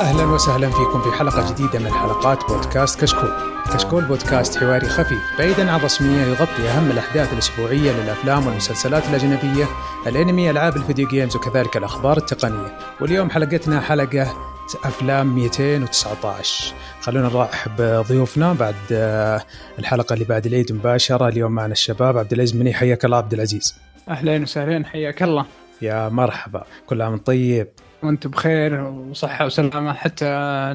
أهلا وسهلا فيكم في حلقة جديدة من حلقات بودكاست كشكول. كشكول بودكاست حواري خفيف بعيدا عن الرسميه يغطي أهم الأحداث الأسبوعية للأفلام والمسلسلات الأجنبية، الأنمي، ألعاب الفيديو جيمز وكذلك الأخبار التقنية. واليوم حلقتنا حلقة أفلام 219 خلونا نرحب بضيوفنا بعد آه، الحلقة اللي بعد العيد مباشرة. اليوم معنا الشباب عبد العزيز مني حياك الله عبد العزيز. اهلين وسهلين حياك الله. يا مرحبا. كل عام طيب. وأنت بخير وصحة وسلامة حتى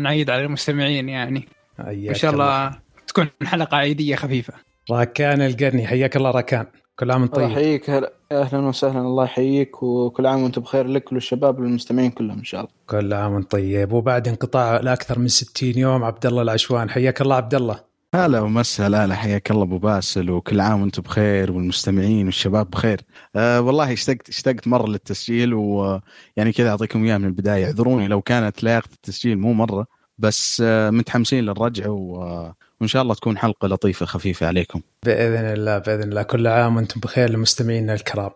نعيد على المستمعين يعني. إن شاء الله تكون حلقة عيدية خفيفة. راكان القرني حياك الله راكان. كل عام طيب. يحييك. أهلا وسهلا. الله يحييك. وكل عام وأنت بخير لك وللشباب والمستمعين كلهم إن شاء الله. كل عام طيب. وبعد انقطاع لاكثر من 60 يوم عبد الله العشوان حياك الله عبد الله. هلا ومسا لا حياك الله أبو باسل وكل عام وأنتم بخير والمستمعين والشباب بخير. أه والله اشتقت اشتقت مرة للتسجيل ويعني كذا أعطيكم اياه من البداية. اعذروني لو كانت لياقة التسجيل مو مرة بس أه متحمسين للرجعه وإن شاء الله تكون حلقة لطيفة خفيفة عليكم. بإذن الله بإذن الله كل عام وأنتم بخير لمستمعينا الكرام.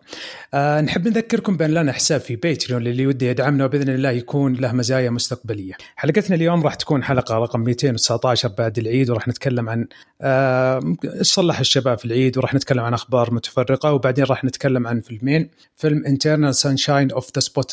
آه نحب نذكركم بأن لنا حساب في باتريون للي ودي يدعمنا وبإذن الله يكون له مزايا مستقبلية. حلقتنا اليوم راح تكون حلقة رقم 219 بعد العيد وراح نتكلم عن إيش صلح الشباب في العيد وراح نتكلم عن أخبار متفرقة وبعدين راح نتكلم عن فيلمين فيلم Eternal Sunshine of the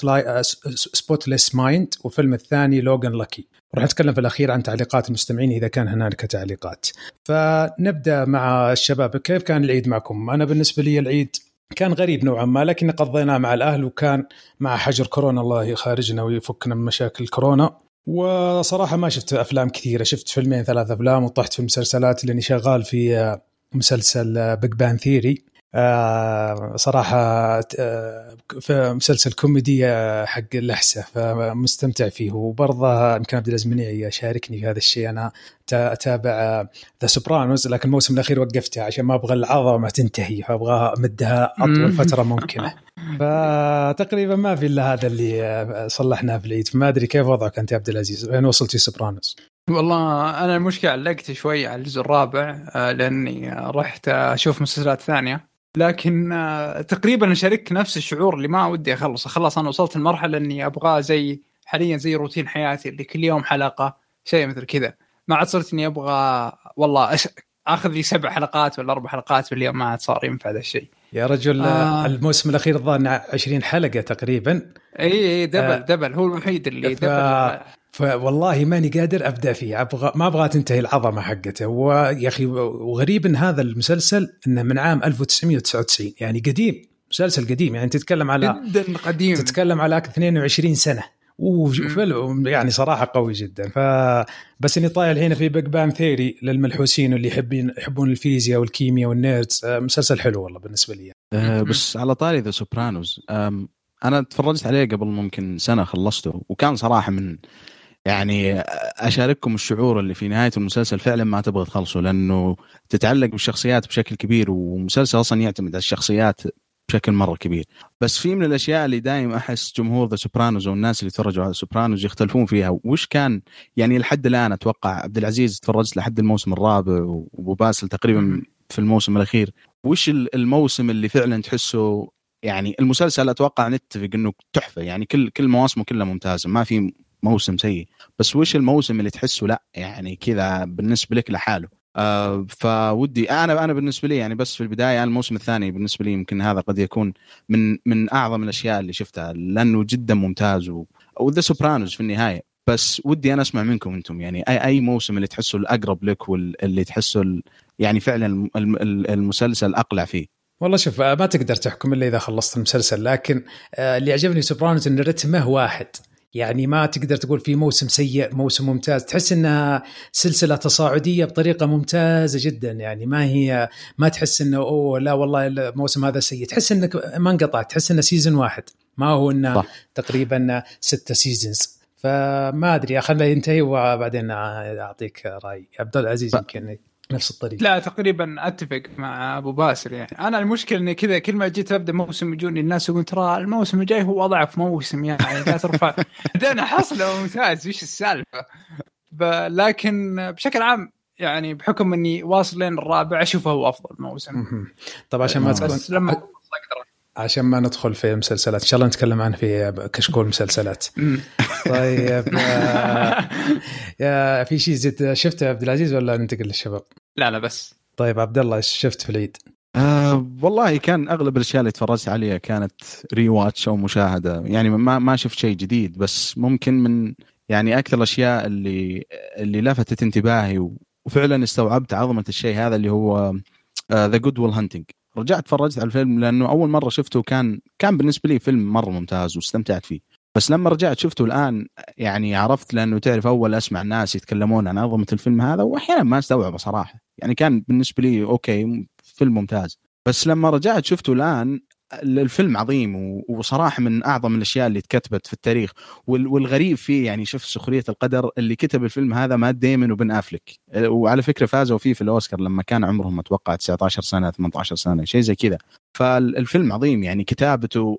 Spotless Mind والفيلم الثاني Logan Lucky. راح نتكلم في الأخير عن تعليقات المستمعين إذا كان هنالك تعليقات. فنبدأ مع الشباب كيف كان العيد معكم؟ أنا بالنسبة لي العيد كان غريب نوعا ما لكن قضيناه مع الأهل وكان مع حجر كورونا الله يخارجنا ويفكنا من مشاكل كورونا وصراحة ما شفت أفلام كثيرة شفت فيلمين ثلاث أفلام وطحت في المسلسلات لأني شغال في مسلسل Big Bang Theory آه صراحة آه في مسلسل كوميدي آه حق اللحسة فمستمتع فيه. وبرضه يمكن عبد العزيز منيعي يشاركني في هذا الشيء. أنا أتابع The Sopranos لكن الموسم الأخير وقفتها عشان ما أبغى العظمة تنتهي فأبغى أمدها أطول فترة ممكنة. فتقريبا ما في إلا هذا اللي صلحناه في العيد. فما أدري كيف وضعك أنت يا عبد العزيز؟ وين وصلت The Sopranos والله أنا المشكلة علقت شوي على الجزء الرابع لأني رحت أشوف مسلسلات ثانية. لكن تقريبا اشارك نفس الشعور اللي ما ودي اخلص خلاص أنا وصلت لمرحلة إني ابغاه زي حاليا زي روتين حياتي اللي كل يوم حلقة شيء مثل كذا. ما عاد صرت إني أبغى والله أش... آخذ لي سبع حلقات ولا أربع حلقات باليوم ما عاد صار ينفع هذا الشيء. يا رجل آه. الموسم الأخير الظاهر 20 حلقة تقريبا. اي اي دبل آه. دبل. هو الوحيد اللي ف... دبل. فوالله ماني قادر أبدأ فيه. أبغى ما أبغى تنتهي العظمة حقته. ويا أخي وغريب إن هذا المسلسل إنه من عام 1999 يعني قديم مسلسل قديم. يعني تتكلم على جدا قديم. تتكلم على 22 سنة. وفيلم يعني صراحة قوي جدا. ف بس إني طايح الحين في Big Bang Theory للملحوسين واللي يحبين يحبون الفيزياء والكيمياء وال nerds مسلسل حلو والله بالنسبة لي. أه بس على طاري The Sopranos أنا تفرجت عليه قبل ممكن سنة خلصته وكان صراحة من يعني أشارككم الشعور اللي في نهاية المسلسل فعلا ما تبغى تخلصه لأنه تتعلق بالشخصيات بشكل كبير ومسلسل أصلا يعتمد على الشخصيات بشكل مرة كبير. بس في من الأشياء اللي دائما أحس جمهور The Sopranos والناس اللي تفرجوا على Sopranos يختلفون فيها. وش كان؟ يعني لحد الآن أتوقع عبد العزيز تفرجت لحد الموسم الرابع وأبو باسل تقريبا في الموسم الأخير. وش الموسم اللي فعلا تحسه؟ يعني المسلسل أتوقع نتفق إنه تحفة. يعني كل كل مواسمه كلها ممتازة. ما في موسم سيء. بس وش الموسم اللي تحسه لا يعني كذا بالنسبة لك لحاله؟ آه فودي أنا أنا بالنسبة لي يعني بس في البداية الموسم الثاني بالنسبة لي يمكن هذا قد يكون من من أعظم الأشياء اللي شفتها لأنه جدا ممتاز و The Sopranos في النهاية. بس ودي أنا أسمع منكم أنتم يعني أي أي موسم اللي تحسه الأقرب لك واللي تحسه يعني فعلا المسلسل أقلع فيه. والله شوف ما تقدر تحكم إلا إذا خلصت المسلسل لكن اللي عجبني Sopranos إن رتمه واحد. يعني ما تقدر تقول في موسم سيء موسم ممتاز. تحس إنها سلسلة تصاعدية بطريقة ممتازة جدا. يعني ما هي ما تحس إنه أوه لا والله الموسم هذا سيء. تحس إنك ما انقطعت. تحس إنه season واحد. ما هو إنه صح. تقريبا ستة seasons فما أدري خليه ينتهي وبعدين أعطيك رأي. عبد العزيز يمكن نفس الطريقة. لا تقريبا أتفق مع أبو باسل يعني. أنا المشكلة إني كذا كل ما جيت أبدأ موسم يجوني الناس يقولون ترى الموسم الجاي هو أضعف موسم يعني. لا ترفع. بعدين حصله ممتاز وش السالفة؟ لكن بشكل عام يعني بحكم إني واصل لين الرابع أشوفه هو أفضل موسم. طب عشان ما تكون بس لما عشان ما ندخل في مسلسلات إن شاء الله نتكلم عنها في كشكول مسلسلات. طيب آه، يا في شيء زد شفته يا عبد العزيز ولا ننتقل للشباب؟ لا لا بس طيب عبد الله إيش شفت في العيد؟ آه والله كان أغلب الأشياء اللي تفرجت عليها كانت rewatch أو مشاهدة يعني ما ما شفت شيء جديد بس ممكن من يعني أكثر الأشياء اللي اللي لفتت انتباهي وفعلا استوعبت عظمة الشيء هذا اللي هو the Good Will Hunting رجعت تفرجت على الفيلم لأنه أول مرة شفته كان كان بالنسبة لي فيلم مرة ممتاز واستمتعت فيه. بس لما رجعت شفته الآن يعني عرفت لأنه تعرف أول أسمع الناس يتكلمون عن عظمة الفيلم هذا وأحيانا ما أستوعبه صراحة. يعني كان بالنسبة لي أوكي فيلم ممتاز. بس لما رجعت شفته الآن الفيلم عظيم وصراحة من أعظم الأشياء اللي اتكتبت في التاريخ. وال- والغريب فيه يعني شوف سخرية القدر اللي كتب الفيلم هذا مات ديمن وبن أفلك. وعلى فكرة فازوا فيه في الأوسكار لما كان عمرهم أتوقع 19 سنة 18 سنة شيء زي كذا. فالفيلم عظيم يعني كتابته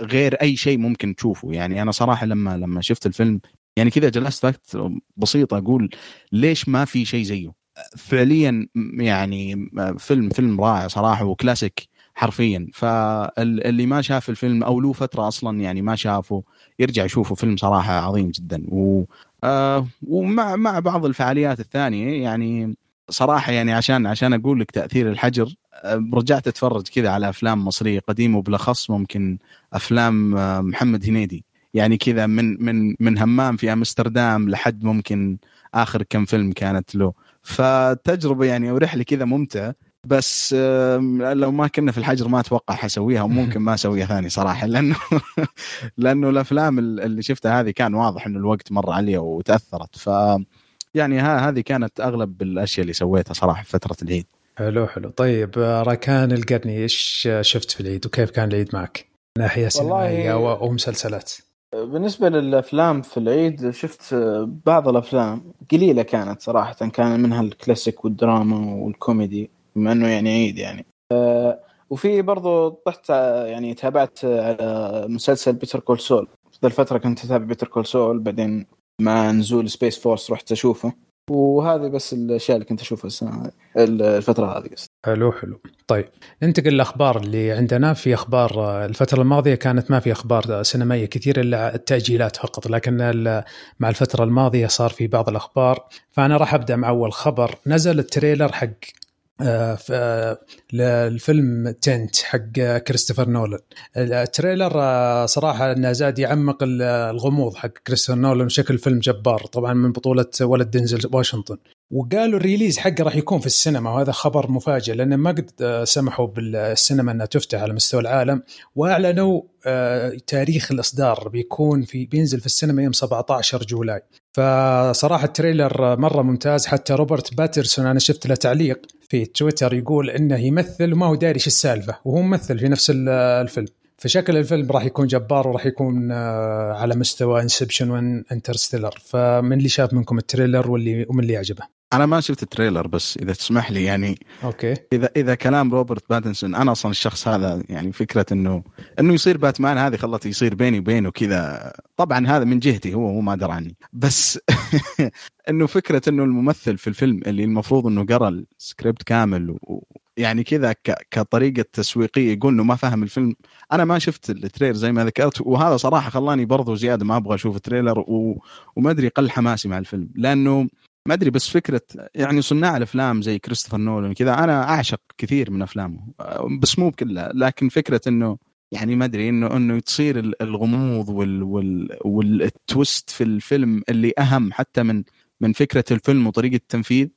غير أي شيء ممكن تشوفه. يعني أنا صراحة لما لما شفت الفيلم يعني كذا جلست فتره بسيطه أقول ليش ما في شيء زيه؟ فعليا يعني فيلم فيلم رائع صراحة وكلاسيك. حرفيا. فاللي ما شاف الفيلم أو له فترة أصلا يعني ما شافه يرجع يشوفه فيلم صراحة عظيم جدا. و آه ومع مع بعض الفعاليات الثانية يعني صراحة يعني عشان عشان أقول لك تأثير الحجر آه، رجعت أتفرج كذا على أفلام مصرية قديمة وبالأخص ممكن أفلام آه، محمد هنيدي. يعني كذا من من من همام في أمستردام لحد ممكن آخر كم فيلم كانت له. فتجربة يعني ورحله كذا ممتعة. بس لو ما كنا في الحجر ما أتوقع حسويها وممكن ما أسويها ثاني صراحة لأنه لأنه الأفلام اللي شفتها هذه كان واضح إنه الوقت مر علي وتأثرت. ف يعني ها هذه كانت أغلب الأشياء اللي سويتها صراحة في فترة العيد. حلو حلو. طيب آه، راكان القرني إيش شفت في العيد؟ وكيف كان العيد معك؟ ناحية سينمائية ومسلسلات بالنسبة للأفلام في العيد شفت بعض الأفلام قليلة كانت صراحة كان منها الكلاسيك والدراما والكوميدي. بما أنه يعني عيد يعني. آه، وفي برضو طحت يعني تابعت على مسلسل Better Call Saul. في ذا الفترة كنت أتابع Better Call Saul بعدين مع نزول Space Force رحت أشوفه. وهذه بس الأشياء اللي كنت أشوفها السنة هذه الفترة هذه قصدي. حلو حلو. طيب ننتقل للاخبار اللي عندنا. في أخبار آه، الفترة الماضية كانت ما في أخبار سينمائية كثير إلا التأجيلات فقط لكن مع الفترة الماضية صار في بعض الأخبار. فأنا راح أبدأ مع أول خبر. نزل ال trailer حق الفيلم Tenet حق آه، كريستوفر نولان. ال trailer آه، صراحة إنه زاد يعمق ال- الغموض حق كريستوفر نولان بشكل فيلم جبار طبعا من بطولة ولد دينزل واشنطن. وقالوا ال release حقه راح يكون في السينما وهذا خبر مفاجئ لأن ما قد آه، سمحوا بالسينما إنها تفتح على مستوى العالم وأعلنوا آه، تاريخ الإصدار بيكون في بينزل في السينما يوم 17 July. فصراحة ال trailer مرة ممتاز حتى روبرت باتنسون أنا شفت له تعليق في تويتر يقول إنه يمثل وما هو داري إيش السالفة وهو ممثل في نفس ال- الفيلم. فشكل الفيلم راح يكون جبار وراح يكون آه، على مستوى Inception و Interstellar فمن اللي شاف منكم ال trailer واللي ومن اللي عجبه أنا ما شفت ال trailer بس إذا تسمح لي يعني okay. إذا إذا كلام روبرت باتنسون أنا أصلا الشخص هذا يعني فكرة إنه إنه يصير باتمان هذه خلت يصير بيني وبينه كذا. طبعا هذا من جهتي هو هو ما درى عني. بس إنه فكرة إنه الممثل في الفيلم اللي المفروض إنه قرأ السكريبت كامل و يعني كذا كطريقة تسويقية يقول إنه ما فهم الفيلم. أنا ما شفت ال trailer زي ما ذكرت وهذا صراحة خلاني برضو زيادة ما أبغى أشوف ال trailer و... وما أدري قل حماسي مع الفيلم. لأنه ما أدري بس فكرة يعني صناع الأفلام زي كريستوفر نولان كذا أنا أعشق كثير من أفلامه. بس مو بكلها لكن فكرة إنه يعني ما أدري إنه إنه تصير ال- الغموض وال وال والتويست في الفيلم اللي أهم حتى من من فكرة الفيلم وطريقة التنفيذ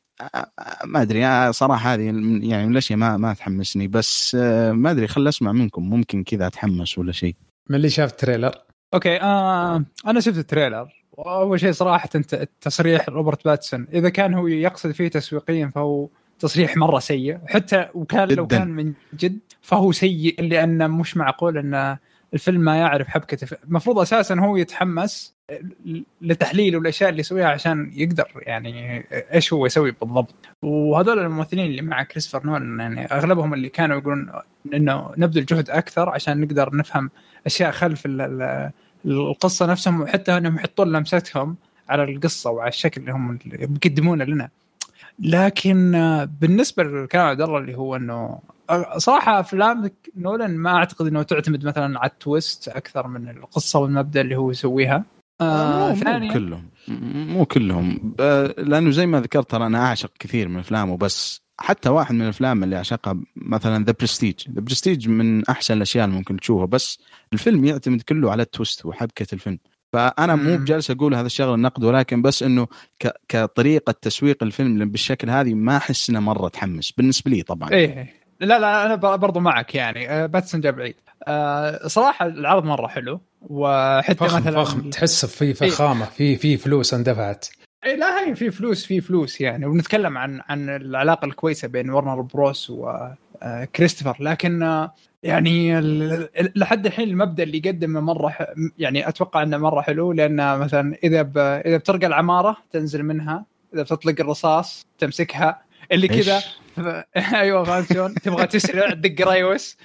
ما أدري صراحة هذه يعني من الأشياء ما ما تحمسني. بس ما أدري خل أسمع منكم. ممكن كذا أتحمس ولا شيء. من اللي شاف ال trailer. okay آه أنا شفت ال trailer. وأول شيء صراحة أنت التصريح روبرت باتنسون. إذا كان هو يقصد فيه تسويقيا فهو تصريح مرة سيء. حتى وكان لو. كان من جد فهو سيء لأنه مش معقول أن الفيلم ما يعرف حبكة المفروض أساسا هو يتحمس لتحليل والأشياء اللي يسويها عشان يقدر يعني إيش هو يسوي بالضبط. وهذول الممثلين اللي مع كريستوفر نولان يعني أغلبهم اللي كانوا يقولون إنه نبذل جهد أكثر عشان نقدر نفهم أشياء خلف ال- ال- القصة نفسهم وحتى إنهم يحطون لمستهم على القصة وعلى الشكل اللي هم اللي بيقدمونه لنا. لكن آه، بالنسبة لكلام عبد الله اللي هو إنه آه، صراحة أفلام نولان ما أعتقد إنه تعتمد مثلا على ال twist أكثر من القصة والمبدأ اللي هو يسويها. آه مو كلهم. مو كلهم. لأنه زي ما ذكرت ترى أنا أعشق كثير من أفلامه بس حتى واحد من الأفلام اللي أعشقها مثلا The Prestige The Prestige من أحسن الأشياء اللي ممكن تشوفها بس الفيلم يعتمد كله على ال twist وحبكة الفيلم. فأنا مو بجالس أقول هذا الشغل النقد ولكن بس إنه ك... كطريقة تسويق الفيلم بالشكل هذه ما أحس انه مرة تحمس. بالنسبة لي طبعا. إيه. لا لا أنا برضو معك يعني. آه، باتنسون جاب بعيد أه صراحة العرض مرة حلو وحتى فخم مثلا فخم. تحس في إيه. فخامة في في فلوس اندفعت. اي لا هي في فلوس في فلوس يعني. ونتكلم عن عن العلاقة الكويسة بين ورنر بروس وكريستوفر لكن آه، يعني لحد الحين المبدأ اللي قدمه مرة يعني أتوقع إنه مرة حلو. لأن مثلا إذا إذا بترقى العمارة تنزل منها إذا بتطلق الرصاص تمسكها اللي كذا أيوه فهمت شلون؟ تبغى تسرع تدق ريوس.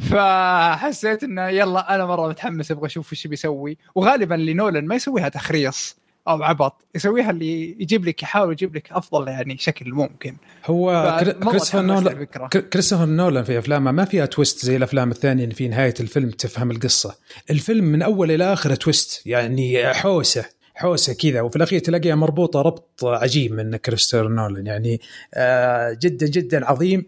فحسيت إنه يلا أنا مرة متحمس أبغى أشوف إيش بيسوي. وغالبا لنولن ما يسويها تخريص. أو عبط يسويها اللي يجيب لك يحاول يجيب لك أفضل يعني شكل ممكن. هو كريستوفر نولان كريستوفر نولان في أفلامه ما فيها twist زي الأفلام الثانية اللي في نهاية الفيلم تفهم القصة. الفيلم من أول إلى اخره twist يعني حوسة حوسة كذا وفي الأخير تلاقيها مربوطة ربط عجيب من كريستوفر نولان. يعني آه جدا جدا عظيم.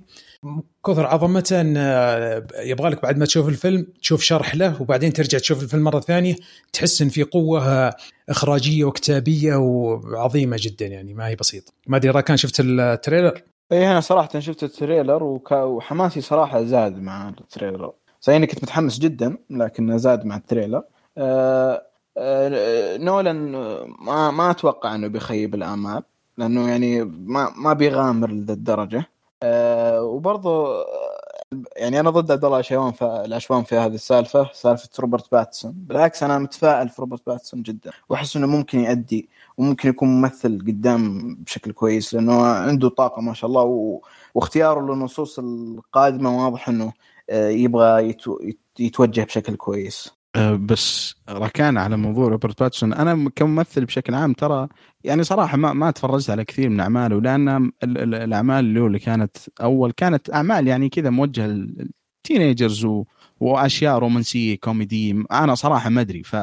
كثر عظمته آه، يبغى لك بعد ما تشوف الفيلم تشوف شرح له وبعدين ترجع تشوف الفيلم مرة ثانية تحس إن في قوة آه، إخراجية وكتابية وعظيمة جدا يعني ما هي بسيطة. ما أدري كان شفت ال trailer؟ اي أنا صراحة شفت ال trailer. وحماسي صراحة زاد مع ال trailer. صحيح إني كنت متحمس جدا لكن زاد مع ال trailer. أه... أه... نولان ما ما أتوقع إنه بيخيب الامال لأنه يعني ما ما بيغامر لذا الدرجه أه وبرضه يعني أنا ضد عبد الله في العشوان في هذه السالفة سالفة روبرت باتنسون. بالعكس أنا متفائل في روبرت باتنسون جدا. وأحس إنه ممكن يؤدي وممكن يكون ممثل قدام بشكل كويس لأنه عنده طاقة ما شاء الله و... واختياره للنصوص القادمة واضح إنه آه، يبغى يتو... يتوجه بشكل كويس. بس ركان على موضوع روبرت باتنسون. أنا كممثل بشكل عام ترى يعني صراحة ما ما تفرجت على كثير من أعماله لأن الأعمال اللي, اللي كانت أول كانت أعمال يعني كذا موجهة لل teenagers وأشياء رومانسية كوميدي. أنا صراحة ما أدري. ف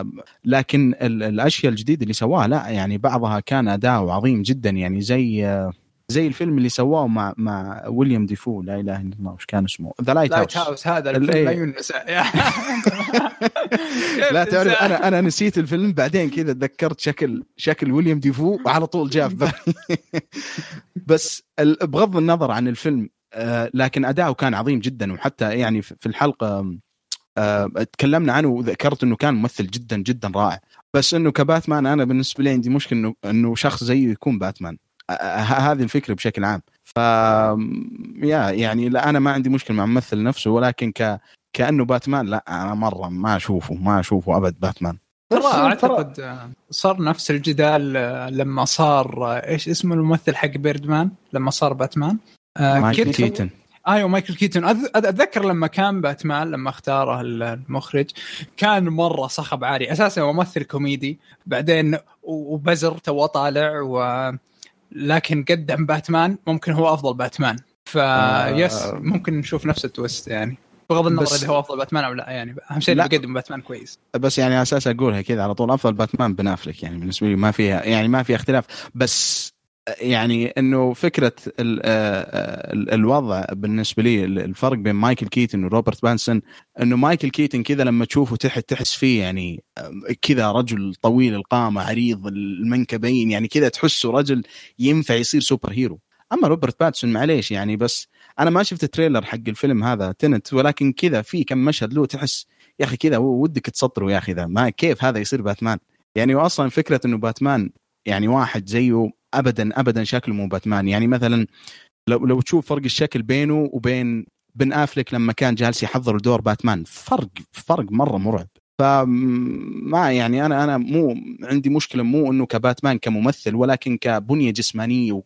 لكن الأشياء الجديدة اللي سواها لا يعني بعضها كان أداء عظيم جدا. يعني زي زي الفيلم اللي سواه مع مع ويليام دافو لا إله إلا الله وش كان اسمه؟ The Lighthouse house هذا الفيلم لا ينسى. لا تعرف أنا أنا نسيت الفيلم بعدين كذا تذكرت شكل شكل ويليام دافو وعلى طول جاء في بالي بس بغض النظر عن الفيلم آه، لكن أداؤه كان عظيم جدا وحتى يعني في الحلقة آه، تكلمنا عنه وذكرت إنه كان ممثل جدا جدا رائع. بس إنه كباتمان أنا بالنسبة لي عندي مشكلة انه إنه شخص زيه يكون باتمان. هذه الفكرة بشكل عام. ف يا يعني لا أنا ما عندي مشكلة مع الممثل نفسه ولكن ك كأنه باتمان لا أنا مرة ما أشوفه ما أشوفه أبد باتمان. ترى أعتقد صار نفس الجدال لما صار إيش اسمه الممثل حق بيردمان؟ لما صار باتمان. آه، مايكل كيتن أيوه مايكل كيتون. أتذكر لما كان باتمان لما اختاره المخرج كان مرة صخب عالي. أساسا هو ممثل كوميدي بعدين وبزر تو طالع و لكن قدم باتمان ممكن هو أفضل باتمان. فيس آه. ممكن نشوف نفس التويست يعني. بغض النظر إذا هو أفضل باتمان أو لا يعني أهم شيء بيقدم باتمان كويس. بس يعني أساس أقولها كذا على طول أفضل باتمان بن افلك يعني بالنسبة لي ما فيها يعني ما في اختلاف. بس يعني إنه فكرة ال ال الوضع بالنسبة لي الفرق بين مايكل كيتن وروبرت بانسون إنه مايكل كيتن كذا لما تشوفه تحت تحس فيه يعني كذا رجل طويل القامة عريض المنكبين يعني كذا تحسه رجل ينفع يصير super hero. أما روبرت باتنسون معليش يعني بس أنا ما شفت ال trailer حق الفيلم هذا Tenet ولكن كذا في كم مشهد له تحس يا أخي كذا ودك تسطره يا أخي ذا ما كيف هذا يصير باتمان؟ يعني واصلا فكرة إنه باتمان يعني واحد زيه ابدا ابدا شكله مو باتمان. يعني مثلا لو لو تشوف فرق الشكل بينه وبين بن أفلك لما كان جالس يحضر دور باتمان فرق فرق مرة مرعب. فما يعني أنا أنا مو عندي مشكلة مو إنه كباتمان كممثل ولكن كبنية جسمانية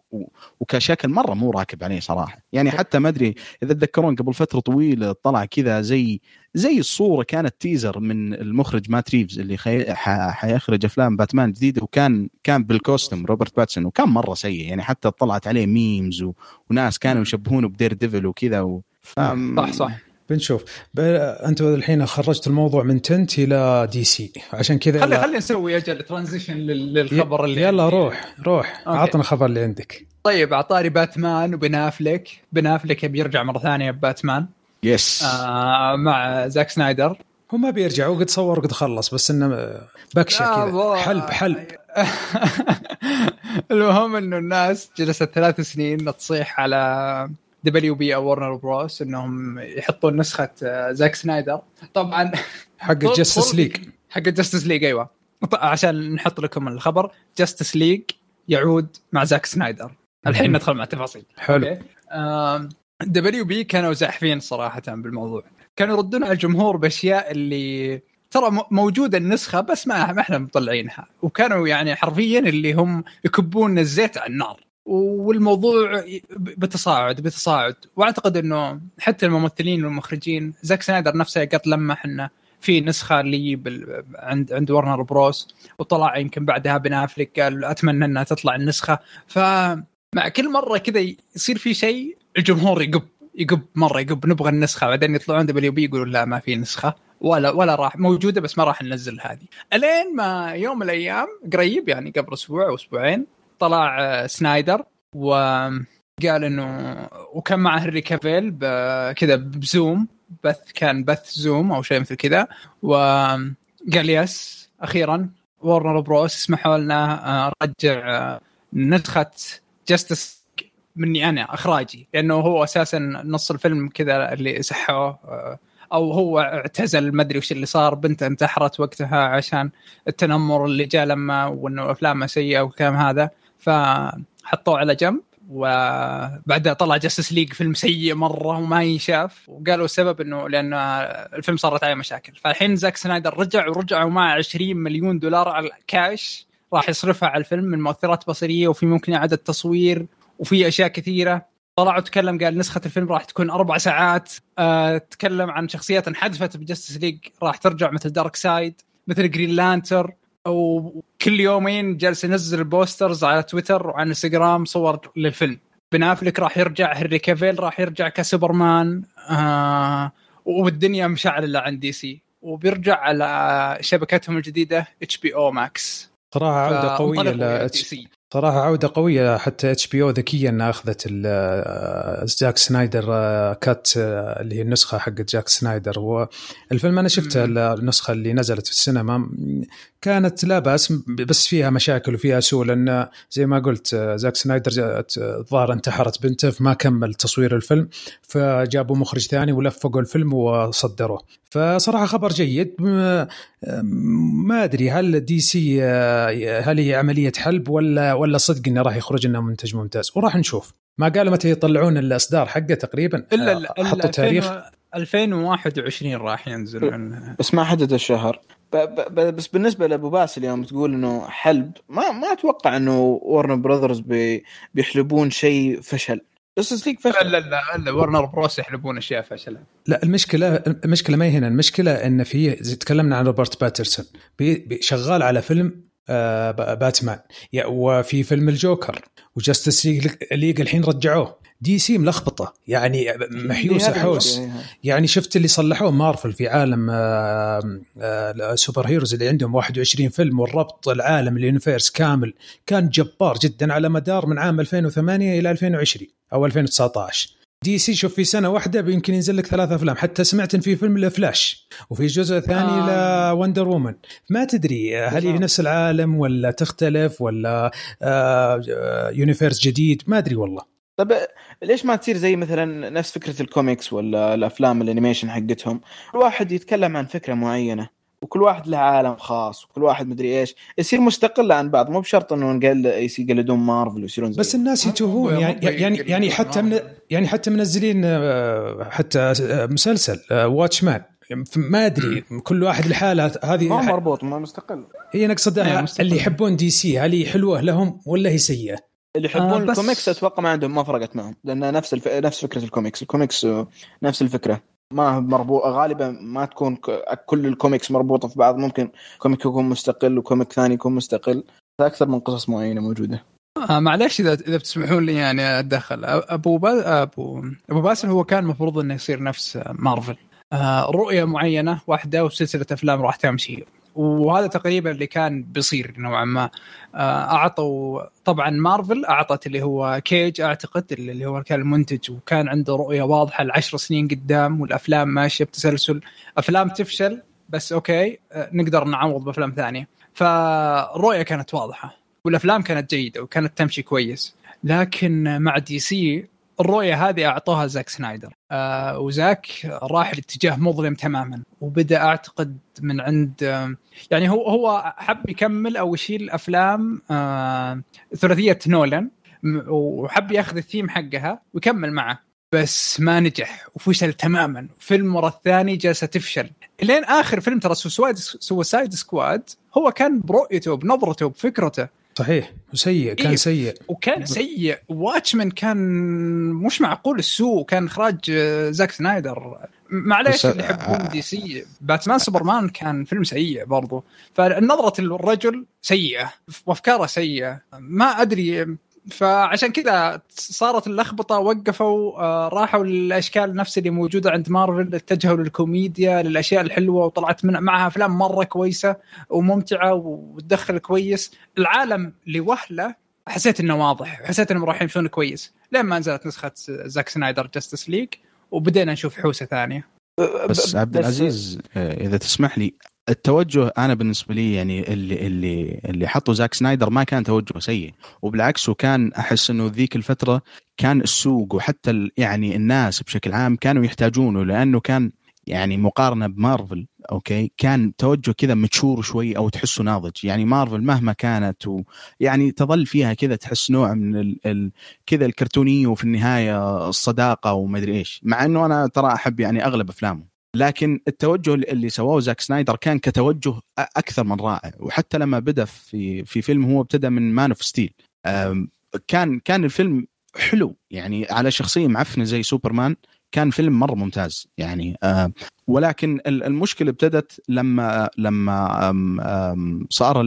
وكشكل مرة مو راكب عليه صراحة. يعني حتى ما أدري إذا تذكرون قبل فترة طويلة طلع كذا زي زي الصورة كانت teaser من المخرج مات ريفز اللي خي... ح... حيخرج أفلام باتمان جديدة وكان كان بال costume روبرت باتنسون وكان مرة سيء. يعني حتى طلعت عليه memes و... وناس كانوا يشبهونه ب Daredevil وكذا و... ف... صح صح. بنشوف. ب... أنتم الحين خرجت الموضوع من Tenet إلى DC. عشان كذا خلي يلا- خلي نسوي أجل transition للخبر اللي يلا عندي. روح روح. أوكي. عطنا الخبر اللي عندك. طيب أعطاني باتمان وبن افلك بن افلك يبي يرجع مرة ثانية بباتمان. yes آه مع زاك سنايدر. هو ما بيرجع هو قد صور وقد خلص بس إنه بكشة كذا. حلب حلب. المهم إنه الناس جلست ثلاث سنين تصيح على WB أو ورنر بروس إنهم يحطون نسخة آه، زاك سنايدر طبعا حق Justice League حق Justice League أيوه. عشان نحط لكم الخبر Justice League يعود مع زاك سنايدر الحين. ندخل مع التفاصيل حلو. WB كانوا زاحفين صراحة بالموضوع. كانوا يردون على الجمهور بأشياء اللي ترى موجودة النسخة بس ما ما إحنا مطلعينها. وكانوا يعني حرفيا اللي هم يكبون الزيت على النار. والموضوع بتصاعد بتصاعد. وأعتقد إنه حتى الممثلين والمخرجين زاك سنايدر نفسه قد لمح إنه في نسخة لي بال... عند عند ورنر بروس وطلع يمكن بعدها بن افلك قال أتمنى إنها تطلع النسخة. فمع كل مرة كذا يصير في شيء الجمهور يقب يقب مرة يقب نبغى النسخة. بعدين يطلعون WB يقولون لا ما في نسخة. ولا ولا راح موجودة بس ما راح ننزل هذه. ألين ما يوم من الأيام قريب يعني قبل أسبوع أو أسبوعين طلع آه، سنايدر وقال إنه وكان معه هنري كافيل كذا ب Zoom بث كان بث Zoom أو شيء مثل كذا. وقال yes أخيرا ورنر بروس اسمحوا لنا آه، نرجع آه، نسخة Justice مني أنا إخراجي. لأنه هو أساسا نص الفيلم كذا اللي سحوه أو هو اعتزل ما أدري وش اللي صار بنته انتحرت وقتها عشان التنمر اللي جاء لما وإنه أفلامه سيئة والكلام هذا. فحطوه على جنب وبعدها طلع Justice League فيلم سيء مرة وما ينشاف. وقالوا السبب إنه لأن الفيلم صارت عليه مشاكل. فالحين زاك سنايدر رجع ورجعوا معه 20 مليون دولار على الكاش راح يصرفها على الفيلم من مؤثرات بصرية وفي ممكن إعادة تصوير وفي أشياء كثيرة. طلع وتكلم قال نسخة الفيلم راح تكون أربع ساعات. أه تكلم عن شخصيات انحذفت ب Justice League راح ترجع مثل Darkseid مثل Green Lantern وكل يومين جالس ينزل posters على تويتر وعلى انستغرام صور للفيلم. بن أفلك راح يرجع هنري كافيل راح يرجع كسوبرمان آه والدنيا مشعللة عند DC. وبيرجع على شبكتهم الجديدة HBO Max صراحة عودة قوية ل صراحة عودة قوية حتى HBO ذكيه انها اخذت زاك سنايدر آه، cut آه، اللي هي النسخة حقت جاك سنايدر والفيلم أنا شفت مم. النسخة اللي نزلت في السينما. كانت لا بأس بس فيها مشاكل وفيها سوء لأن زي ما قلت آه، زاك سنايدر جاءت- الظاهر انتحرت بنته فما كمل تصوير الفيلم فجابوا مخرج ثاني ولفقوا الفيلم وصدروه. فصراحة خبر جيد. ما أدري هل DC آه، هل هي عملية حلب ولا ولا صدق إنه راح يخرج لنا منتج ممتاز؟ وراح نشوف. ما قالوا متى يطلعون الإصدار حقه تقريبا؟ الا حطوا تاريخ 2021 راح ينزل. من بس ما حدد الشهر. ب- ب- ب- بس بالنسبة لأبو باسل يوم تقول إنه حلب ما ما أتوقع إنه Warner Brothers بي بيحلبون شيء فشل. Justice League لا فشل لا لا لا ورنر بروس يحلبون أشياء فشلة لا المشكلة المشكلة ما هي هنا. المشكلة إن في تكلمنا عن روبرت باتنسون شغال على فيلم آه، ب- باتمان. وفي فيلم الجوكر و Justice League الحين رجعوه. DC ملخبطة. يعني محيوسة حوس. إيه. يعني شفت اللي صلحوه؟ مارفل في عالم آه، آه، ال super heroes اللي عندهم 21 فيلم والربط العالم ال universe كامل كان جبار جدا على مدار من عام 2008 إلى 2020 أو 2019 DC شوف في سنة واحدة يمكن ينزل لك ثلاث أفلام. حتى سمعت ان في فيلم لفلاش وفي جزء ثاني آه. ل Wonder Woman. ما تدري هل هي. نفس العالم ولا تختلف ولا آه، آه، universe جديد؟ ما أدري والله. طب ليش ما تصير زي مثلا نفس فكرة الكوميكس ولا الأفلام ال animation حقتهم كل واحد يتكلم عن فكرة معينة. وكل واحد له عالم خاص وكل واحد مدري إيش. يصير مستقل عن بعض مو بشرط إنه نقل يقلدون مارفل ويصيرون زي بس الناس يتوهون يعني يعني يعني حتى من يعني حتى منزلين آه، حتى آه، مسلسل Watchmen ما أدري كل واحد لحاله ما هذه مربوط ما مستقل. هي نقصد. اللي يحبون DC هل هي حلوة لهم ولا هي سيئة؟ اللي يحبون آه، الكوميكس أتوقع ما عندهم ما فرقت معهم لأن نفس الف... نفس فكرة ال comics. ال comics آه، نفس الفكرة. ما مربوط غالبا ما تكون. كل الكوميكس مربوطة في بعض. ممكن comic يكون مستقل و comic ثاني يكون مستقل. أكثر من قصص معينة موجودة. آه معلش اذا إذا بتسمحون لي يعني أتدخل. أبو با... ابو أبو باسل هو كان المفروض إنه يصير نفس مارفل. آه رؤية معينة واحدة وسلسلة أفلام راح تمشي. وهذا تقريبا اللي كان بيصير نوعا ما. آه أعطوا طبعا مارفل أعطت اللي هو فيج أعتقد اللي هو كان المنتج وكان عنده رؤية واضحة لعشر سنين قدام والأفلام ماشية بتسلسل. أفلام تفشل بس أوكي آه نقدر نعوض بأفلام ثانية. فالرؤية كانت واضحة والأفلام كانت جيدة وكانت تمشي كويس. لكن مع دي سي الرؤية هذه أعطوها زاك سنايدر. آه وزاك راح لاتجاه مظلم تماما وبدأ أعتقد من عند آه يعني هو هو حب يكمل أو يشيل أفلام آه ثلاثية نولان وحب يأخذ الثيم حقها ويكمل معه. بس ما نجح وفشل تماما. فيلم ورا الثاني جالسة تفشل. لين آخر فيلم ترى سوسايد سكواد هو كان برؤيته بنظرته بفكرته صحيح. وسيء كان إيه. سيء. وكان سيء. واتشمان كان مش معقول السوء كان إخراج آه، زاك سنايدر. معليش اللي يحبون دي سي باتمان سوبرمان كان فيلم سيء برضو. فنظرة الرجل سيئة وأفكاره سيئة. ما أدري فعشان كذا صارت اللخبطة وقفوا آه، راحوا للأشكال نفس اللي موجودة عند مارفل اتجهوا للكوميديا للأشياء الحلوة وطلعت من معها أفلام مرة كويسة وممتعة وتدخل كويس. العالم لوهله حسيت إنه واضح حسيت إنهم راح يمشون كويس. لين ما نزلت نسخة زاك سنايدر جاستس ليج وبدينا نشوف حوسة ثانية. بس عبد العزيز آه، إذا تسمح لي التوجه أنا بالنسبة لي يعني اللي اللي اللي حطه زاك سنايدر ما كان توجه سيء وبالعكس وكان أحس إنه ذيك الفترة كان السوق وحتى يعني الناس بشكل عام كانوا يحتاجونه لأنه كان يعني مقارنة بمارفل أوكي؟ كان توجه كذا mature شوي أو تحسه ناضج. يعني مارفل مهما كانت ويعني تظل فيها كذا تحس نوع من ال... ال... كذا الكرتونية وفي النهاية الصداقه وما أدري إيش. مع إنه أنا ترى أحب يعني أغلب أفلامه. لكن التوجه اللي سواه زاك سنايدر كان كتوجه أكثر من رائع. وحتى لما بدأ في في فيلم هو ابتدى من مان اوف ستيل كان كان الفيلم حلو. يعني على شخصية معفنة زي سوبرمان كان فيلم مرة ممتاز. يعني ولكن ال- المشكلة ابتدت لما لما صار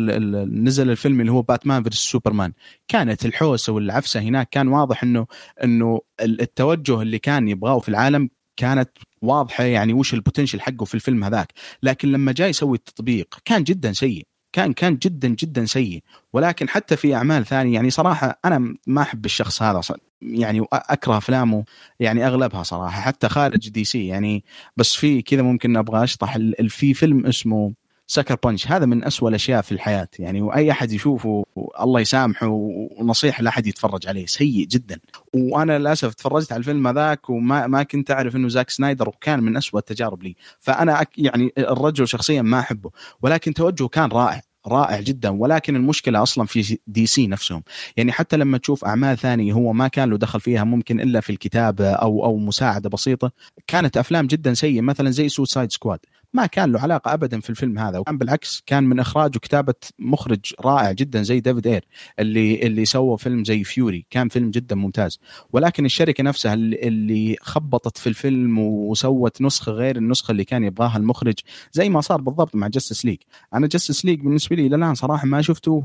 نزل الفيلم اللي هو باتمان فيرس سوبرمان كانت الحوسة والعفسة هناك كان واضح إنه إنه ال- التوجه اللي كان يبغاه في العالم كانت واضحة يعني وش ال potential حقه في الفيلم هذاك. لكن لما جاي يسوي التطبيق كان جدا سيء. كان كان جدا جدا سيء. ولكن حتى في أعمال ثانية يعني صراحة أنا ما أحب الشخص هذا ص- يعني أكره أفلامه يعني أغلبها صراحة حتى خارج دي سي يعني. بس في كذا ممكن أبغى أشطح في فيلم اسمه سكر بانش هذا من أسوأ الأشياء في الحياة. يعني وأي أحد يشوفه الله يسامحه ونصيحة لا احد يتفرج عليه. سيء جدا. وأنا للأسف تفرجت على الفيلم هذاك وما ما كنت أعرف إنه زاك سنايدر وكان من أسوأ التجارب لي. فأنا أك يعني الرجل شخصيا ما أحبه. ولكن توجهه كان رائع رائع جدا. ولكن المشكلة أصلا في دي سي نفسهم. يعني حتى لما تشوف أعمال ثانية هو ما كان له دخل فيها ممكن إلا في الكتابة أو أو مساعدة بسيطة. كانت أفلام جدا سيئة مثلا زي سوسايد سكواد ما كان له علاقة ابدا في الفيلم هذا وكان بالعكس كان من اخراج وكتابه مخرج رائع جدا زي ديفيد إير اللي اللي سوى فيلم زي فيوري. كان فيلم جدا ممتاز. ولكن الشركة نفسها اللي- خبطت في الفيلم وسوت نسخة غير النسخة اللي كان يبغاها المخرج زي ما صار بالضبط مع جاستس ليج أنا جاستس ليج بالنسبة لي إلى الآن صراحة ما شفته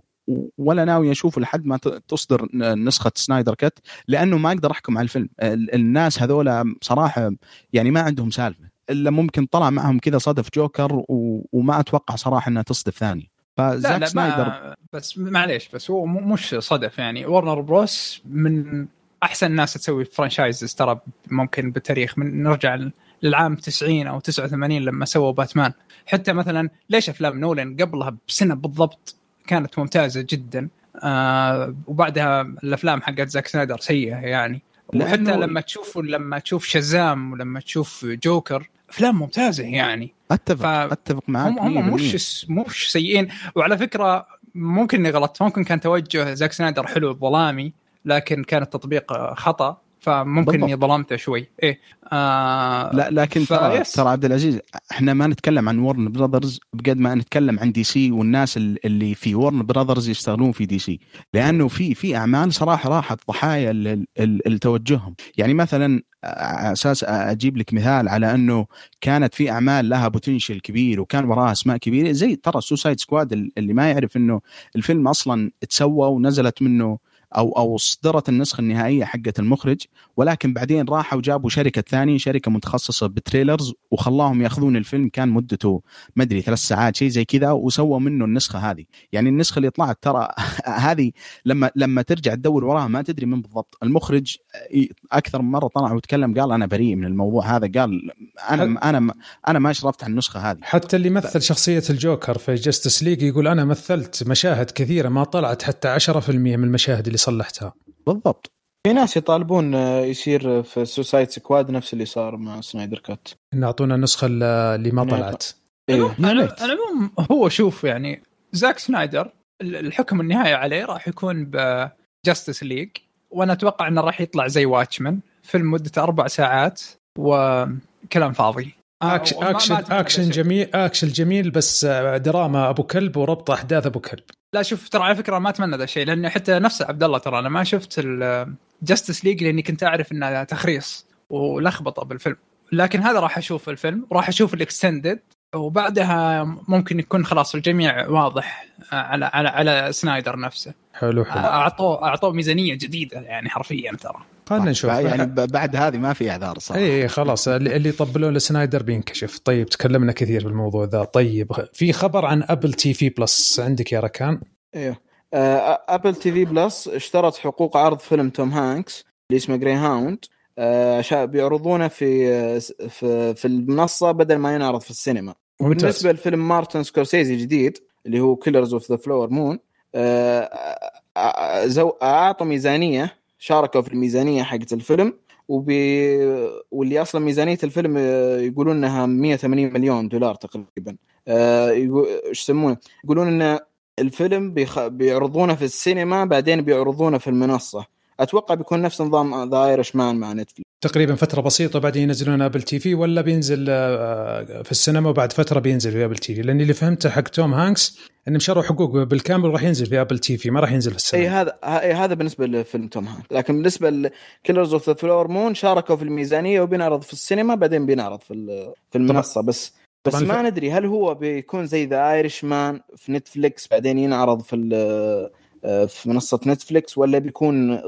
ولا ناوي أشوفه لحد ما تصدر نسخة سنايدر كت لأنه ما أقدر أحكم على الفيلم. ال- الناس هذولا صراحة يعني ما عندهم سالفة. إلا ممكن طلع معهم كذا صدف جوكر و... وما أتوقع صراحة إنها تصدف ثاني. فزاك لا سنايدر ما بس معليش بس هو م- مش صدف يعني. ورنر بروس من أحسن الناس تسوي franchises ترى ممكن بالتاريخ من نرجع للعام 90 أو 89 لما سووا باتمان حتى مثلا ليش أفلام نولان قبلها بسنة بالضبط كانت ممتازة جدا؟ آه وبعدها الأفلام حقت زاك سنايدر سيئة يعني. وحتى لما تشوف لما تشوف شازام ولما تشوف جوكر أفلام ممتازة يعني. أتفق أتفق معك هم هم 100%. مش مش سيئين. وعلى فكرة ممكن إني غلطت ممكن كان توجه زاك سنايدر حلو ظلامي لكن كان التطبيق خطأ. فممكن بالضبط. إني ظلمته شوي. إيه. آه لا لكن ترى. ترى عبد العزيز إحنا ما نتكلم عن ورنر براذرز بقد ما نتكلم عن دي سي والناس ال- اللي في ورنر براذرز يشتغلون في دي سي لأنه في في أعمال صراحة راحت ضحايا لتوجههم يعني مثلا على أساس أجيب لك مثال على أنه كانت في أعمال لها potential كبير وكان وراها أسماء كبيرة. زي ترى سوسايد سكواد اللي ما يعرف إنه الفيلم أصلا تسوى ونزلت منه أو أو صدرت النسخة النهائية حقت المخرج ولكن بعدين راحوا وجابوا شركة ثانية شركة متخصصة ب trailers وخلاهم يأخذون الفيلم كان مدته ما أدري ثلاث ساعات شيء زي كذا وسووا منه النسخة هذه. يعني النسخة اللي طلعت ترى هذه لما لما ترجع تدور وراها ما تدري من بالضبط. المخرج أكثر من مرة طلع وتكلم قال أنا بريء من الموضوع هذا قال أنا أنا أنا ما اشرفت على النسخة هذه. حتى اللي مثل شخصية الجوكر في Justice League يقول أنا مثلت مشاهد كثيرة ما طلعت حتى 10% من المشاهد اللي صلحتها. بالضبط. في ناس يطالبون آه، يصير في Suicide Squad نفس اللي صار مع سنايدر cut إن اعطونا النسخه اللي ما. طلعت. ليت. أنا العموم هو شوف يعني زاك سنايدر ال- الحكم النهائي عليه راح يكون ب Justice League وأنا أتوقع إنه راح يطلع زي Watchmen فيلم مدته أربع ساعات وكلام فاضي. اكشن ما اكشن أكشن شيء. جميل أكشن جميل بس آه، دراما أبو كلب وربط أحداث أبو كلب. لا شوف ترى على فكرة ما أتمنى ذا الشيء لأنه حتى نفسه عبد الله ترى أنا ما شفت ال Justice League لأني كنت أعرف إنه تخبيص ولخبطة بالفيلم. لكن هذا راح أشوف الفيلم وراح أشوف ال extended وبعدها ممكن يكون خلاص الجميع واضح على على على سنايدر نفسه. حلو حلو. اعطوه أعطوه ميزانية جديدة يعني حرفيا ترى. خلينا نشوف. يعني بعد هذه ما في أعذار صراحة. اي خلاص اللي اللي طبلوه لسنايدر بينكشف. طيب تكلمنا كثير بالموضوع ذا. طيب في خبر عن Apple TV Plus عندك يا ركان؟ أيوه Apple TV Plus اشترت حقوق عرض فيلم توم هانكس اللي اسمه Greyhound عشان بيعرضونه في في في المنصة بدل ما ينعرض في السينما. بالنسبة لفيلم مارتن سكورسيزي جديد اللي هو Killers of the Flower Moon أعطوا ميزانية شاركوا في الميزانية حقت الفيلم وبي واللي أصلا ميزانية الفيلم آه، يقولون إنها 180 مليون دولار تقريبا. آه، إيش يسمونه؟ يقولون إن الفيلم بيخ... بيعرضونه في السينما بعدين بيعرضونه في المنصة. أتوقع بيكون نفس نظام The Irishman مع Netflix تقريبا فترة بسيطة بعدين ينزلون Apple TV ولا بينزل آه، في السينما وبعد فترة بينزل في Apple TV لأن اللي فهمته حق توم هانكس انهم شروا حقوق بالكامل راح ينزل في Apple TV ما راح ينزل في إي السينما هذا إي هذا بالنسبة لفيلم توم هانك لكن بالنسبة ل Killers of the Flower Moon شاركوا في الميزانية وبينعرض في السينما بعدين بينعرض في في المنصة. بس بس ما ندري هل هو بيكون زي The Irishman في Netflix بعدين ينعرض في ال- في منصة Netflix ولا بيكون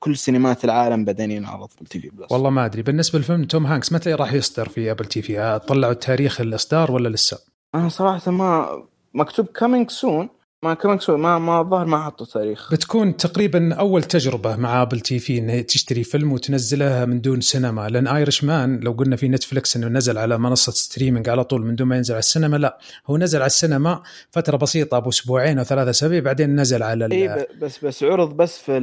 كل سينمات العالم بعدين ينعرض في التي في بلس والله ما أدري. بالنسبة لفيلم توم هانكس متى راح يصدر في Apple TV طلعوا تاريخ الإصدار ولا لسه؟ أنا صراحة ما مكتوب coming soon ما soon ما ما الظاهر ما حطوا تاريخ. بتكون تقريبا أول تجربة مع Apple TV انه تشتري فيلم وتنزله من دون سينما. لأن Irishman لو قلنا في Netflix إنه نزل على منصة streaming على طول من دون ما ينزل على السينما لا. هو نزل على السينما فترة بسيطة أبو أسبوعين أو ثلاثة أسابيع بعدين نزل على اي بس بس عرض بس في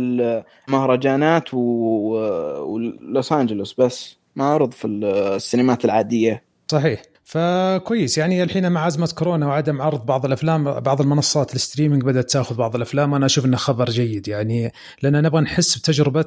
المهرجانات. ولوس أنجلوس بس ما عرض في السينمات العادية. صحيح. فكويس. يعني الحين مع أزمة كورونا وعدم عرض بعض الأفلام بعض المنصات ال streaming بدأت تأخذ بعض الأفلام وأنا أشوف إنه خبر جيد. يعني لأن نبغى نحس بتجربة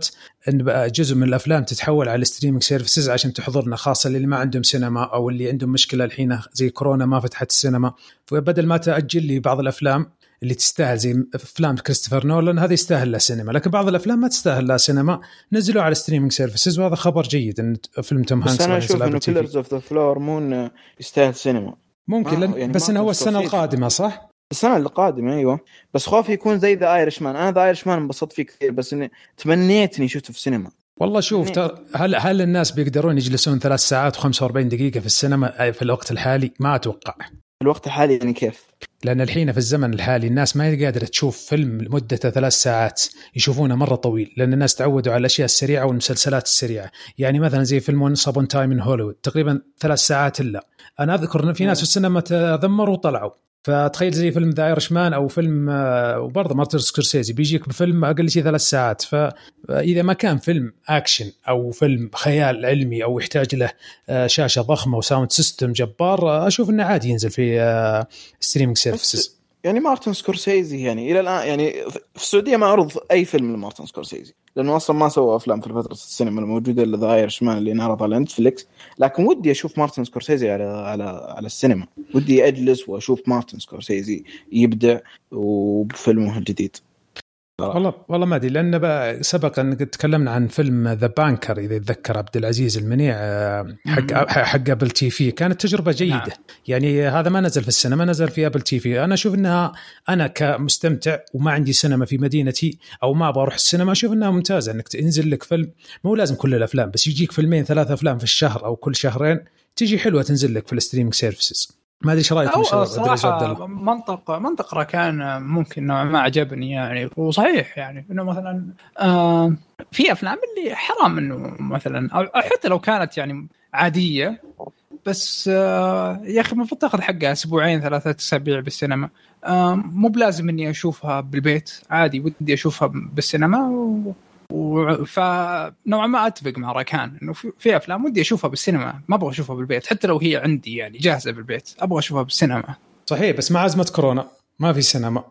إن بقى جزء من الأفلام تتحول على ال streaming services عشان تحضرنا خاصة اللي ما عندهم سينما أو اللي عندهم مشكلة الحين زي كورونا ما فتحت السينما فبدل ما تأجل لي بعض الأفلام اللي تستاهل زي أفلام كريستوفر نولان هذه يستاهل لها سينما. لكن بعض الأفلام ما تستاهل لها سينما. نزلوا على streaming services وهذا خبر جيد إن فيلم توم بس هانكس أنا راح أشوف إنه. كيلرز اوف ذا فلور مون يستاهل سينما. ممكن لن... يعني بس إنه هو السنة. القادمة صح؟ السنة القادمة أيوه. بس خوفي يكون زي The Irishman أنا The Irishman انبسطت فيه كثير بس إني تمنيت اني شفته في سينما والله شوف ترى هل هل الناس بيقدرون يجلسون ثلاث ساعات و45 دقيقة في السينما؟ في الوقت الحالي؟ ما أتوقع. في الوقت الحالي يعني كيف؟ لأن الحين في الزمن الحالي الناس ما هي قادرة تشوف فيلم مدته ثلاث ساعات يشوفونه مرة طويل لأن الناس تعودوا على الأشياء السريعة والمسلسلات السريعة. يعني مثلا زي فيلم Once Upon a Time in Hollywood تقريبا ثلاث ساعات إلا. أنا أذكر إن في ناس في السينما تذمروا وطلعوا. فتخيل زي فيلم The Irishman أو فيلم آه، وبرضه مارتن سكورسيزي بيجيك بفيلم أقل شيء ثلاث ساعات. فاذا ما كان فيلم أكشن أو فيلم خيال علمي أو يحتاج له آه، شاشة ضخمة و sound system جبار آه، أشوف إنه عادي ينزل في streaming services يعني مارتن سكورسيزي يعني إلى الآن يعني في السعودية ما عرض أي فيلم لمارتن سكورسيزي لأنه أصلا ما سوى أفلام في فتره السينما الموجودة إلا The Irishman اللي انعرض على Netflix لكن ودي أشوف مارتن سكورسيزي على على على السينما. ودي أجلس وأشوف مارتن سكورسيزي يبدع وبفيلمه الجديد. والله والله ما أدري لأن بقى سبق أن تكلمنا عن فيلم The Banker إذا يتذكر عبد العزيز المنيع آه، حق حق Apple TV كانت تجربة جيدة. نعم. يعني هذا ما نزل في السينما نزل في Apple TV أنا أشوف إنها أنا كمستمتع وما عندي سينما في مدينتي أو ما أبغى أروح السينما أشوف إنها ممتازة إنك تنزل لك فيلم. مو لازم كل الأفلام بس يجيك فيلمين ثلاث أفلام في الشهر أو كل شهرين تجي حلوة تنزل لك في ال streaming services ما أدري إيش رايكم منطق منطق راكان ممكن نوعا ما عجبني يعني وصحيح يعني إنه مثلا آه في أفلام اللي حرام إنه مثلا أو حتى لو كانت يعني عادية بس آه يا أخي المفروض تأخذ حقها أسبوعين ثلاثة أسابيع بالسينما. آه مو بلازم إني أشوفها بالبيت عادي ودي أشوفها بالسينما فنوعا ما أتفق مع راكان إنه في أفلام ودي أشوفها بالسينما ما أبغى أشوفها بالبيت حتى لو هي عندي يعني جاهزة بالبيت أبغى أشوفها بالسينما. صحيح بس مع أزمة كورونا ما في سينما.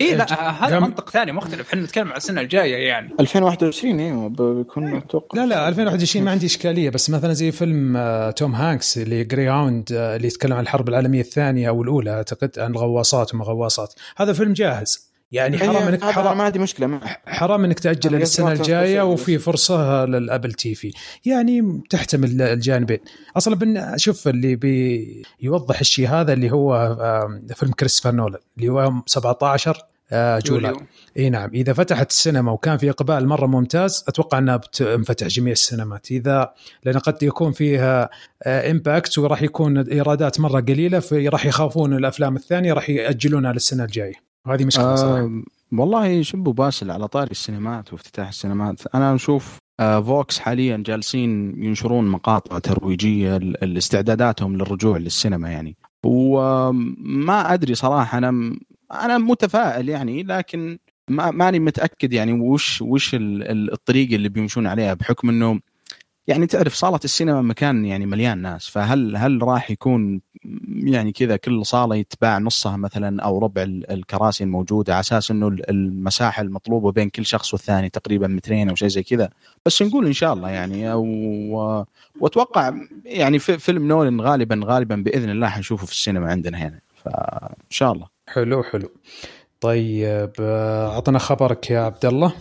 اي لا هذا منطق ثاني مختلف. إحنا نتكلم عن السنة الجاية يعني. 2021 أيوه بيكون أتوقع. لا لا 2021 ما عندي إشكالية بس مثلا زي فيلم آه، توم هانكس اللي Greyhound آه، اللي يتكلم عن الحرب العالمية الثانية أو الأولى أعتقد عن الغواصات وما غواصات هذا فيلم جاهز. يعني حرام إنك حرام ما عندي مشكلة. حرام إنك تأجل السنة الجاية وفي فرصة لل Apple TV. يعني تحتمل الجانبين. أصلا بن شوف اللي بيوضح الشيء هذا اللي هو فيلم كريستوفر نولان اللي هو 17 آه، July. إي نعم. إذا فتحت السينما وكان في إقبال مرة ممتاز أتوقع أنها بتنفتح جميع السينمات. إذا لأن قد يكون فيها impact آه، وراح يكون إيرادات مرة قليلة فراح يخافون الأفلام الثانية راح يأجلونها للسنة الجاية. وهذه مشكلة صراحة. آه والله شبه باسل على طاري السينمات وافتتاح السينمات. أنا أشوف آه فوكس حاليا جالسين ينشرون مقاطع ترويجية لاستعداداتهم للرجوع للسينما يعني. وما أدري صراحة أنا أنا متفائل يعني لكن ما ماني متأكد يعني وش وش الطريقة اللي بيمشون عليها بحكم إنه يعني تعرف صالة السينما مكان يعني مليان ناس فهل هل راح يكون يعني كذا كل صالة يتباع نصها مثلا أو ربع الكراسي الموجودة على أساس إنه المساحة المطلوبة بين كل شخص والثاني تقريبا مترين أو شيء زي كذا؟ بس نقول إن شاء الله يعني و... وأتوقع يعني في فيلم نولن غالبا غالبا بإذن الله حنشوفه في السينما عندنا هنا فإن شاء الله. حلو حلو. طيب اعطنا خبرك يا عبد الله.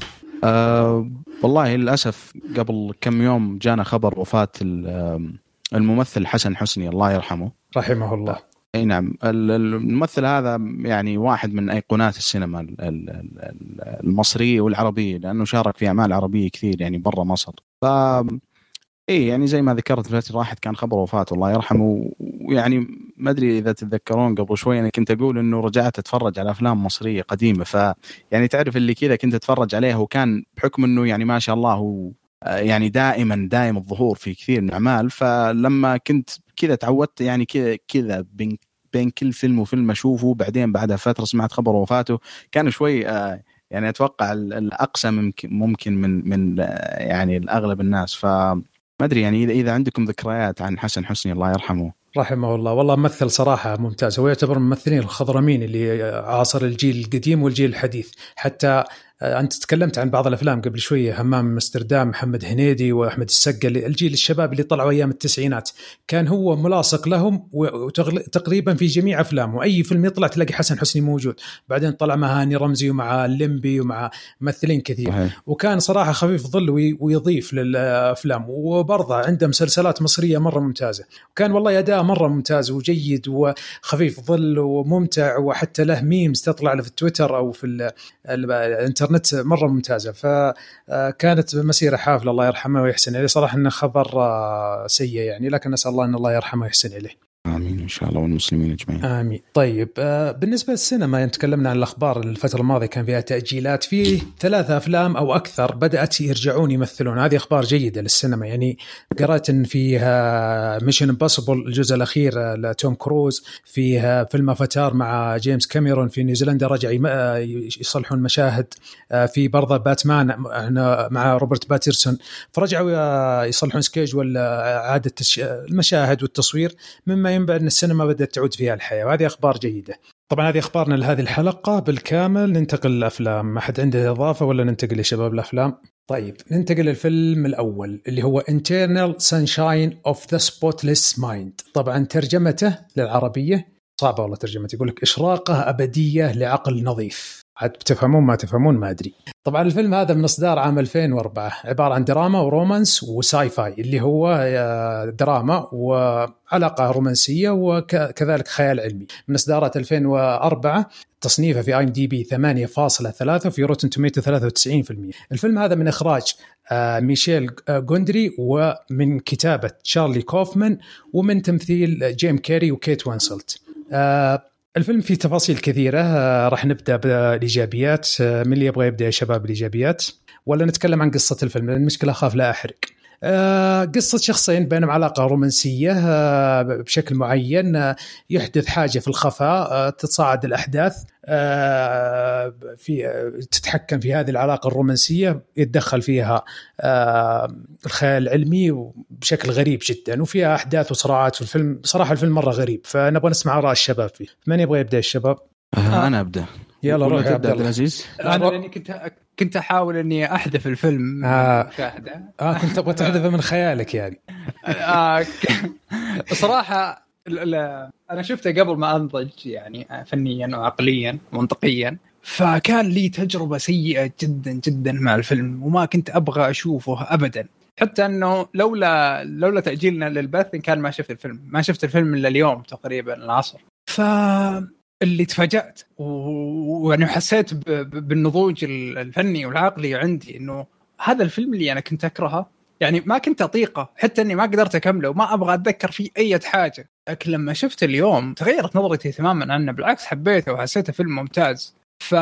أه والله للأسف قبل كم يوم جانا خبر وفاة الممثل حسن حسني الله يرحمه. رحمه الله. أي نعم الممثل هذا يعني واحد من أيقونات السينما المصرية والعربية لأنه شارك في أعمال عربية كثير يعني برا مصر. ف اي يعني زي ما ذكرت في الفترة راحت كان خبر وفاته الله يرحمه. ويعني ما أدري إذا تتذكرون قبل شوي أنا كنت أقول إنه رجعت أتفرج على أفلام مصرية قديمة. ف يعني تعرف اللي كذا كنت أتفرج عليها وكان بحكم إنه يعني ما شاء الله هو آه، يعني دائما دائم الظهور في كثير من الأعمال. فلما كنت كذا تعودت يعني كذا كذا بين بين كل فيلم وفيلم أشوفه. بعدين بعدها فترة سمعت خبر وفاته. كان شوي آه، يعني أتوقع الاقصى ممكن ممكن من من آه، يعني الاغلب الناس. ف ما أدري يعني اذا عندكم ذكريات عن حسن حسني الله يرحمه. رحمه الله. والله ممثل صراحة ممتاز هو يعتبر من الممثلين الخضرمين اللي عاصر الجيل القديم والجيل الحديث. حتى أنت تكلمت عن بعض الأفلام قبل شوية همام أمستردام محمد هنيدي وأحمد السقا الجيل الشباب اللي طلعوا أيام التسعينات. كان هو ملاصق لهم وتقريبا في جميع أفلامه. أي فيلم يطلع تلاقي حسن حسني موجود. بعدين طلع مع هاني رمزي ومع الليمبي ومع ممثلين كثير. وكان صراحة خفيف ظل ويضيف للأفلام. وبرضه عنده مسلسلات مصرية مرة ممتازة. وكان والله أداء مرة ممتاز وجيد وخفيف ظل وممتع. وحتى له memes تطلع له في التويتر أو في الإنترنت. الانترنت مرة ممتازة فكانت مسيرة حافلة الله يرحمه ويحسن إليه. صراحة إنه خبر آه، سيء يعني لكن نسال الله إن الله يرحمه ويحسن إليه. آمين إن شاء الله والمسلمين أجمعين. آمين. طيب آه بالنسبة للسينما يعني تكلمنا عن الأخبار الفترة الماضية كان فيها تأجيلات في ثلاثة أفلام أو أكثر بدأت يرجعون يمثلون. هذه أخبار جيدة للسينما يعني قرأت إن فيها Mission Impossible الجزء الأخير لتوم كروز فيها فيلم أفاتار مع جيمس كاميرون في نيوزيلندا رجع يصلحون مشاهد آه في برضه باتمان مع روبرت باتنسون فرجعوا آه، يصلحون سكيج ولا اعاده المشاهد والتصوير مما ينبع ان السينما بدأت تعود فيها الحياة وهذه أخبار جيدة. طبعا هذه أخبارنا لهذه الحلقة بالكامل. ننتقل للافلام ما حد عنده إضافة ولا ننتقل يا شباب الافلام طيب ننتقل للفيلم الأول اللي هو Internal Sunshine of the Spotless Mind. طبعا ترجمته للعربية صعبة والله ترجمته يقول لك إشراقة أبدية لعقل نظيف. عاد بتفهمون ما تفهمون ما أدري. طبعا الفيلم هذا من إصدار عام 2004 عبارة عن دراما و romance و sci-fi اللي هو آه، دراما وعلاقة رومانسية وكذلك خيال علمي. من إصدارات 2004 تصنيفه في IMDb 8.3 وفي Rotten Tomatoes 93% الفيلم هذا من إخراج آه، ميشيل جوندري ومن كتابة تشارلي كوفمان ومن تمثيل جيم كيري وكيت وينسلت. آه، الفيلم فيه تفاصيل كثيرة آه، راح نبدأ بالإيجابيات آه، من اللي يبغى يبدأ يا شباب الإيجابيات؟ ولا نتكلم عن قصة الفيلم؟ لأن المشكلة أخاف لا أحرق. قصة شخصين بينهم علاقة رومانسية بشكل معين يحدث حاجة في الخفاء تتصاعد الأحداث في تتحكم في هذه العلاقة الرومانسية يتدخل فيها الخيال العلمي بشكل غريب جدا وفيها أحداث وصراعات في الفيلم. صراحة الفيلم مرة غريب فنبغى نسمع آراء الشباب فيه. من يبغى يبدأ الشباب؟ أنا أبدأ. يلا روح يا عبد العزيز. أنا لأني كنت كنت أحاول أني أحذف الفيلم آه. آه كنت تبغى تحذفه من خيالك يعني. آه صراحة أنا شفته قبل ما أنضج يعني فنيا وعقليا ومنطقيا. فكان لي تجربة سيئة جدا جدا مع الفيلم وما كنت أبغى أشوفه ابدا. حتى أنه لولا لولا تأجيلنا للبث كان ما شفت الفيلم. ما شفت الفيلم إلا اليوم تقريبا العصر. ف اللي تفاجأت ويعني حسيت بالنضوج الفني والعقلي عندي إنه هذا الفيلم اللي أنا كنت أكرهه يعني ما كنت أطيقه حتى إني ما قدرت أكمله وما أبغى أتذكر فيه أي حاجة. لكن لما شفته اليوم تغيرت نظرتي تماما عنه بالعكس حبيته وحسيته فيلم ممتاز. ف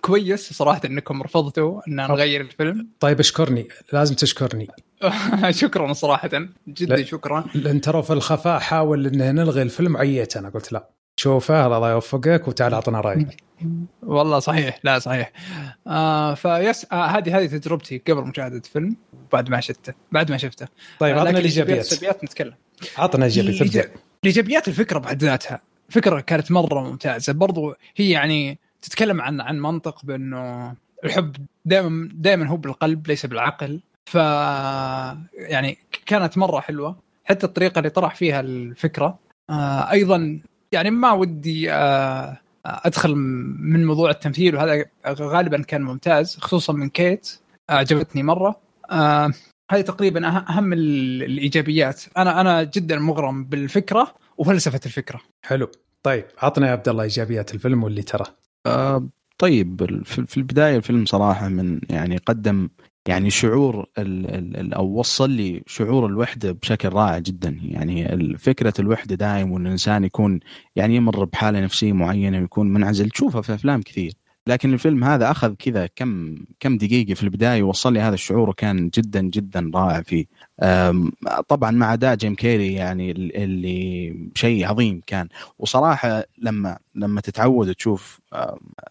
كويس صراحة إنكم رفضتوا إن نغير الفيلم. طيب اشكرني. لازم تشكرني. شكرا صراحة. جدا شكرا. لأن ترى في الخفاء حاول إنه نلغي الفيلم عييت أنا قلت لا. شوفه الله يوفقك وتعال أعطنا رأيك. والله صحيح. لا صحيح. آه فيس آه هذه هذه تجربتي قبل مشاهدة فيلم بعد ما شفته. بعد ما شفته. طيب عطنا الإيجابيات. الايجابيات نتكلم. عطنا إيجابيات الايجابيات الفكرة بحد ذاتها. فكرة كانت مرة ممتازة. برضو هي يعني تتكلم عن عن منطق بأنه الحب دائما دائما هو بالقلب ليس بالعقل. ف يعني كانت مرة حلوة. حتى الطريقة اللي طرح فيها الفكرة. آه أيضا يعني ما ودي آه أدخل من موضوع التمثيل وهذا غالبا كان ممتاز خصوصا من كيت. أعجبتني مرة. آه هذه تقريبا أهم الإيجابيات. أنا أنا جدا مغرم بالفكرة وفلسفة الفكرة. حلو. طيب عطنا يا عبد الله إيجابيات الفيلم واللي ترى. آه طيب في البداية الفيلم صراحة من يعني قدم يعني شعور ال ال أو وصل لي شعور الوحدة بشكل رائع جدا. يعني فكرة الوحدة دائم وإن الإنسان يكون يعني يمر بحالة نفسية معينة ويكون منعزل. تشوفها في أفلام كثير. لكن الفيلم هذا أخذ كذا كم كم دقيقة في البداية ووصل لي هذا الشعور وكان جدا جدا رائع فيه. طبعا مع أداء جيم كيري يعني اللي شيء عظيم كان. وصراحة لما لما تتعود تشوف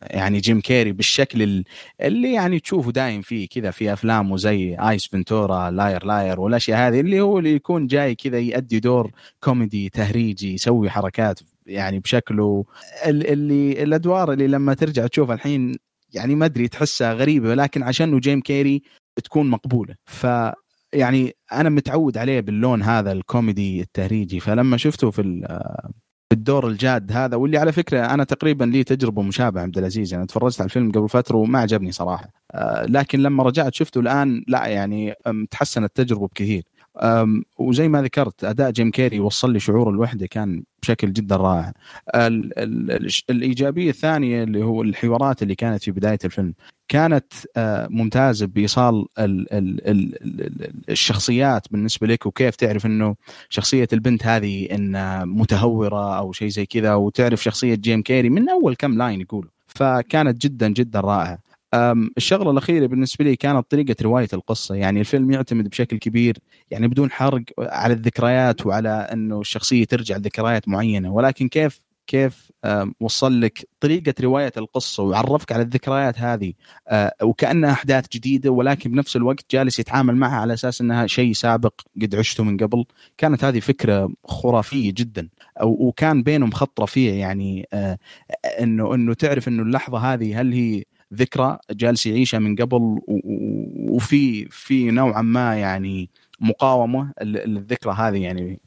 يعني جيم كيري بالشكل اللي يعني تشوفه دايم فيه كذا في افلامه زي Ace Ventura Liar Liar والأشياء هذه اللي هو اللي يكون جاي كذا يؤدي دور كوميدي تهريجي يسوي حركات يعني بشكله. اللي الأدوار اللي لما ترجع تشوفها الحين يعني ما أدري تحسها غريبة ولكن عشانه جيم كيري تكون مقبولة. ف يعني أنا متعود عليه باللون هذا الكوميدي التهريجي. فلما شفته في الدور الجاد هذا واللي على فكرة أنا تقريبا لي تجربة مشابهة عبد العزيز. يعني تفرجت على الفيلم قبل فترة وما عجبني صراحة. آه، لكن لما رجعت شفته الآن لا يعني تحسنت التجربه بكثير. وزي ما ذكرت أداء جيم كيري وصل لي شعور الوحدة كان بشكل جدا رائع. ال ال الإيجابية الثانية اللي هو الحوارات اللي كانت في بداية الفيلم كانت ممتازة بإيصال ال ال ال الشخصيات بالنسبة لك وكيف تعرف إنه شخصية البنت هذه إن متهورة أو شيء زي كذا وتعرف شخصية جيم كيري من أول كم line يقولوا فكانت جدا جدا رائعة. الشغلة الأخيرة بالنسبة لي كانت طريقة رواية القصة. يعني الفيلم يعتمد بشكل كبير يعني بدون حرق على الذكريات وعلى إنه الشخصية ترجع لذكريات معينة. ولكن كيف كيف وصل لك طريقة رواية القصة وعرفك على الذكريات هذه آه، وكأنها أحداث جديدة ولكن بنفس الوقت جالس يتعامل معها على أساس إنها شيء سابق قد عشته من قبل. كانت هذه فكرة خرافية جدا وكان بينهم خط رفيع يعني آه، إنه إنه تعرف إنه اللحظة هذه هل هي ذكرى جالس يعيشها من قبل وفي في نوعا ما يعني مقاومة للذكرى هذه يعني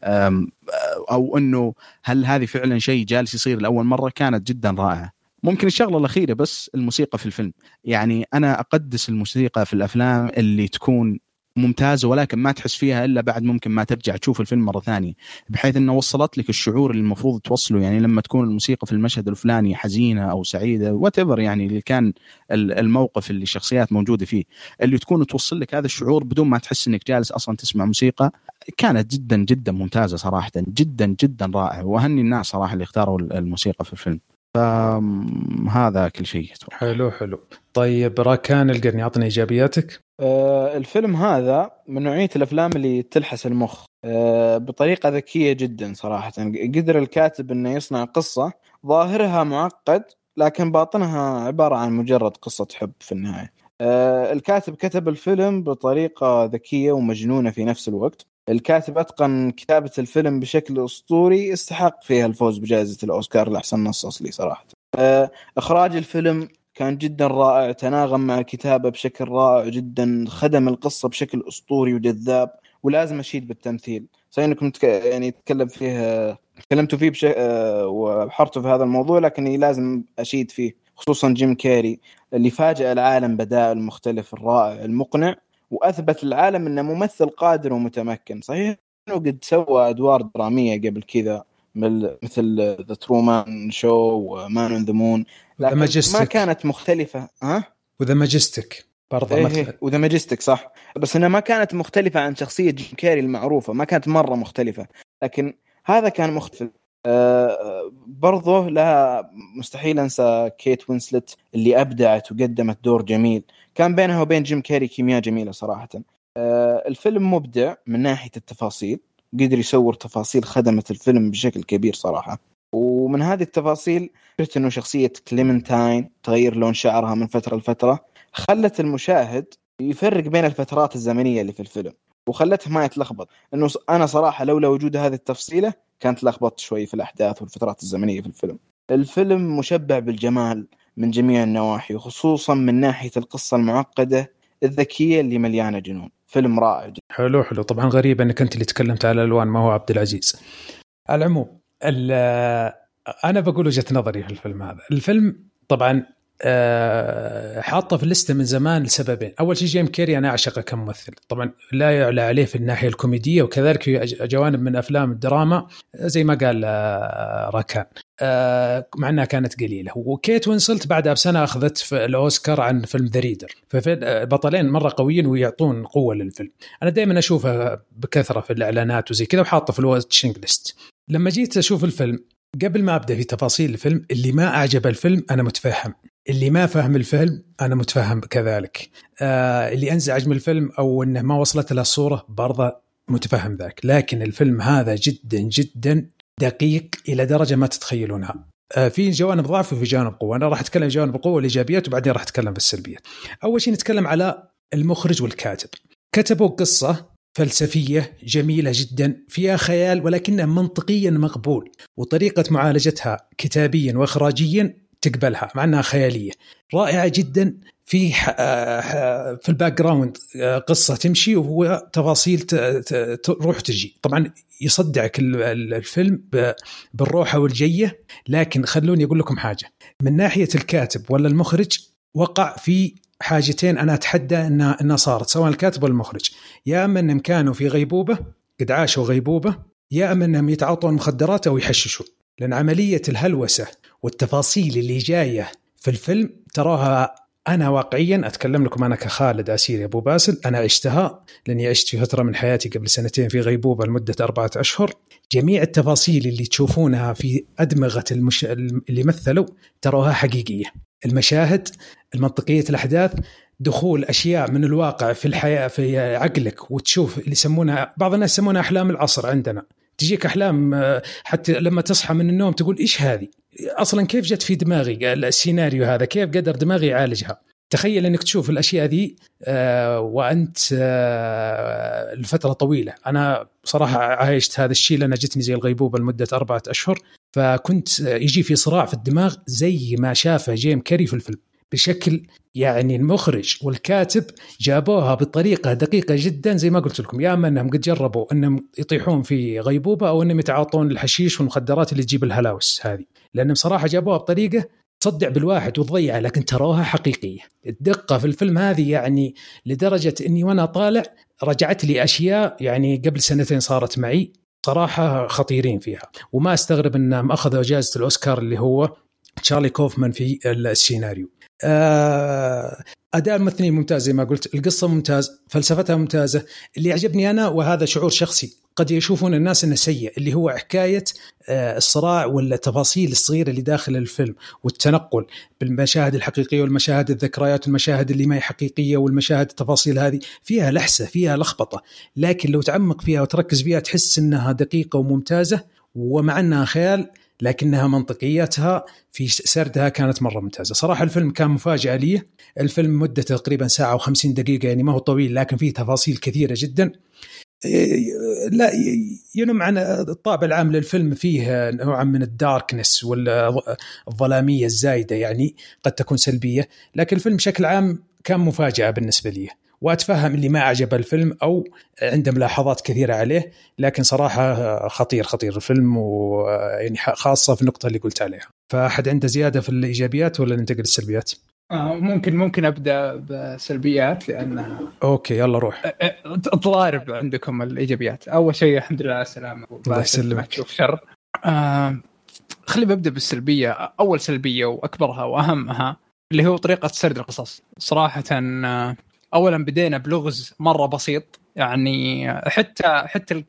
أو إنه هل هذه فعلا شيء جالس يصير لأول مرة؟ كانت جدا رائعة. ممكن الشغلة الأخيرة بس الموسيقى في الفيلم. يعني أنا أقدس الموسيقى في الأفلام اللي تكون ممتازة ولكن ما تحس فيها إلا بعد ممكن ما ترجع تشوف الفيلم مرة ثانية بحيث إنه وصلت لك الشعور اللي المفروض توصله. يعني لما تكون الموسيقى في المشهد الفلاني حزينة أو سعيدة وات يعني اللي كان ال- الموقف اللي الشخصيات موجودة فيه اللي تكون توصل لك هذا الشعور بدون ما تحس إنك جالس أصلا تسمع موسيقى كانت جدا جدا ممتازة صراحة جدا جدا رائع وأهني الناس صراحة اللي اختاروا الموسيقى في الفيلم. فهذا كل شيء. حلو حلو. طيب راكان القرني اعطني إيجابياتك. آه، الفيلم هذا من نوعية الأفلام اللي تلحس المخ. آه، بطريقة ذكية جدا صراحة. قدر الكاتب أنه يصنع قصة ظاهرها معقد لكن باطنها عبارة عن مجرد قصة حب في النهاية. آه، الكاتب كتب الفيلم بطريقة ذكية ومجنونة في نفس الوقت. الكاتب أتقن كتابة الفيلم بشكل أسطوري يستحق فيها الفوز بجائزة الأوسكار لأحسن نص أصلي صراحة. آه، إخراج الفيلم كان جدا رائع تناغم مع الكتابة بشكل رائع جدا خدم القصة بشكل أسطوري وجذاب ولازم أشيد بالتمثيل. صحيح أنكم تك... يعني تكلم فيه تكلمتوا فيه بش... آه، وبحرتوا في هذا الموضوع لكني لازم أشيد فيه خصوصا جيم كاري اللي فاجأ العالم بدائل مختلف الرائع المقنع. وأثبت للعالم أنه ممثل قادر ومتمكن صحيح؟ أنه قد سوى أدوار درامية قبل كذا مثل The Truman Show و Man on the Moon لكن ما. كانت مختلفة. ها؟ و The Majestic برضه إيه مثل إيه و The Majestic صح. بس إنها ما كانت مختلفة عن شخصية جيم كاري المعروفة ما كانت مرة مختلفة. لكن هذا كان مختلف. آه برضه لها مستحيل أنسى كيت وينسلت اللي أبدعت وقدمت دور جميل. كان بينها وبين جيم كاري كيمياء جميلة صراحة. آه الفيلم مبدع من ناحية التفاصيل قدر يصور تفاصيل خدمت الفيلم بشكل كبير صراحة. ومن هذه التفاصيل شفت إنه شخصية كليمنتاين تغير لون شعرها من فترة لفترة خلت المشاهد يفرق بين الفترات الزمنية اللي في الفيلم وخلته ما يتلخبط. إنه أنا صراحة لولا وجود هذه التفصيلة كانت لخبطت شوي في الأحداث والفترات الزمنية في الفيلم. الفيلم مشبع بالجمال من جميع النواحي وخصوصا من ناحية القصة المعقدة الذكية اللي مليانة جنون. فيلم رائع جدا. حلو حلو. طبعا غريب إنك أنت اللي تكلمت على الالوان ما هو عبد العزيز. على العموم ال- أنا بقول وجهة نظري في الفيلم هذا. الفيلم طبعا آه، حاطه في ال list ه من زمان لسببين. أول شيء جيم كيري أنا أعشقه كممثل. طبعا لا يعلى عليه في الناحية الكوميدية وكذلك في أج- جوانب من أفلام الدراما زي ما قال آه، راكان. مع إنها كانت قليلة. وكيت وينسلت بعدها بسنة أخذت في الأوسكار عن فيلم The Reader فبطلين مرة قويين ويعطون قوة للفيلم. أنا دائما أشوفها بكثرة في الإعلانات وزي كذا وحاطة في الواتشنج ليست. لما جيت أشوف الفيلم قبل ما أبدأ في تفاصيل الفيلم اللي ما أعجب الفيلم أنا متفهم. اللي ما فهم الفيلم أنا متفهم كذلك. آه اللي أنزعج من الفيلم أو إنه ما وصلت له الصورة برضه متفهم ذاك. لكن الفيلم هذا جدا جدا دقيق إلى درجة ما تتخيلونها. آه في جوانب ضعف وفي جوانب قوة. أنا راح أتكلم جوانب القوه والإيجابيات وبعدين راح أتكلم بالسلبيات أول شيء نتكلم على المخرج والكاتب. كتبوا قصة فلسفية جميلة جدا فيها خيال ولكنها منطقيا مقبول وطريقة معالجتها كتابيا واخراجيا تقبلها مع أنها خيالية. رائعة جدا في آه، في ال background آه، قصة تمشي وهو تفاصيل تروح تجي. طبعا يصدعك ال- ال- الفيلم بالروحة والجية لكن خلوني أقول لكم حاجة. من ناحية الكاتب ولا المخرج وقع في حاجتين أنا أتحدى انها إنها صارت سواء الكاتب ولا المخرج. يا أما إنهم كانوا في غيبوبة قد عاشوا غيبوبة يا أما إنهم يتعاطون مخدرات أو يحششوا لأن عملية الهلوسة والتفاصيل اللي جاية في الفيلم تراها أنا واقعيا أتكلم لكم أنا كخالد عسيري أبو باسل. أنا عشتها لأني عشت في فترة من حياتي قبل سنتين في غيبوبة لمدة أربعة أشهر. جميع التفاصيل اللي تشوفونها في أدمغة المش... اللي مثلوا تراها حقيقية. المشاهد المنطقية الأحداث دخول أشياء من الواقع في الحياة في عقلك وتشوف اللي يسمونها بعض الناس يسمونها أحلام العصر عندنا. تجيك أحلام آه، حتى لما تصحى من النوم تقول إيش هذه؟ أصلا كيف جت في دماغي السيناريو هذا؟ كيف قدر دماغي يعالجها؟ تخيل إنك تشوف الأشياء ذي آه، وأنت آه، لفترة طويلة، أنا صراحة عايشت هذا الشيء لأن جتني زي الغيبوبة لمدة أربعة أشهر فكنت يجي في صراع في الدماغ زي ما شافه جيم كاري في الفيلم بشكل يعني المخرج والكاتب جابوها بطريقة دقيقة جدا زي ما قلت لكم. يا أما أنهم قد جربوا أنهم يطيحون في غيبوبة أو أنهم يتعاطون الحشيش والمخدرات اللي تجيب الهلاوس هذه. لأنهم صراحة جابوها بطريقة تصدع بالواحد وتضيعه لكن تروها حقيقية. الدقة في الفيلم هذه يعني لدرجة إني وأنا طالع رجعت لي أشياء يعني قبل سنتين صارت معي صراحة خطيرين فيها. وما أستغرب إنهم أخذوا جائزه الأوسكار اللي هو تشارلي كوفمان في السيناريو. أداء الممثلين ممتاز زي ما قلت. القصة ممتاز فلسفتها ممتازة. اللي يعجبني أنا وهذا شعور شخصي قد يشوفون الناس إنه سيء اللي هو حكاية آه، الصراع والتفاصيل الصغيرة اللي داخل الفيلم والتنقل بالمشاهد الحقيقية والمشاهد الذكريات والمشاهد اللي ما هي حقيقية والمشاهد التفاصيل هذه. فيها لحسة فيها لخبطة لكن لو تعمق فيها وتركز فيها تحس إنها دقيقة وممتازة. ومع إنها خيال لكنها منطقيتها في سردها كانت مرة ممتازة. صراحة الفيلم كان مفاجأة لي. الفيلم مدته تقريبا ساعة و50 دقيقة يعني ما هو طويل لكن فيه تفاصيل كثيرة جدا. لا ينم عن الطابع العام للفيلم فيه نوعا من الداركنس والظلاميه الزايدة يعني قد تكون سلبية. لكن الفيلم بشكل عام كان مفاجأة بالنسبة لي. وأتفهم اللي ما عجب الفيلم أو عنده ملاحظات كثيرة عليه لكن صراحة خطير خطير الفيلم ويعني خاصة في النقطة اللي قلت عليها. فأحد عنده زيادة في الإيجابيات ولا ننتقل للسلبيات؟ آه ممكن ممكن أبدأ بسلبيات لأن أوكي يلا روح. تضارب عندكم الإيجابيات. أول شيء الحمد لله على السلامه الله يسلمك. تشوف شر. آه خليني ببدأ بالسلبية. أول سلبية وأكبرها وأهمها اللي هو طريقة سرد القصص. صراحة آه اولا بدينا بلغز مرة بسيط. يعني حتى حتى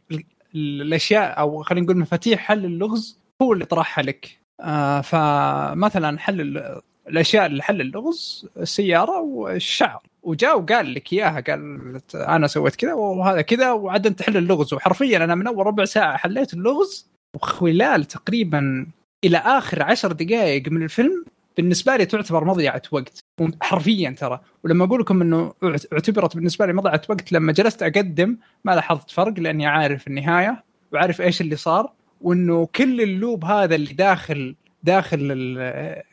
الأشياء أو خلينا نقول مفاتيح حل اللغز هو اللي طرحها لك. آه فمثلا حل الأشياء اللي حل اللغز السيارة والشعر. وجاء وقال لك إياها قال أنا سويت كذا وهذا كذا وعاد انت تحل اللغز. وحرفيا أنا من أول ربع ساعة حليت اللغز وخلال تقريبا إلى آخر عشر دقائق من الفيلم بالنسبة لي تعتبر مضيعة وقت حرفيا ترى. ولما أقول لكم إنه اعتبرت بالنسبة لي مضيعة وقت لما جلست أقدم ما لاحظت فرق لأني عارف النهاية وعارف إيش اللي صار وإنه كل اللوب هذا اللي داخل داخل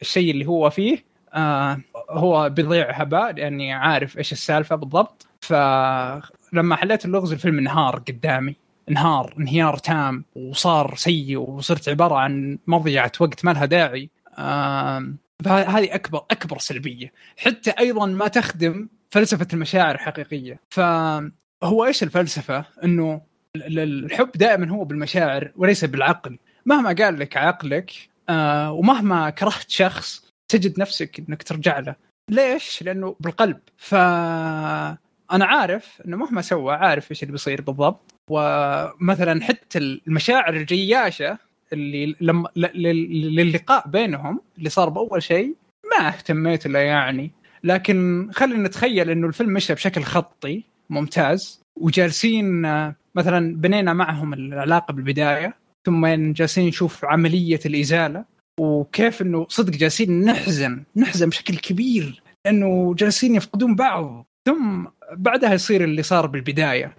الشيء اللي هو فيه آه هو بيضيع هباء لأني عارف إيش السالفة بالضبط. فلما حليت اللغز الفيلم انهار قدامي. انهار انهيار تام وصار سيء وصرت عبارة عن مضيعة وقت ما لها داعي. آه فهذه اكبر أكبر سلبية. حتى أيضا ما تخدم فلسفة المشاعر الحقيقية. فهو إيش الفلسفة؟ إنه الحب دائما هو بالمشاعر وليس بالعقل. مهما قال لك عقلك آه ومهما كرهت شخص تجد نفسك إنك ترجع له. ليش؟ لأنه بالقلب. ف أنا عارف إنه مهما سوى عارف إيش اللي بيصير بالضبط. ومثلا حتى المشاعر الجياشة اللي لما للقاء بينهم اللي صار بأول شيء ما اهتميت له يعني. لكن خلينا نتخيل إنه الفيلم مشى بشكل خطي ممتاز وجالسين مثلا بنينا معهم العلاقة بالبداية ثم جالسين نشوف عملية الإزالة وكيف إنه صدق جالسين نحزن نحزن بشكل كبير لأنه جالسين يفقدون بعض. ثم بعدها يصير اللي صار بالبداية.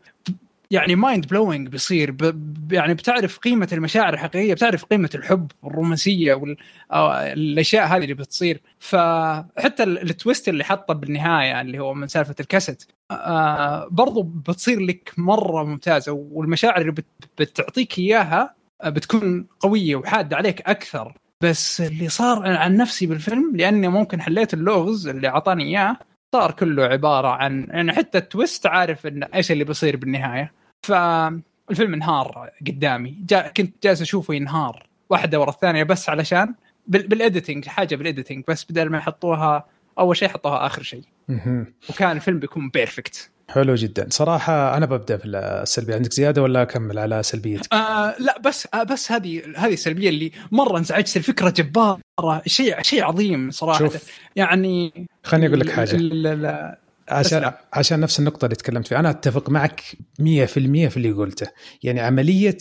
يعني mind blowing بيصير ب... يعني بتعرف قيمة المشاعر الحقيقية بتعرف قيمة الحب والرومانسية والاشياء هذه اللي بتصير. فحتى ال twist اللي حطه بالنهاية اللي هو من سالفة الكاسيت آه برضو بتصير لك مرة ممتازة. والمشاعر اللي بت... بتعطيك إياها بتكون قوية وحادة عليك أكثر. بس اللي صار عن نفسي بالفيلم لأني ممكن حليت اللغز اللي أعطاني إياه صار كله عبارة عن يعني حتى ال twist عارف إن إيش اللي بيصير بالنهاية. فالفيلم انهار قدامي. جا كنت جالس أشوفه ينهار واحدة ورا الثانية بس علشان بال editing حاجة بال editing بس بدل ما يحطوها أول شيء حطوها آخر شيء وكان الفيلم بيكون perfect حلو جدا. صراحة أنا ببدأ في السلبية. عندك زيادة ولا أكمل على سلبيتك؟ آه لا بس آه بس هذه هذه السلبية اللي مرة انزعجت. الفكرة جبارة. شيء شيء عظيم صراحة. شوف. يعني خليني أقول لك حاجة. عشان عشان نفس النقطة اللي تكلمت فيها. أنا أتفق معك 100% في اللي قلته. يعني عملية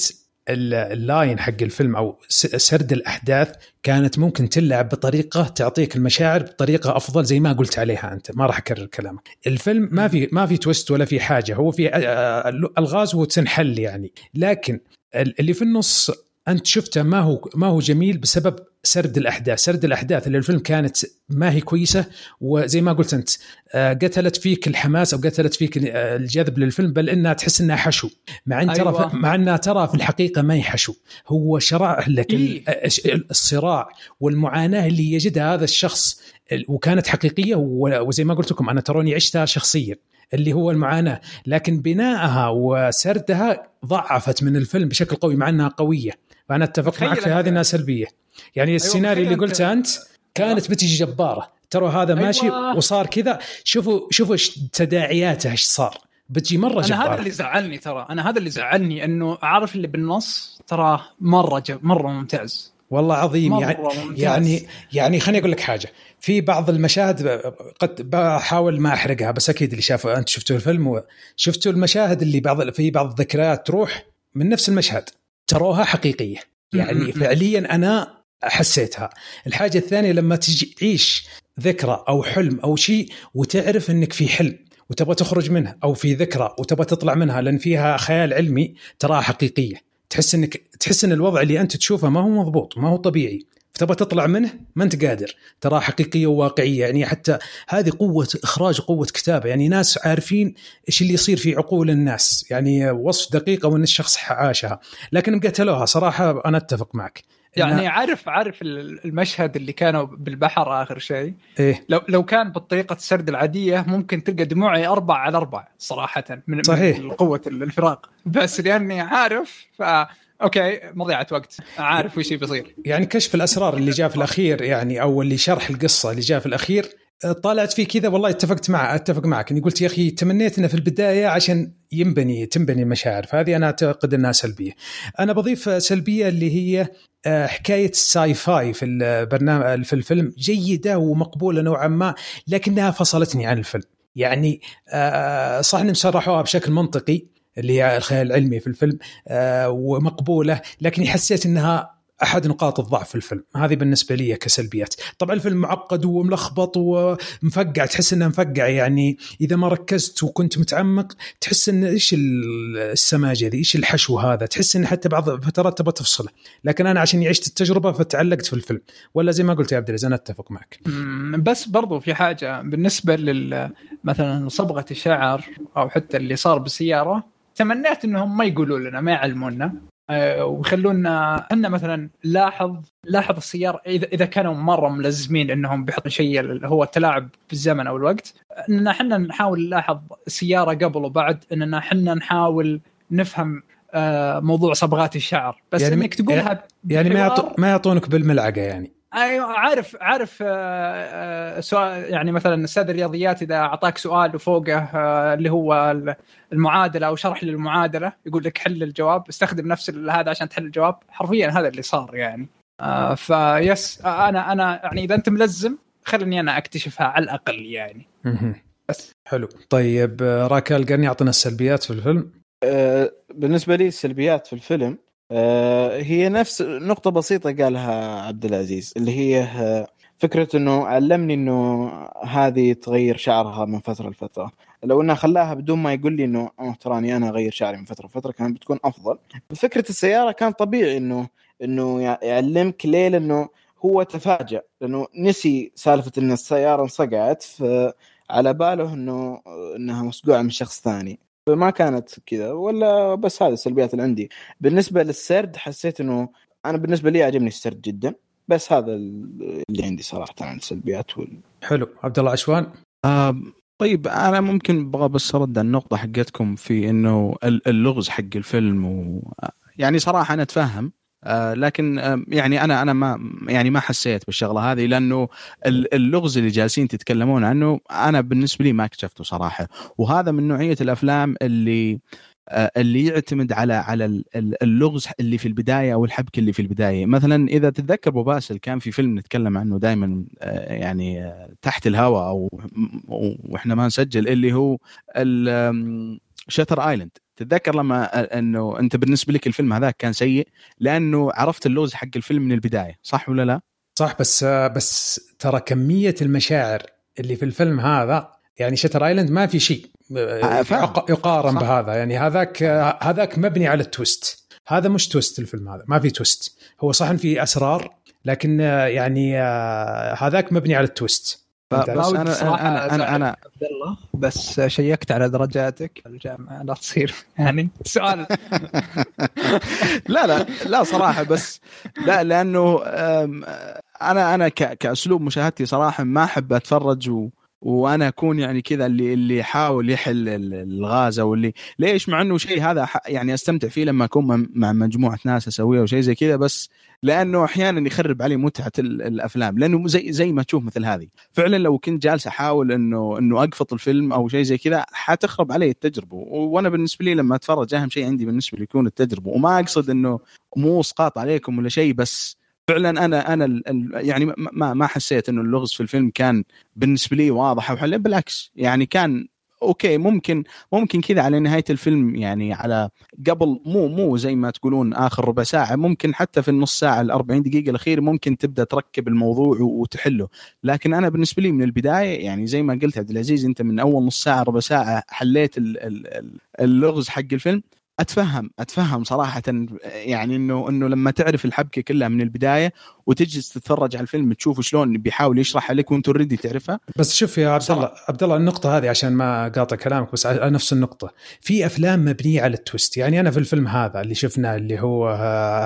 ال- ال line حق الفيلم أو سرد الأحداث كانت ممكن تلعب بطريقة تعطيك المشاعر بطريقة أفضل زي ما قلت عليها أنت. ما راح أكرر كلامك. الفيلم ما في ما في twist ولا في حاجة. هو في ألغاز وتنحل يعني. لكن ال- اللي في النص أنت شفته ما هو ما هو جميل بسبب سرد الأحداث، سرد الأحداث اللي الفيلم كانت ما هي كويسة وزي ما قلت أنت آه، قتلت فيك الحماس أو قتلت فيك آه، الجذب للفيلم بل إنها تحس إنها حشو، مع إن ترى أيوة. مع إنها ترى في الحقيقة ما هي حشو، هو شرح لك إيه. ال- الصراع والمعاناة اللي يجدها هذا الشخص ال- وكانت حقيقية وزي ما قلت لكم أنا تروني عشتها شخصيا اللي هو المعاناة، لكن بنائها وسردها ضعفت من الفيلم بشكل قوي مع إنها قوية، فأنا أتفق معك في هذه إنها سلبية. يعني السيناريو اللي قلته أنت. كانت بتجي جبارة، ترى هذا ماشي أيوة. وصار كذا، شوفوا شوفوا تداعياته إيش صار، بتجي مرة أنا هذا. اللي زعلني ترى. أنا هذا اللي زعلني إنه عارف اللي بالنص ترى مرة جب مرة ممتاز. والله عظيم. مرة يعني ممتاز. يعني يعني خليني أقول لك حاجة. في بعض المشاهد قد بحاول ما أحرقها بس أكيد اللي شافه أنت شفتوا الفيلم شفتوا المشاهد اللي بعض في بعض الذكريات تروح من نفس المشهد. تروها حقيقية. يعني. فعليا أنا حسيتها. الحاجة الثانية لما تجي تعيش ذكرى أو حلم أو شيء وتعرف إنك في حلم وتبغى تخرج منها أو في ذكرى وتبغى تطلع منها لأن فيها خيال علمي تراها حقيقية. تحس انك تحس إن الوضع اللي أنت تشوفه ما هو مضبوط ما هو طبيعي. فتبغى تطلع منه ما انت قادر. تراه حقيقية وواقعية يعني حتى هذه قوة إخراج قوة كتابة يعني ناس عارفين إيش اللي يصير في عقول الناس يعني وصف دقيق أو ان الشخص عاشها. لكن قتلوها صراحة أنا أتفق معك. يعني عارف عارف ال- المشهد اللي كانوا بالبحر آخر شيء؟ إيه. لو لو كان بالطريقة السرد العادية ممكن تلقى دموعي أربع على أربع صراحة من صحيح. من قوه الفراق. بس لأني عارف ف okay مضيعة وقت. عارف وش بيصير. يعني كشف الأسرار اللي جاء في الأخير يعني أو اللي شرح القصة اللي جاء في الأخير طالعت فيه كذا والله اتفقت مع أتفق معك. إني قلت يا أخي تمنيت إنه في البداية عشان ينبني تنبني المشاعر. فهذه أنا أعتقد إنها سلبية. أنا بضيف سلبية اللي هي آه، حكاية ال sci-fi في البرنامج في الفيلم. جيدة ومقبولة نوعا ما لكنها فصلتني عن الفيلم. يعني آه، صح إنهم شرحوها بشكل منطقي اللي هي الخيال العلمي في الفيلم آه، ومقبولة لكني حسيت إنها أحد نقاط الضعف في الفيلم. هذه بالنسبة لي كسلبيات. طبعا الفيلم معقد وملخبط ومفقع تحس إنه مفقع. يعني إذا ما ركزت وكنت متعمق تحس إن إيش السماجة ذي؟ إيش الحشو هذا؟ تحس إن حتى بعض الفترات تبغى تفصله. لكن أنا عشان عشت التجربة فتعلقت في الفيلم. ولا زي ما قلت يا عبد العزيز أنا أتفق معك. بس برضو في حاجة. بالنسبة لل مثلا صبغة الشعر أو حتى اللي صار بالسيارة تمنيت إنهم ما يقولوا لنا ما يعلمونا آه، ويخلونا إحنا مثلا لاحظ لاحظ السيارة إذا إذا كانوا مرة ملزمين إنهم بيحطوا شيء اللي هو التلاعب بالزمن أو الوقت إننا إحنا نحاول نلاحظ السياره قبل وبعد إننا إحنا نحاول نفهم آه، موضوع صبغات الشعر. بس يعني إنك تقولها يعني ما يعطونك بالملعقة يعني. أيوه عارف عارف آه، آه، سؤال يعني مثلا أستاذ الرياضيات إذا أعطاك سؤال وفوقه آه، اللي هو المعادلة أو شرح للمعادلة يقول لك حل الجواب. استخدم نفس هذا عشان تحل الجواب. حرفيا هذا اللي صار يعني. فيس أنا أنا يعني إذا أنت ملزم خلني أنا أكتشفها على الأقل يعني. بس. حلو. طيب راكال قرني يعطينا السلبيات في الفيلم؟ بالنسبة لي السلبيات في الفيلم هي نفس نقطة بسيطة قالها عبد العزيز اللي هي آه، فكرة إنه علمني إنه هذه تغير شعرها من فترة لفترة. لو انه خلاها بدون ما يقول لي إنه تراني أنا أغير شعري من فترة لفترة كانت بتكون أفضل. فكرة السيارة كان طبيعي إنه إنه يع- يعلمك ليه لأنه هو تفاجأ لأنه نسي سالفة إن السيارة انصقعت فعلى باله إنه إنها مسقوعة من شخص ثاني. فما كانت كذا ولا بس هذه السلبيات اللي عندي. بالنسبة للسرد حسيت إنه أنا بالنسبة لي عجبني السرد جدا بس هذا اللي عندي صراحة عن السلبيات وال... حلو. عبد الله عشوان؟ آه طيب أنا ممكن أبغى بس ارد على النقطة حقتكم في إنه ال- اللغز حق الفيلم و يعني صراحة أنا أتفهم آه لكن آه يعني أنا أنا ما يعني ما حسيت بالشغلة هذه لأنه ال- اللغز اللي جالسين تتكلمون عنه أنا بالنسبة لي ما اكتشفته صراحة. وهذا من نوعية الأفلام اللي آه، اللي يعتمد على على ال- ال- اللغز اللي في البداية أو الحبكة اللي في البداية. مثلا إذا تتذكر أبو باسل كان في فيلم نتكلم عنه دائما يعني تحت الهواء أو وإحنا ما نسجل اللي هو Shutter Island تتذكر لما أنه أنت بالنسبة لك الفيلم هذاك كان سيء لأنه عرفت ال clues حق الفيلم من البداية صح ولا لا؟ صح بس بس ترى كمية المشاعر اللي في الفيلم هذا يعني Shutter Island ما في شيء يقارن صح. بهذا. يعني هذاك هذاك مبني على ال twist. هذا مش twist الفيلم هذا ما في twist. هو صح في أسرار لكن يعني هذاك مبني على ال twist. بس أنا أنا أنا, أنا عبد الله. بس شيكت على درجاتك الجامعة لا تصير يعني سؤال. لا لا لا صراحة بس لا لأنه أنا أنا كأسلوب مشاهدتي صراحة ما أحب أتفرج و وأنا أكون يعني كذا اللي اللي يحاول يحل ألغاز أو اللي ليش؟ مع إنه شيء هذا يعني أستمتع فيه لما أكون مع مجموعة ناس اسويه أو شيء زي كذا بس لأنه أحيانا يخرب علي متعة الأفلام. لأنه زي زي ما تشوف مثل هذه. فعلا لو كنت جالس أحاول انه إنه أقفط الفيلم أو شيء زي كذا حتخرب علي التجربة. وأنا بالنسبة لي لما أتفرج أهم شيء عندي بالنسبة لي يكون التجربة. وما أقصد إنه مو اسقاط عليكم ولا شيء بس فعلا أنا أنا يعني ما ما حسيت إنه اللغز في الفيلم كان بالنسبة لي واضح أو بالعكس يعني كان أوكي ممكن ممكن كذا على نهاية الفيلم يعني على قبل مو مو زي ما تقولون آخر ربع ساعة ممكن حتى في النص ساعة ال 40 دقيقة الاخيره ممكن تبدأ تركب الموضوع وتحله. لكن أنا بالنسبة لي من البداية يعني زي ما قلت عبد العزيز أنت من أول نص ساعة ربع ساعة حليت اللغز حق الفيلم. أتفهم أتفهم صراحة يعني إنه إنه لما تعرف الحبكة كلها من البداية وتجلس تتفرج على الفيلم تشوف شلون بيحاول يشرح لك وأنت اوريدي تعرفها. بس شوف يا عبد الله عبد الله النقطة هذه عشان ما قاطع كلامك بس على نفس النقطة. في أفلام مبنية على ال twist. يعني أنا في الفيلم هذا اللي شفناه اللي هو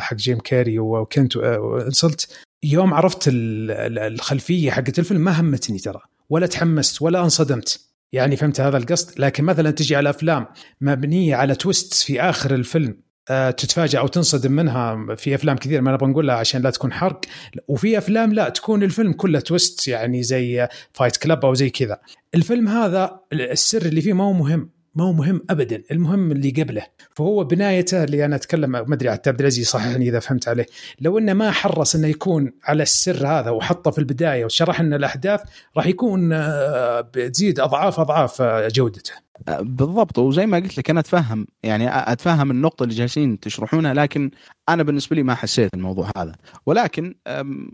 حق جيم كاري وكنت وصلت يوم عرفت الخلفية حقت الفيلم ما همتني ترى. ولا تحمست ولا انصدمت. يعني فهمت هذا القصد؟ لكن مثلا تجي على أفلام مبنية على twist في آخر الفيلم آه، تتفاجأ أو تنصدم منها في أفلام كثير ما نبغى نقولها عشان لا تكون حرق. وفي أفلام لا تكون الفيلم كله twist يعني زي Fight Club أو زي كذا. الفيلم هذا السر اللي فيه ما هو مهم. ما هو مهم ابدا المهم اللي قبله. فهو بنايته اللي أنا أتكلم ما أدري عبد العزيز صححني إذا فهمت عليه لو إنه ما حرص إنه يكون على السر هذا وحطه في البداية وشرح لنا الأحداث راح يكون آه، بتزيد أضعاف أضعاف آه، جودته. بالضبط وزي ما قلت لك أنا أتفهم يعني أتفهم النقطة اللي جالسين تشرحونها لكن أنا بالنسبة لي ما حسيت الموضوع هذا. ولكن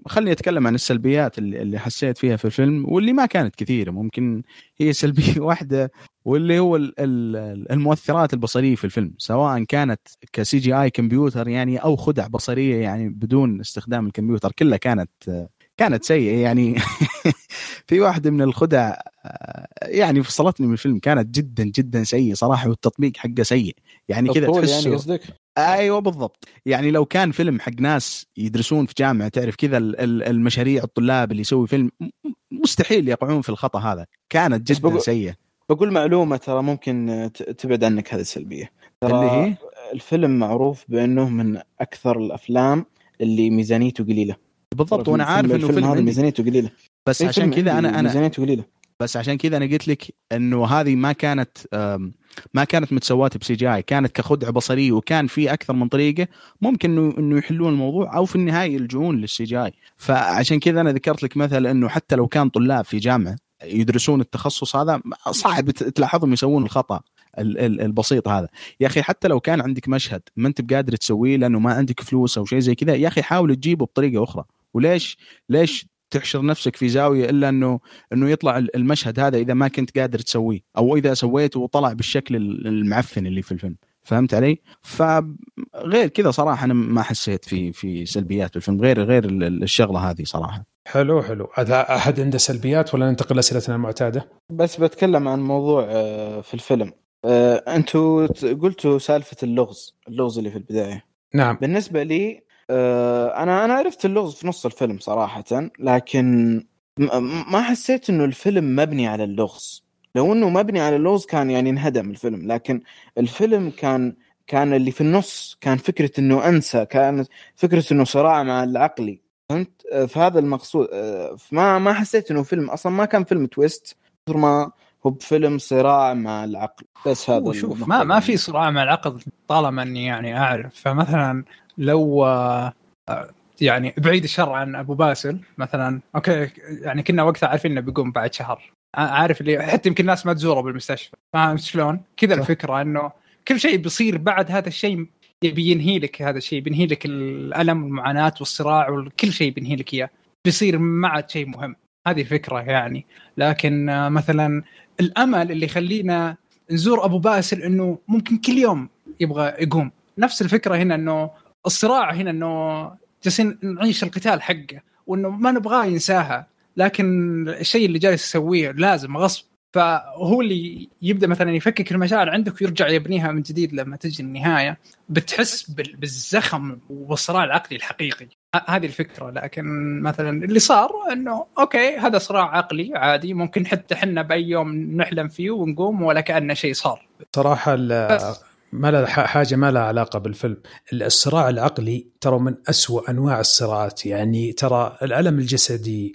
خليني أتكلم عن السلبيات اللي حسيت فيها في الفيلم واللي ما كانت كثيرة. ممكن هي سلبية واحدة واللي هو المؤثرات البصرية في الفيلم سواء كانت كسي جي اي كمبيوتر يعني أو خدع بصرية يعني بدون استخدام الكمبيوتر كلها كانت كانت سيئة يعني. في واحدة من الخدع يعني فصلتني من الفيلم كانت جدا جدا سيئة صراحة والتطبيق حقه سيء. يعني كذا يعني تحسه يعني قصدك؟ أيوه بالضبط. يعني لو كان فيلم حق ناس يدرسون في جامعة تعرف كذا المشاريع الطلاب اللي يسوي فيلم مستحيل يقعون في الخطأ هذا. كانت جدا سيئة. بقول معلومة ترى ممكن تبعد عنك هذه السلبية. ترى اللي هي؟ الفيلم معروف بأنه من أكثر الأفلام اللي ميزانيته قليلة. بالضبط وأنا عارف إنه فيلم هذا ميزانيته قليلة. بس عشان كذا أنا أنا ميزانيته قليله بس عشان كذا أنا قلت لك إنه هذه ما كانت ما كانت مسواة ب CGI. كانت كخدعة بصرية وكان في أكثر من طريقة ممكن انه إنه يحلون الموضوع أو في النهاية يلجؤون لل CGI. فعشان كذا أنا ذكرت لك مثل إنه حتى لو كان طلاب في جامعة يدرسون التخصص هذا صعب تلاحظهم يسوون الخطأ البسيط هذا. يا أخي حتى لو كان عندك مشهد ما أنت بقادر تسويه لأنه ما عندك فلوس أو شيء زي كذا يا أخي حاول تجيبه بطريقة أخرى. وليش ليش تحشر نفسك في زاوية إلا أنه أنه يطلع المشهد هذا إذا ما كنت قادر تسويه أو إذا سويته وطلع بالشكل المعفن اللي في الفيلم فهمت علي؟ فغير كذا صراحة أنا ما حسيت في في سلبيات الفيلم غير غير الشغلة هذه صراحة. حلو حلو، هذا أحد عنده سلبيات ولا ننتقل لأسئلتنا المعتادة؟ بس بتكلم عن موضوع آه، في الفيلم. آه، أنتم قلتوا سالفة اللغز، اللغز اللي في البداية. نعم. بالنسبة لي أنا أنا عرفت اللغز في نص الفيلم صراحة لكن ما حسيت إنه الفيلم مبني على اللغز. لو إنه مبني على اللغز كان يعني انهدم الفيلم لكن الفيلم كان كان اللي في النص كان فكرة إنه أنسى كانت فكرة إنه صراع مع العقلي فهمت؟ آه، فهذا المقصود. آه، ما ما حسيت إنه فيلم أصلا ما كان فيلم تويست ما هو بفيلم صراع مع العقل. بس هذا شوف ما ما في صراع مع العقل طالما إني يعني أعرف. فمثلا لو يعني بعيد الشر عن أبو باسل مثلا أوكي يعني كنا وقتها عارفين إنه بيقوم بعد شهر. عارف اللي حتى يمكن الناس ما تزوره بالمستشفى. فاهم شلون؟ كذا الفكرة إنه كل شيء بيصير بعد هذا الشيء بينهي لك هذا الشيء بينهي لك الألم والمعاناة والصراع وكل شيء بينهي لك إياه. بيصير ما عاد شيء مهم. هذه الفكرة يعني. لكن مثلا الأمل اللي يخلينا نزور أبو باسل إنه ممكن كل يوم يبغى يقوم. نفس الفكرة هنا إنه الصراع هنا إنه جالسين نعيش القتال حقه وإنه ما نبغاه ينساها لكن الشيء اللي جالس يسويه لازم غصب. فهو اللي يبدأ مثلا يفكك المشاعر عندك ويرجع يبنيها من جديد لما تجي النهاية. بتحس بالزخم والصراع العقلي الحقيقي. هذه الفكرة. لكن مثلا اللي صار إنه أوكي هذا صراع عقلي عادي. ممكن حتى إحنا بأي يوم نحلم فيه ونقوم ولا كأنه شيء صار. صراحة ما لها حاجة ما لها علاقة بالفيلم. الصراع العقلي ترى من أسوأ أنواع الصراعات. يعني ترى الألم الجسدي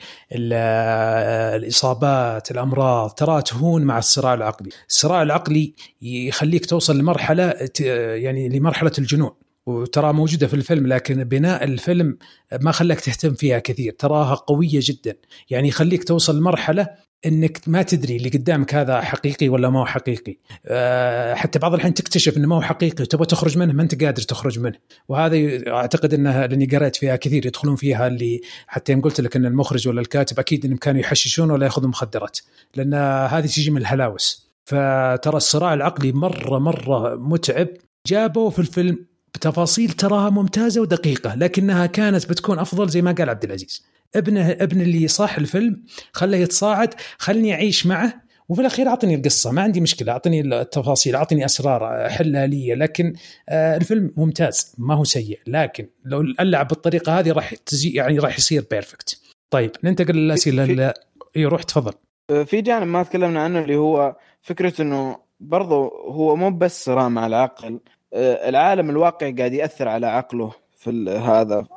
الإصابات الأمراض ترى تهون مع الصراع العقلي. الصراع العقلي يخليك توصل لمرحلة يعني لمرحلة الجنون. وترى موجودة في الفيلم لكن بناء الفيلم ما خلاك تهتم فيها كثير. تراها قوية جدا. يعني يخليك توصل لمرحلة إنك ما تدري اللي قدامك هذا حقيقي ولا ما هو حقيقي. أه حتى بعض الحين تكتشف إنه ما هو حقيقي وتبغى تخرج منه ما أنت قادر تخرج منه. وهذا أعتقد إنها لأني قريت فيها كثير يدخلون فيها اللي حتى يوم قلت لك إن المخرج ولا الكاتب أكيد إنهم كانوا يحششون ولا يأخذون مخدرات. لأن هذه تجي من الهلاوس. فترى الصراع العقلي مرة مرة متعب. جابوا في الفيلم بتفاصيل تراها ممتازة ودقيقة لكنها كانت بتكون أفضل زي ما قال عبد العزيز. ابنه ابن اللي صاح الفيلم خله يتصاعد خلني أعيش معه وفي الأخير أعطني القصة ما عندي مشكلة أعطني التفاصيل أعطني أسرار احلها لي لكن آه الفيلم ممتاز ما هو سيء لكن لو ألعب بالطريقة هذه راح تزي يعني راح يصير بيرفكت طيب ننتقل للأسئلة اي روح تفضل. آه، في جانب ما تكلمنا عنه اللي هو فكرة إنه برضو هو مو بس صراع مع العقل العالم الواقعي قاعد يأثر على عقله في هذا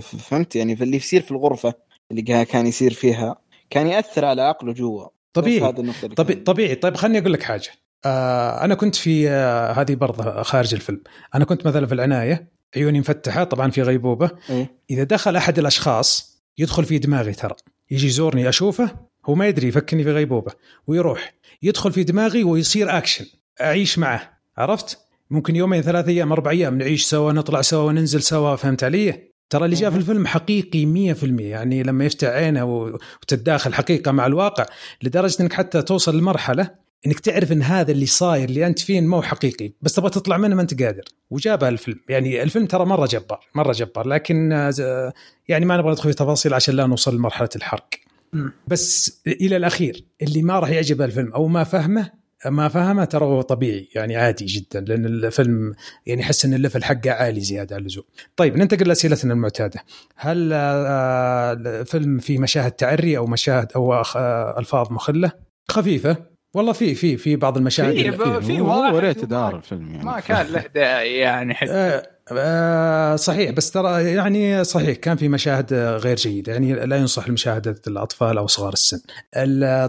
فهمت؟ يعني في اللي يصير في الغرفة اللي كان يصير فيها كان يأثر على عقله جوا. طبيعي. طبيعي, طبيعي. طيب خليني أقول لك حاجة. آه أنا كنت في آه هذه برضه خارج الفيلم. أنا كنت مثلا في العناية عيوني مفتحة طبعا في غيبوبة. إيه؟ إذا دخل أحد الأشخاص يدخل في دماغي ترى. يجي يزورني أشوفه هو ما يدري يفكني في غيبوبة. ويروح. يدخل في دماغي ويصير أكشن. أعيش معه. عرفت؟ ممكن يومين ثلاث أيام أربع أيام نعيش سوا نطلع سوا وننزل سوا فهمت علي؟ ترى اللي جاء في الفيلم حقيقي 100% يعني لما يفتح عينه وتتداخل حقيقة مع الواقع لدرجة إنك حتى توصل لمرحلة إنك تعرف إن هذا اللي صاير اللي أنت فيه ما هو حقيقي بس تبغى تطلع منه ما أنت قادر. وجابها الفيلم يعني الفيلم ترى مرة جبار مرة جبار لكن يعني ما نبغى ندخل في تفاصيل عشان لا نوصل لمرحلة الحرق. بس إلى الأخير اللي ما راح يعجبه الفيلم أو ما فهمه ما فهمه ترى هو طبيعي يعني عادي جدا لأن الفيلم يعني يحس إن الليفل حقه عالي زيادة عن اللزوم. طيب ننتقل لأسئلتنا المعتادة. هل الفيلم فيه مشاهد تعري أو مشاهد أو آه، ألفاظ مخلة؟ خفيفة والله في في في بعض المشاهد في في وريت دار الفيلم يعني. ما كان له داعي يعني حتى آه آه صحيح. بس ترى يعني صحيح كان في مشاهد غير جيدة. يعني لا ينصح لمشاهده الأطفال أو صغار السن.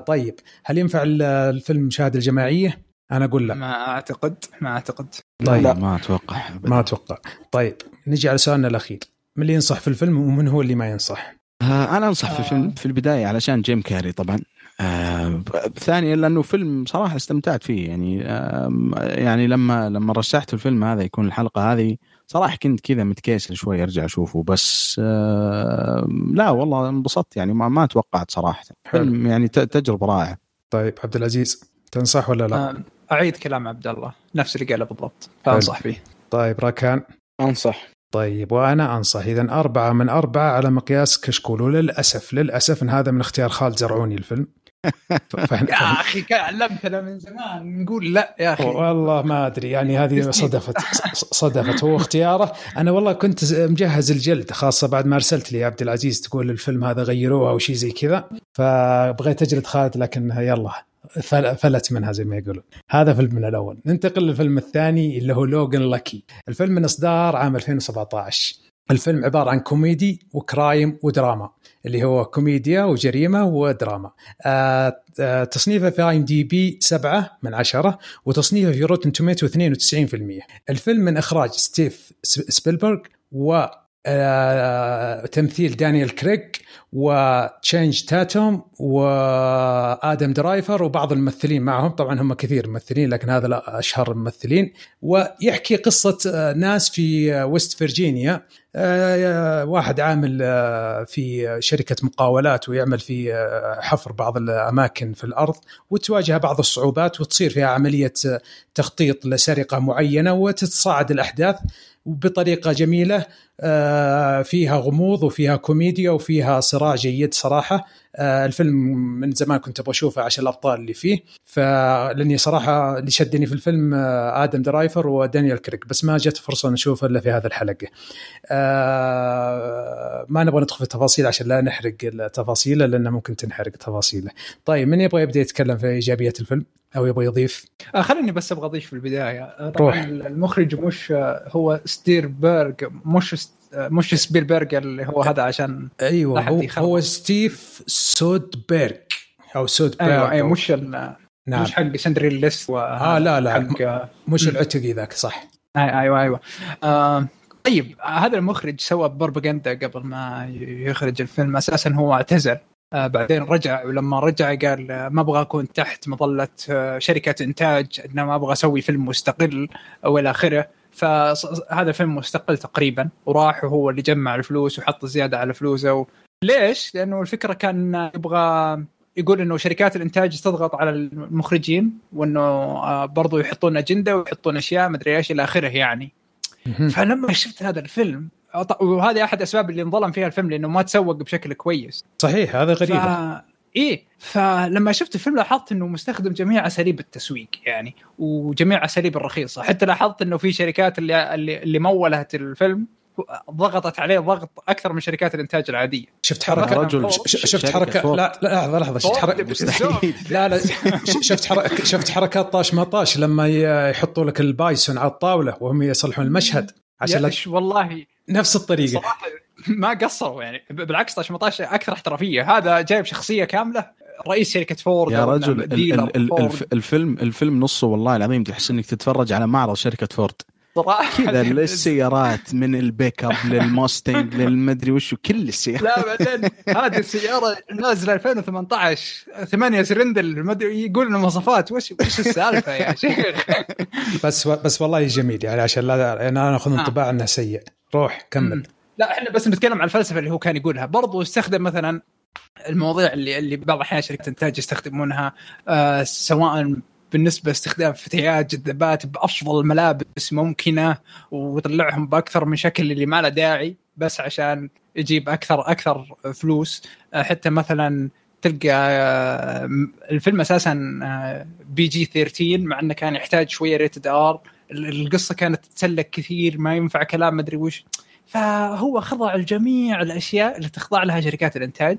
طيب هل ينفع الفيلم المشاهده الجماعية؟ أنا أقول لا. ما أعتقد ما أعتقد. طيب لا. ما أتوقع ما أتوقع. طيب نجي على سؤالنا الأخير. من اللي ينصح في الفيلم ومن هو اللي ما ينصح؟ آه أنا أنصح في الفيلم في البداية علشان جيم كاري طبعا. آه ثانيا لأنه فيلم صراحة استمتعت فيه. يعني آه يعني لما لما رشحت الفيلم هذا يكون الحلقة هذه صراحة كنت كذا متكيسل شوي أرجع أشوفه. بس آه لا والله انبسطت. يعني ما, ما توقعت صراحة. فيلم يعني تجربة رائعة. طيب عبد العزيز تنصح ولا لا؟ آه أعيد كلام عبد الله. نفس اللي قاله بالضبط. فأنصح فيه. طيب راكان. أنصح. طيب وأنا أنصح. اذا أربعة من أربعة على مقياس كشكول. وللأسف للأسف إن هذا من اختيار خالد زرعوني الفيلم. يا أخي علمتنا من زمان نقول لا يا أخي. والله ما أدري يعني هذه صدفت صدفت هو اختياره أنا والله كنت مجهز الجلد خاصة بعد ما أرسلت لي عبد العزيز تقول الفيلم هذا غيروه أو شيء زي كذا. فبغيت أجلد خالد لكن يلا فلت منها زي ما يقولون. هذا فيلمنا الأول. ننتقل للفيلم الثاني اللي هو Logan Lucky. الفيلم من إصدار عام 2017 الفيلم عبارة عن comedy و crime ودراما اللي هو كوميديا وجريمة ودراما. آه آه تصنيفه في IMDb 7 من 10 وتصنيفه في Rotten Tomatoes 92% الفيلم من إخراج ستيف سبيلبرغ و آه، تمثيل دانيال كريج وتشانينج تاتوم وادم درايفر وبعض الممثلين معهم. طبعا هم كثير ممثلين لكن هذولا أشهر الممثلين. ويحكي قصة ناس في West Virginia آه، واحد عامل في شركة مقاولات ويعمل في حفر بعض الأماكن في الأرض وتواجه بعض الصعوبات وتصير فيها عملية تخطيط لسرقة معينة وتتصاعد الأحداث بطريقة جميلة. فيها غموض وفيها كوميديا وفيها صراع جيد صراحة آه، الفيلم من زمان كنت أبغى أشوفه عشان الأبطال اللي فيه فلأني صراحة اللي شدني في الفيلم آه، آدم درايفر ودانيال كريج بس ما جت فرصة نشوفه إلا في هذه الحلقة. آه، ما نبغى ندخل في التفاصيل عشان لا نحرق التفاصيل لأنه ممكن تنحرق تفاصيله. طيب من يبغى يبدأ يتكلم في إيجابيات الفيلم أو يبغى يضيف؟ آه خليني بس أبغى أضيف في البداية آه، روح. طبعا المخرج مش آه، هو ستيربرغ مش ست- آه، مش سبيلبرغ اللي هو هذا عشان أيوه هو. هو ستيف سودبيرغ أو سودبيرغ أيوه أيوه مش ال- نعم مش حق سندريل ليست و آه، لا، لا. حق مش. العتقي ذاك صح أيوه أيوه آه طيب هذا المخرج سوى بروباغندا قبل ما يخرج الفيلم أساسا هو اعتزل آه بعدين رجع ولما رجع قال ما أبغى أكون تحت مظلة آه شركة إنتاج انما أبغى أسوي فيلم مستقل أو إلى آخره فهذا فيلم مستقل تقريبا وراح وهو اللي جمع الفلوس وحط زيادة على فلوسه و... ليش؟ لأنه الفكرة كان يبغى يقول إنه شركات الإنتاج تضغط على المخرجين وإنه آه، برضو يحطون أجندة ويحطون أشياء مدري إيش إلى آخره يعني. فلما شفت هذا الفيلم وهذه أحد الاسباب اللي انظلم فيها الفيلم لأنه ما تسوق بشكل كويس صحيح هذا غريب ف... إيه فلما شفت الفيلم لاحظت إنه مستخدم جميع أساليب التسويق يعني وجميع أساليب الرخيصة. حتى لاحظت إنه في شركات اللي اللي, اللي مولت الفيلم ضغطت عليه ضغط أكثر من شركات الإنتاج العادية. شفت حركة رجل، شفت حركه. لا لا لحظة لحظة شفت حركه مستحيل. لا لا شفت حركة شفت حركات طاش ما طاش لما يحطوا لك البايسون على الطاولة وهم يصلحون المشهد. عشان والله. نفس الطريقة. صراحة ما قصروا يعني. بالعكس طاش مطاش أكثر احترافية. هذا جايب شخصية كاملة. رئيس شركة فورد يا رجل ال- dealer ال- ال- فورد. الف- الفيلم الفيلم نصه والله العظيم تحس إنك تتفرج على معرض شركة فورد. صراحة. كذا للسيارات من البيك أب للموستنج للمدري وشو كل السيارات. لا بعدين هذه السيارة نازلة 2018 8 سلندر مدري يقول إنه مواصفات. وش وش السالفة يا شيخ؟ بس بس والله جميل يعني عشان لا أنا أخذ آه. انطباع إنه سيء. روح كمل. لا إحنا بس نتكلم عن الفلسفة اللي هو كان يقولها. برضو استخدم مثلا المواضيع اللي اللي بعض الأحيان شركة إنتاج يستخدمونها آه سواء بالنسبة استخدام فتيات جذابات بأفضل الملابس ممكنة ويطلعهم بأكثر من شكل اللي ما له داعي بس عشان يجيب أكثر أكثر فلوس. آه حتى مثلا تلقى آه، الفيلم أساسا آه، PG 13 مع إنه كان يحتاج شوية rated R القصة كانت تتسلك كثير ما ينفع كلام مدري وش. فهو خضع لجميع الأشياء اللي تخضع لها شركات الإنتاج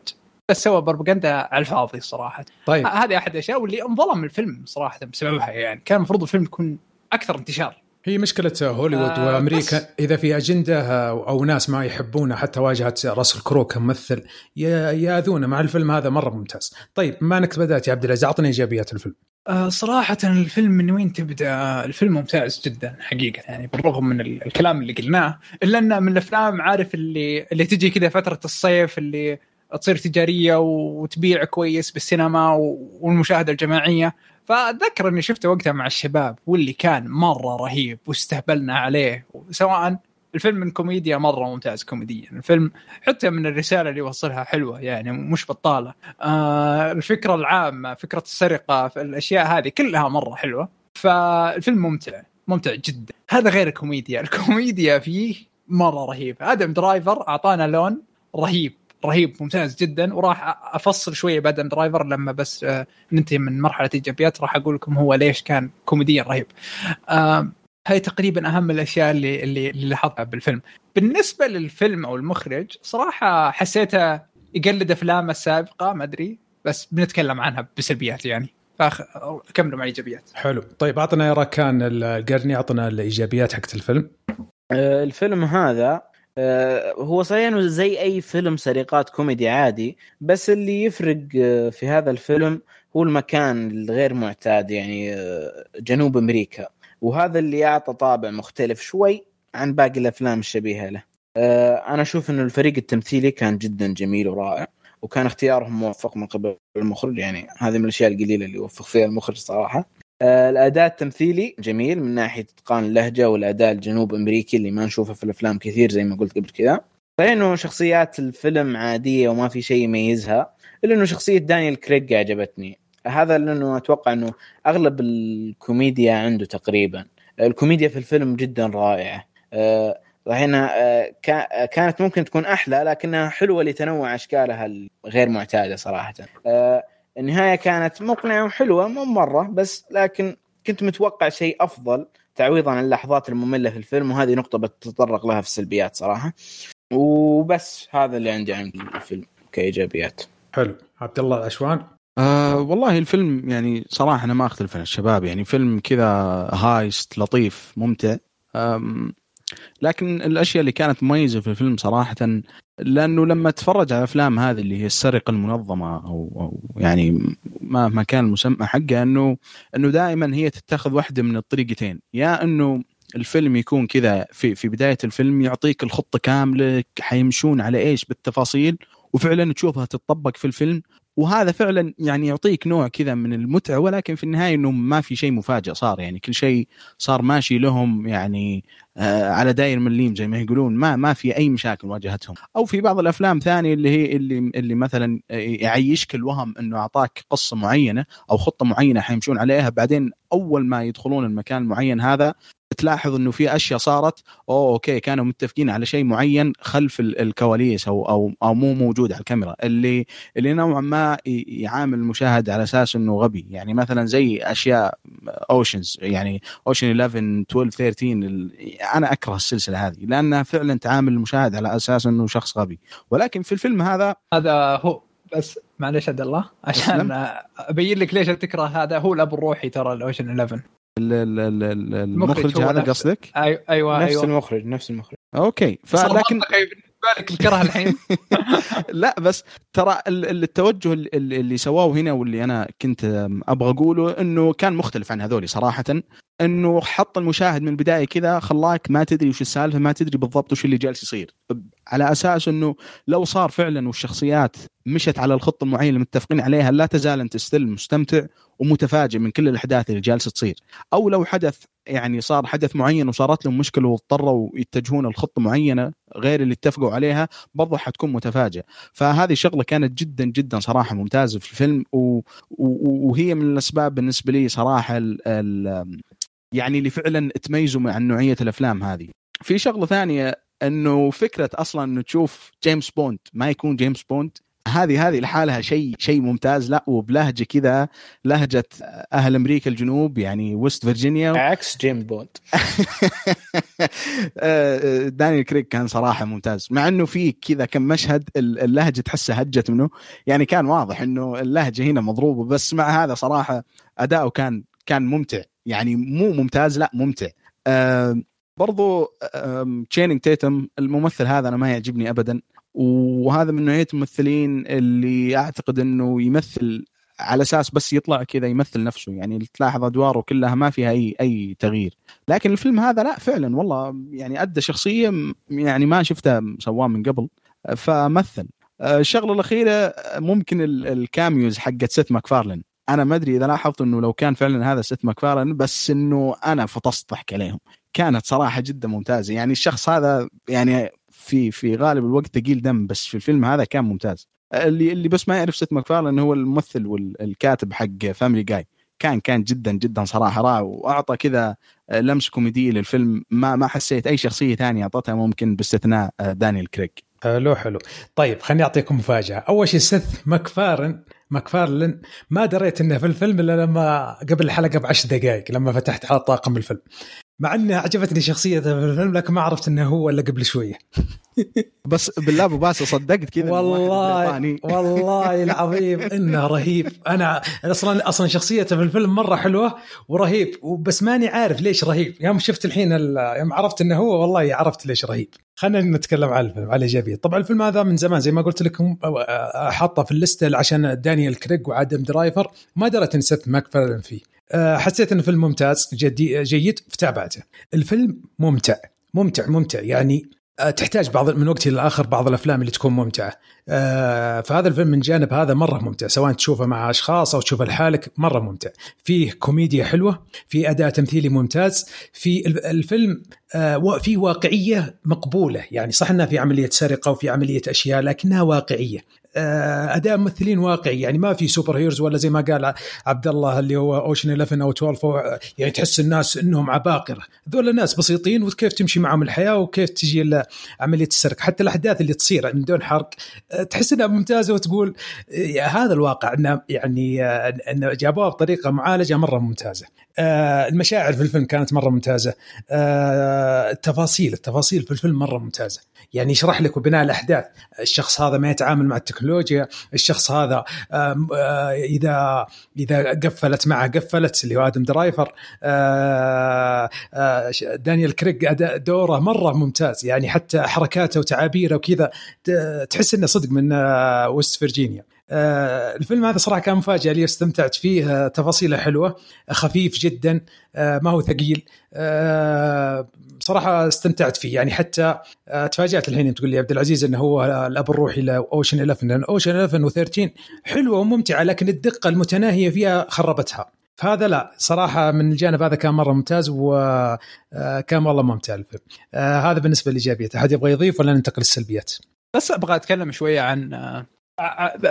بس سوى بروباغندا على الفاضي صراحة. طيب. هذه أحد الأشياء واللي انظلم الفيلم صراحة بسببها يعني. كان المفروض الفيلم يكون أكثر انتشار. هي مشكلة هوليوود آه، وأمريكا بس. إذا في أجندة أو ناس ما يحبونه حتى واجهت راسل كرو كممثل يأذونه مع الفيلم هذا مرة ممتاز. طيب ما انك بدات يا عبد العزيز أعطني إيجابيات الفيلم. آه، صراحة الفيلم من وين تبدأ؟ الفيلم ممتاز جدا حقيقة يعني بالرغم من ال- الكلام اللي قلناه إلا إنه من الأفلام عارف اللي اللي تجي كذا فترة الصيف اللي تصير تجارية وتبيع كويس بالسينما و- والمشاهدة الجماعية فأتذكر إني شفته وقتها مع الشباب واللي كان مرة رهيب واستهبلنا عليه سواء الفيلم من كوميديا مرة ممتاز كوميديا. الفيلم حتى من الرسالة اللي يوصلها حلوة يعني مش بطالة. آه الفكرة العامة فكرة السرقة الأشياء هذه كلها مرة حلوة. فالفيلم ممتع ممتع جدا. هذا غير الكوميديا. الكوميديا فيه مرة رهيب آدم درايفر أعطانا لون رهيب. رهيب ممتاز جدا وراح أفصل شوية بعد درايفر لما بس آه، ننتهي من مرحلة ايجابيات راح أقول لكم هو ليش كان كوميديا رهيب. آه، هاي تقريبا أهم الأشياء اللي اللي اللي لاحظتها بالفيلم. بالنسبة للفيلم أو المخرج صراحة حسيته يقلد أفلامه السابقة ما أدري بس بنتكلم عنها بسلبيات يعني. فكملوا مع ايجابيات. حلو طيب أعطنا يا راكان القرني أعطنا الإيجابيات حقت الفيلم. آه، الفيلم هذا هو صحيح إنه زي أي فيلم سرقات كوميدي عادي بس اللي يفرق آه، في هذا الفيلم هو المكان الغير معتاد يعني آه، جنوب أمريكا. وهذا اللي أعطى طابع مختلف شوي عن باقي الأفلام الشبيهة له. آه، أنا أشوف إنه الفريق التمثيلي كان جدا جميل ورائع وكان اختيارهم موفق من قبل المخرج يعني هذه من الأشياء القليلة اللي يوفق فيها المخرج صراحة. آه، الأداء التمثيلي جميل من ناحية إتقان اللهجة والأداء الجنوب أمريكي اللي ما نشوفه في الأفلام كثير زي ما قلت قبل كذا. صحيح إنه شخصيات الفيلم عادية وما في شيء يميزها إلا إنه شخصية دانيال كريج عجبتني. هذا لأنه أتوقع إنه أغلب الكوميديا عنده تقريبا. الكوميديا في الفيلم جدا رائعة. آه، هنا آه، كانت ممكن تكون أحلى لكنها حلوة لتنوع أشكالها الغير معتادة صراحة. آه، النهاية كانت مقنعة وحلوة مو مره بس لكن كنت متوقع شيء أفضل تعويضا عن اللحظات المملة في الفيلم وهذه نقطة بتطرق لها في السلبيات صراحة. وبس هذا اللي عندي عن الفيلم كإيجابيات. حلو. عبد الله العشوان آه والله الفيلم يعني صراحة أنا ما أختلف عن الشباب يعني فيلم كذا هايست لطيف ممتع. لكن الأشياء اللي كانت مميزة في الفيلم صراحة لأنه لما تفرج على الافلام هذه اللي هي السرقة المنظمة أو, أو يعني ما ما كان المسمى حقها انه إنه دائما هي تتخذ واحدة من الطريقتين. يا إنه الفيلم يكون كذا في في بداية الفيلم يعطيك الخطة كاملة حيمشون على إيش بالتفاصيل وفعلا تشوفها تتطبق في الفيلم وهذا فعلا يعني يعطيك نوع كذا من المتعة ولكن في النهاية إنه ما في شيء مفاجئ صار. يعني كل شيء صار ماشي لهم يعني آه على داير مليم زي ما يقولون. ما ما في أي مشاكل واجهتهم. أو في بعض الأفلام ثانية اللي هي اللي اللي مثلا يعيشك الوهم إنه أعطاك قصة معينة أو خطة معينة حيمشون عليها بعدين أول ما يدخلون المكان المعين هذا تلاحظ إنه في أشياء صارت أوه أوكي كانوا متفقين على شيء معين خلف الكواليس أو أو أو مو موجود على الكاميرا. اللي اللي نوعا ما يعامل المشاهد على أساس إنه غبي. يعني مثلا زي أشياء Ocean's يعني Ocean 11 12 13 أنا أكره السلسلة هذه لأنها فعلا تعامل المشاهد على أساس إنه شخص غبي. ولكن في الفيلم هذا هذا هو بس معلش عبد الله عشان أبين لك ليش تكره هذا هو الأب الروحي ترى ال Ocean 11 المخرج هذا قصدك؟ أيوه أيوه نفس أيوة. المخرج نفس المخرج أوكي فلكن بالك الكره الحين؟ لا بس ترى التوجه اللي سواه هنا واللي أنا كنت أبغى أقوله إنه كان مختلف عن هذولي صراحة. إنه حط المشاهد من البدايه كذا خلاك ما تدري وش السالفة ما تدري بالضبط وش اللي جالس يصير. على أساس إنه لو صار فعلا والشخصيات مشت على الخطه المعينه اللي متفقين عليها لا تزال أنت ستيل مستمتع ومتفاجئ من كل الأحداث اللي جالسة تصير. أو لو حدث يعني صار حدث معين وصارت لهم مشكلة واضطروا يتجهون لخطة معينة غير اللي اتفقوا عليها برضه حتكون متفاجئ فهذه شغلة كانت جدا جدا صراحة ممتازة في الفيلم و... و... وهي من الأسباب بالنسبة لي صراحة ال... ال... يعني اللي فعلا تميزوا عن نوعية الأفلام هذه. في شغلة ثانية إنه فكرة أصلا إنه تشوف جيمس بوند ما يكون جيمس بوند هذه هذه لحالها شيء شيء ممتاز. لا وبلهجة كذا لهجة أهل أمريكا الجنوب يعني ويست فيرجينيا عكس جيمس بوند دانيال كريج كان صراحة ممتاز. مع إنه في كذا كم مشهد اللهجة تحسها هجت منه. يعني كان واضح إنه اللهجة هنا مضروبة بس مع هذا صراحة أداؤه كان كان ممتع. يعني مو ممتاز لا ممتع. أه برضو تشانينج تيتم الممثل هذا أنا ما يعجبني ابدا. وهذا من نوعية الممثلين اللي أعتقد إنه يمثل على أساس بس يطلع كذا يمثل نفسه. يعني تلاحظ أدواره كلها ما فيها اي أي تغيير. لكن الفيلم هذا لا فعلا والله يعني أدى شخصية يعني ما شفتها سواه من قبل فمثل. الشغلة الأخيرة ممكن ال cameos حقت سيث ماكفارلن أنا ما أدري إذا لاحظت إنه لو كان فعلا هذا سيث ماكفارلن بس إنه أنا فطست ضحك عليهم. كانت صراحة جدا ممتازة. يعني الشخص هذا يعني في في غالب الوقت ثقيل دم بس في الفيلم هذا كان ممتاز. اللي اللي بس ما يعرف سيث ماكفارلن هو الممثل والكاتب حق Family Guy كان كان جدا جدا صراحة رائع وأعطى كذا لمس كوميدي للفيلم. ما ما حسيت أي شخصية ثانية أعطتها ممكن باستثناء دانيال كريج حلو حلو. طيب خليني أعطيكم مفاجأة. أول شيء سيث ماكفارن ماكفارلن ما دريت إنه في الفيلم إلا لما قبل الحلقة بعشر دقائق لما فتحت على طاقم الفيلم. مع انه عجبتني شخصيته في الفيلم لكن ما عرفت إنه هو إلا قبل شوية. بس بالله أبو باسل صدقت كذا والله والله العظيم إنه رهيب. أنا أصلا أصلا شخصيته في الفيلم مرة حلوة ورهيب بس ماني عارف ليش رهيب. يوم شفت الحين يوم عرفت إنه هو والله عرفت ليش رهيب. خلينا نتكلم عن الفيلم على الايجابيه طبعا الفيلم هذا من زمان زي ما قلت لكم حاطه في ال list ة عشان دانيال كريج وآدم درايفر. ما درت إن سيث ماكفارلن فيه. حسيت إنه فيلم ممتاز جدا جيد فتابعته الفيلم ممتع ممتع ممتع. يعني آه، تحتاج بعض من وقت إلى آخر بعض الأفلام اللي تكون ممتعة. آه، فهذا الفيلم من جانب هذا مرة ممتع. سواء تشوفه مع أشخاص أو تشوفه لحالك مرة ممتع. فيه كوميديا حلوة في أداء تمثيلي ممتاز. في الفيلم آه، في واقعية مقبولة. يعني صح إنها في عملية سرقة وفي عملية أشياء لكنها واقعية. آه، أداء ممثلين واقعي. يعني ما في superheroes ولا زي ما قال عبد الله اللي هو Ocean 11 أو 12 يعني تحس الناس إنهم عباقرة. ذول ناس بسيطين وكيف تمشي معهم الحياة وكيف تجي عملية السرقه حتى الأحداث اللي تصير من دون حرق آه، تحس إنها ممتازة وتقول هذا الواقع إنه يعني إنه جابوها بطريقة معالجة مرة ممتازة. آه المشاعر في الفيلم كانت مرة ممتازة. آه التفاصيل التفاصيل في الفيلم مرة ممتازة. يعني يشرح لك وبناء الأحداث الشخص هذا ما يتعامل مع التكنولوجيا. الشخص هذا آه إذا إذا قفلت معه قفلت اللي هو آدم درايفر آه آه دانيال كريج دوره مرة ممتاز. يعني حتى حركاته وتعابيره وكذا تحس إنه صدق من وست فيرجينيا. آه، الفيلم هذا صراحة كان مفاجاه لي استمتعت فيه. آه، تفاصيله حلوة. خفيف جدا. آه، ما هو ثقيل. صراحة استمتعت فيه. يعني حتى تفاجأت الحين. تقول لي عبد العزيز إنه هو الأب الروحي ل Ocean 11 لأن Ocean 11 و13 حلوة وممتعة لكن الدقة المتناهية فيها خربتها. فهذا لا. صراحة من الجانب هذا كان مرة ممتاز وكان والله ممتع الفيلم. هذا بالنسبة للإيجابيات أحد يبغى يضيف ولا ننتقل للسلبيات؟ بس أبغى أتكلم شوية عن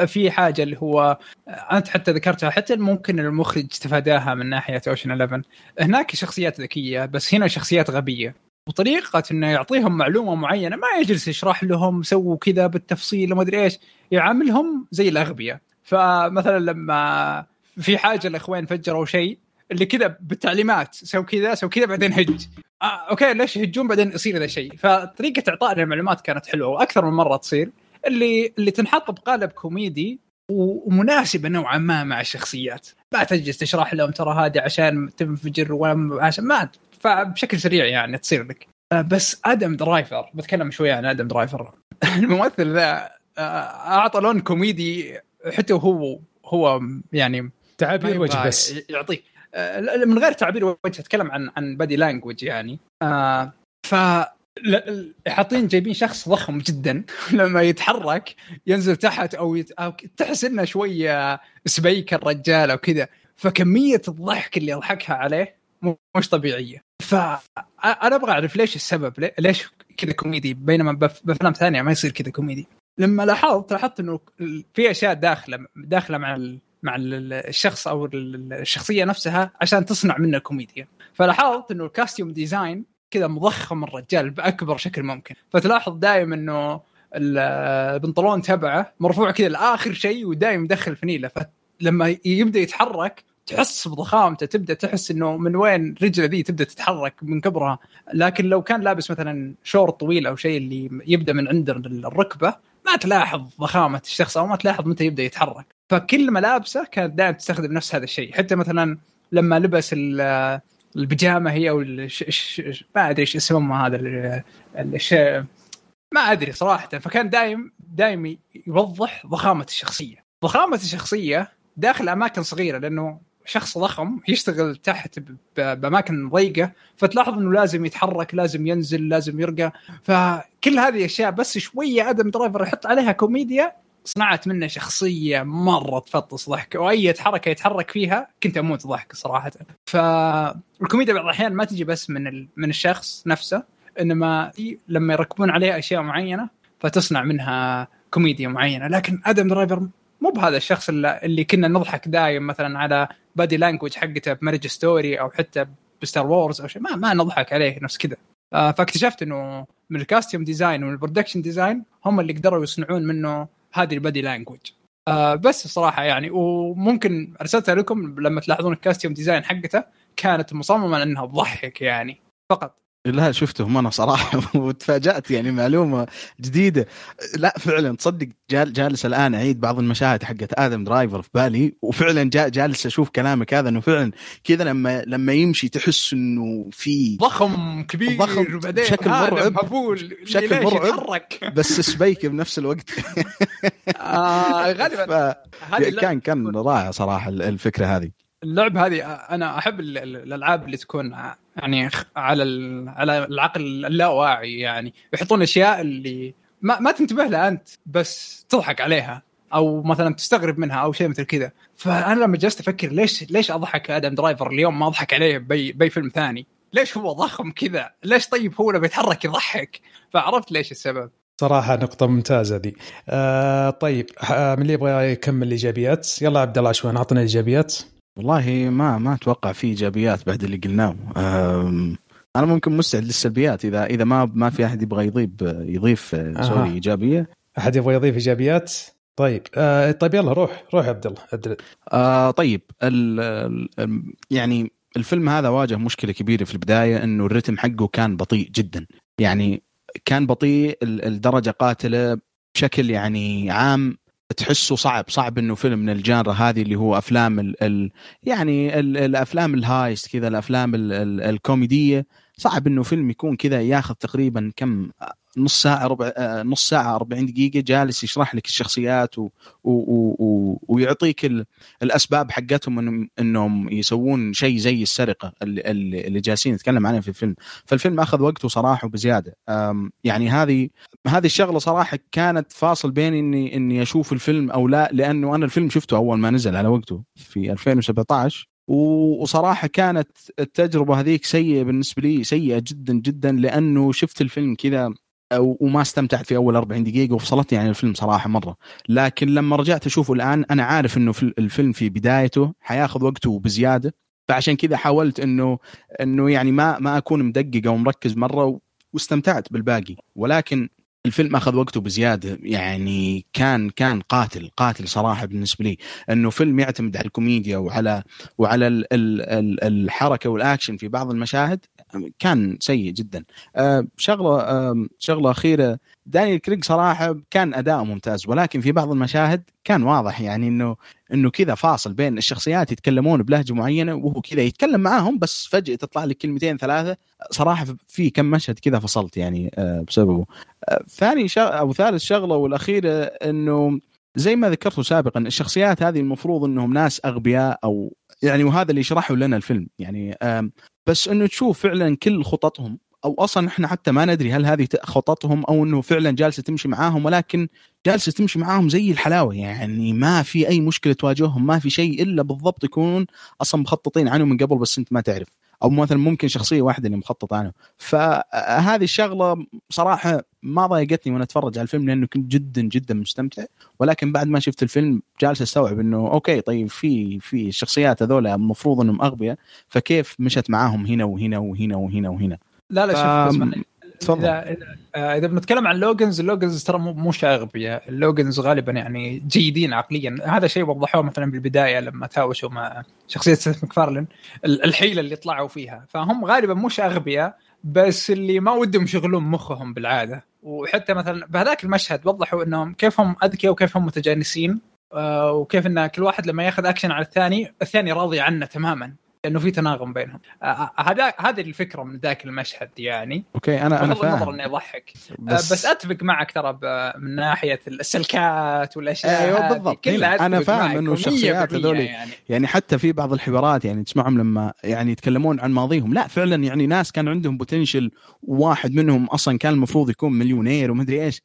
في حاجة اللي هو أنت حتى ذكرتها حتى ممكن المخرج تفاداها من ناحية اوشن 11 هناك شخصيات ذكية بس هنا شخصيات غبية. وطريقة إنه يعطيهم معلومة معينة ما يجلس يشرح لهم سووا كذا بالتفصيل وما أدري إيش يعاملهم زي الأغبياء. فمثلا لما في حاجة الاخوين فجروا شيء اللي كذا بالتعليمات سو كذا سو كذا بعدين هج. آه أوكي ليش يهجون؟ بعدين يصير ذا الشيء فطريقة اعطاء المعلومات كانت حلوة وأكثر من مرة تصير. اللي اللي تنحط بقالب كوميدي ومناسبة نوعا ما مع الشخصيات. ما تجلس تشرح لهم ترى هذه عشان تنفجر ولا عشان ما فبشكل سريع يعني تصير لك. آه، بس آدم درايفر بتكلم شوية عن آدم درايفر. الممثل ذا آه، أعطى لون كوميدي حتى وهو هو يعني تعابير وجه بس. يعطيه. آه، من غير تعبير وجه أتكلم عن عن body language يعني. ف حاطين جايبين شخص ضخم جدا. لما يتحرك ينزل تحت أو, يت... تحس إنه شوية سميك الرجال أو كذا. فكمية الضحك اللي يضحكها عليه مش طبيعية. فانا أبغى أعرف ليش السبب؟ ليش كذا كوميدي؟ بينما بأفلام ثانية ما يصير كذا كوميدي. لما لاحظت لاحظت إنه في أشياء داخلة داخلة مع ال... مع الشخص أو الشخصية نفسها عشان تصنع منه كوميديا. فلاحظت إنه ال costume design كذا مضخم الرجال بأكبر شكل ممكن. فتلاحظ دائما إنه البنطلون تبعه مرفوع كذا لآخر شيء ودائما يدخل فنيلة. فلما يبدأ يتحرك تحس بضخامته تبدأ تحس إنه من وين رجله ذي تبدأ تتحرك من كبرها لكن لو كان لابس مثلا شورت طويل أو شيء اللي يبدأ من عند الركبة ما تلاحظ ضخامة الشخص أو ما تلاحظ متى يبدأ يتحرك. فكل ملابسه كانت دائما تستخدم نفس هذا الشيء. حتى مثلا لما لبس البيجامة هي أو ما أدري إيش اسمها هذا الشيء ما أدري صراحة. فكان دايم دايم يوضح ضخامة الشخصية. ضخامة الشخصية داخل أماكن صغيرة لأنه شخص ضخم يشتغل تحت بأماكن ضيقة فتلاحظ إنه لازم يتحرك لازم ينزل لازم يرقى. فكل هذه الأشياء بس شوية أدم درايفر يحط عليها كوميديا صنعت منه شخصية مرة تفطس ضحك وأي حركة يتحرك فيها كنت أموت ضحك صراحة. فالكوميديا بعض الأحيان ما تجي بس من ال... من الشخص نفسه إنما لما يركبون عليه أشياء معينة فتصنع منها كوميديا معينة. لكن آدم درايفر مو بهذا الشخص اللي كنا نضحك دايم مثلا على body language حقته ب Marriage Story أو حتى ب Star Wars أو شيء ما ما نضحك عليه نفس كذا. آه، فاكتشفت إنه من ال costume design ومن ال production design هم اللي قدروا يصنعون منه هذه ال body language آه بس صراحة يعني وممكن أرسلتها لكم لما تلاحظون ال costume design حقته كانت مصممة انها تضحك يعني فقط. لا شفتهم أنا صراحة. وتفاجأت يعني معلومة جديدة. لا فعلا تصدق جالس الآن أعيد بعض المشاهد حقت آدم درايفر في بالي وفعلا جالس أشوف كلامك هذا إنه فعلا كذا لما لما يمشي تحس إنه في ضخم كبير ضخم بشكل مرعب بشكل مرعب بس سبيك بنفس الوقت. آه غالبا. كان كان رائع صراحة الفكرة هذه. اللعبة هذه أنا أحب ال- ال- الألعاب اللي تكون يعني على على العقل اللاواعي يعني يحطون أشياء اللي ما, ما تنتبه لها أنت بس تضحك عليها أو مثلا تستغرب منها أو شيء مثل كذا فأنا لما جلست أفكر ليش ليش أضحك آدم درايفر اليوم ما أضحك عليه بي, بي فيلم ثاني ليش هو ضخم كذا ليش طيب هو لما يتحرك يضحك فعرفت ليش السبب صراحة نقطة ممتازة دي. آه طيب آه من اللي يبغى يكمل الإيجابيات؟ يلا عبد الله شوي أعطنا الإيجابيات. والله ما ما أتوقع في إيجابيات بعد اللي قلناه أنا ممكن مستعد للسلبيات إذا إذا ما ما في أحد يبغى يضيف يضيف أها. سوري إيجابية أحد يبغى يضيف إيجابيات؟ طيب آه طيب يلا روح روح يا عبد الله. آه طيب ال ال يعني الفيلم هذا واجه مشكلة كبيرة في البداية إنه الرتم حقه كان بطيء جدا يعني كان بطيء ال- الدرجه قاتلة بشكل يعني عام تحسه صعب صعب إنه فيلم من ال genre هذه اللي هو أفلام ال ال يعني ال الأفلام ال heist كذا الأفلام ال ال الكوميدية. صعب إنه فيلم يكون كذا ياخذ تقريبا كم نص ساعة ربع آه، نص ساعة 40 دقيقة جالس يشرح لك الشخصيات و و و ويعطيك ال الأسباب حقتهم إنهم إنهم يسوون شيء زي السرقة اللي, اللي جالسين نتكلم عنها في الفيلم. فالفيلم أخذ وقته صراحة بزياده أم، يعني هذه هذه الشغلة صراحة كانت فاصل بين إني إني أشوف الفيلم أو لا لأنه أنا الفيلم شفته أول ما نزل على وقته في 2017 و- وصراحة كانت التجربة هذيك سيئة بالنسبة لي سيئة جدا جدا لأنه شفت الفيلم كذا وما استمتعت في أول 40 دقيقة وفصلتني عن الفيلم صراحة مرة. لكن لما رجعت اشوفه الآن أنا عارف إنه في الفيلم في بدايته حياخذ وقته بزيادة. فعشان كذا حاولت إنه إنه يعني ما ما أكون مدقق أو مركز مرة واستمتعت بالباقي. ولكن الفيلم أخذ وقته بزيادة. يعني كان كان قاتل قاتل صراحة بالنسبة لي. إنه فيلم يعتمد على الكوميديا وعلى وعلى ال ال ال الحركة والأكشن في بعض المشاهد كان سيء جدا. أه شغلة أه شغلة أخيرة دانيال كريج صراحة كان أداء ممتاز ولكن في بعض المشاهد كان واضح يعني إنه إنه كذا فاصل بين الشخصيات يتكلمون بلهجة معينة وهو كذا يتكلم معاهم بس فجأة تطلع لك كلمتين ثلاثة. صراحة في كم مشهد كذا فصلت يعني آه، بسببه. آه، ثاني شغ... أو ثالث شغلة والأخيرة إنه زي ما ذكرته سابقا الشخصيات هذه المفروض إنهم ناس أغبياء أو يعني وهذا اللي يشرحه لنا الفيلم يعني بس إنه تشوف فعلا كل خططهم أو أصلا إحنا حتى ما ندري هل هذه خططهم أو إنه فعلا جالسة تمشي معاهم ولكن جالسة تمشي معاهم زي الحلاوة. يعني ما في أي مشكلة تواجههم ما في شيء إلا بالضبط يكونون أصلا مخططين عنه من قبل بس أنت ما تعرف. أو مثلا ممكن شخصية واحدة اللي مخطط عنه. فهذه الشغلة صراحة ما ضايقتني وأنا أتفرج على الفيلم لأنه كنت جدا جدا مستمتع. ولكن بعد ما شفت الفيلم جالس أستوعب إنه okay طيب في في الشخصيات هذول المفروض إنهم أغبياء فكيف مشت معاهم هنا وهنا وهنا وهنا وهنا؟ لا لا شوف اسمعني تفضل. اذا اذا آه، إذا بنتكلم عن لوجنز اللوجنز ترى مو اغبياء اللوجنز غالبا يعني جيدين عقليا. هذا شيء وضحوه مثلا بالبداية لما تهاوشوا مع شخصية سيث مكفارلن ال- الحيلة اللي طلعوا فيها. فهم غالبا مش اغبياء بس اللي ما ودهم يشغلون مخهم بالعادة. وحتى مثلا بهذاك المشهد وضحوا إنهم كيف هم أذكياء وكيف هم متجانسين آه، وكيف إن كل واحد لما ياخذ أكشن على الثاني الثاني راضي عنه تماما. لأنه في تناغم بينهم. هذا هذه الفكرة من ذاك المشهد يعني. okay أنا أنا فاهم. إنه يضحك. بس, بس أتفق معك ترى من ناحية السلكات والأشياء هذه. بالضبط. كلها أتفق فاهم 100% الشخصيات هذول يعني. يعني حتى في بعض الحوارات يعني تسمعهم لما يعني يتكلمون عن ماضيهم. لا فعلا يعني ناس كان عندهم potential واحد منهم أصلا كان المفروض يكون مليونير ومدري إيش.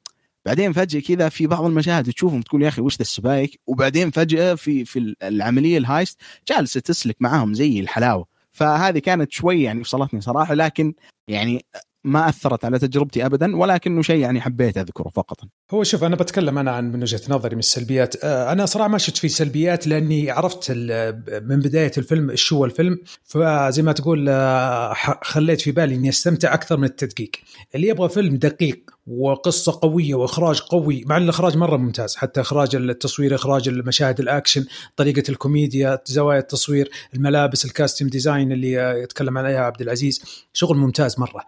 بعدين فجأة كذا في بعض المشاهد تشوفهم تقول يا أخي وش ذا السبايك؟ وبعدين فجأة في في العملية ال heist جالسة تسلك معاهم زي الحلاوة. فهذه كانت شوي يعني فصلتني صراحة لكن يعني ما أثرت على تجربتي ابدا ولكنه شيء يعني حبيت أذكره فقط. هو شوف أنا بتكلم أنا عن من وجهة نظري من السلبيات. آه، أنا صراحة ما شفت فيه سلبيات لأني عرفت ال- من بداية الفيلم إيش هو الفيلم. فزي ما تقول آه، خليت في بالي إني أستمتع أكثر من التدقيق. اللي يبغى فيلم دقيق وقصة قوية وإخراج قوي مع الإخراج مرة ممتاز حتى إخراج التصوير إخراج المشاهد الأكشن طريقة الكوميديا زوايا التصوير الملابس ال costume design اللي آه، يتكلم عليها عبد العزيز شغل ممتاز مرة.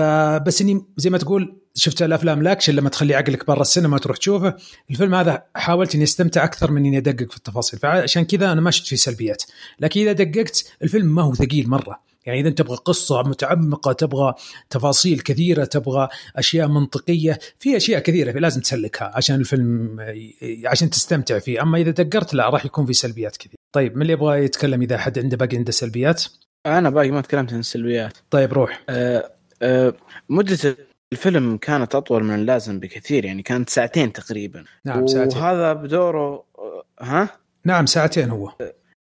فبس إني زي ما تقول شفت الأفلام الأكشن لما تخلي عقلك برا السينما تروح تشوفه الفيلم هذا حاولت إني أستمتع أكثر من إني أدقق في التفاصيل. فعشان كذا أنا ما شفت فيه سلبيات. لكن إذا دققت الفيلم ما هو ثقيل مرة. يعني إذا تبغى قصة متعمقة تبغى تفاصيل كثيرة تبغى أشياء منطقية في أشياء كثيرة لازم تسلكها عشان الفيلم عشان تستمتع فيه. أما إذا دقرت لا راح يكون في سلبيات كثير. طيب من اللي يبغى يتكلم إذا حد عنده باقي عنده سلبيات؟ أنا باقي ما تكلمت عن السلبيات. طيب روح. آه، مدة الفيلم كانت أطول من اللازم بكثير يعني كانت ساعتين تقريبا. نعم ساعتين. وهذا بدوره آه، ها؟ نعم ساعتين هو.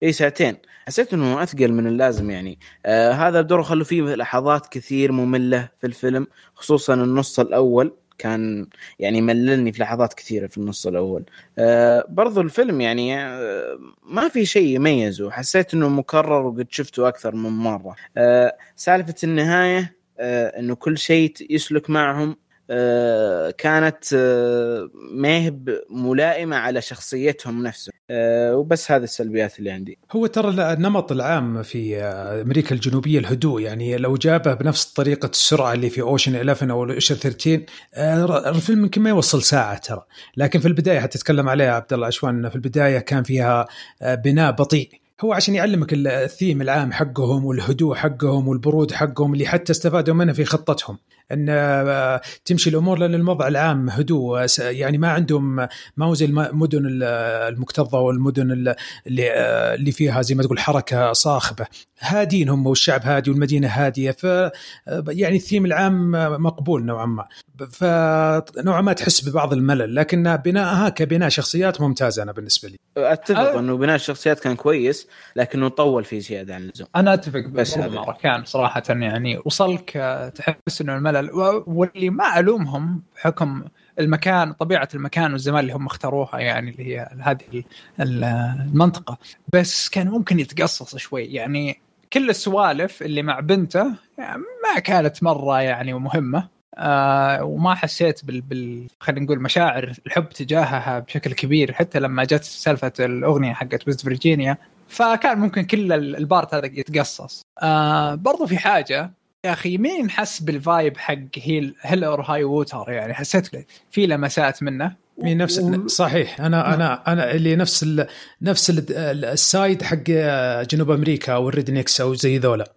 إي ساعتين. حسيت إنه أثقل من اللازم يعني. آه هذا بدوره خلوا فيه لحظات كثير مملة في الفيلم خصوصا النص الأول. كان يعني مللني في لحظات كثيرة في النص الأول. آه برضو الفيلم يعني آه ما في شيء يميزه. حسيت إنه مكرر وقد شفته أكثر من مرة. آه سالفة النهاية آه إنه كل شيء يسلك معهم آه، كانت آه، ما هي ملائمة على شخصيتهم نفسهم. آه، وبس هذه السلبيات اللي عندي. هو ترى النمط العام في أمريكا الجنوبية الهدوء يعني لو جابه بنفس طريقة السرعة اللي في Ocean 11 أو Ocean 13 الفيلم يمكن ما يوصل ساعة ترى. لكن في البداية حتتكلم عليها عبد الله عشوان في البداية كان فيها بناء بطيء. هو عشان يعلمك الثيم العام حقهم والهدوء حقهم والبرود حقهم اللي حتى استفادوا منه في خطتهم. أن آه، تمشي الأمور لأن الوضع العام هدوء يعني ما عندهم ما هو زي المدن المكتظة والمدن اللي آه، اللي فيها زي ما تقول حركة صاخبة. هادين هم والشعب هادي والمدينة هادية ف آه، يعني الثيم العام مقبول نوعا ما. فنوعا ما تحس ببعض الملل لكن بناءها كبناء شخصيات ممتازة أنا بالنسبة لي. أتفق أه؟ إنه بناء الشخصيات كان كويس لكنه طول فيه زيادة عن اللزوم. أنا أتفق بس كان صراحة يعني وصلك تحس إنه الملل واللي ما ألومهم بحكم المكان طبيعة المكان والزمان اللي هم اختاروها يعني اللي هي هذه المنطقة. بس كان ممكن يتقصص شوي. يعني كل السوالف اللي مع بنته يعني ما كانت مرة يعني مهمة. آه وما حسيت بال, بال... خلينا نقول مشاعر الحب تجاهها بشكل كبير. حتى لما جت سالفة الأغنية حقت ويست فيرجينيا فكان ممكن كل ال part هذا يتقصص. آه برضو في حاجة يا أخي مين حس بال vibe حق Hell Hell or High Water؟ يعني حسيت في لمسات منه؟ مين نفس و... صحيح. أنا أنا أنا اللي نفس ال... نفس ال... ال side حق جنوب أمريكا أو ال rednecks أو زي ذولا.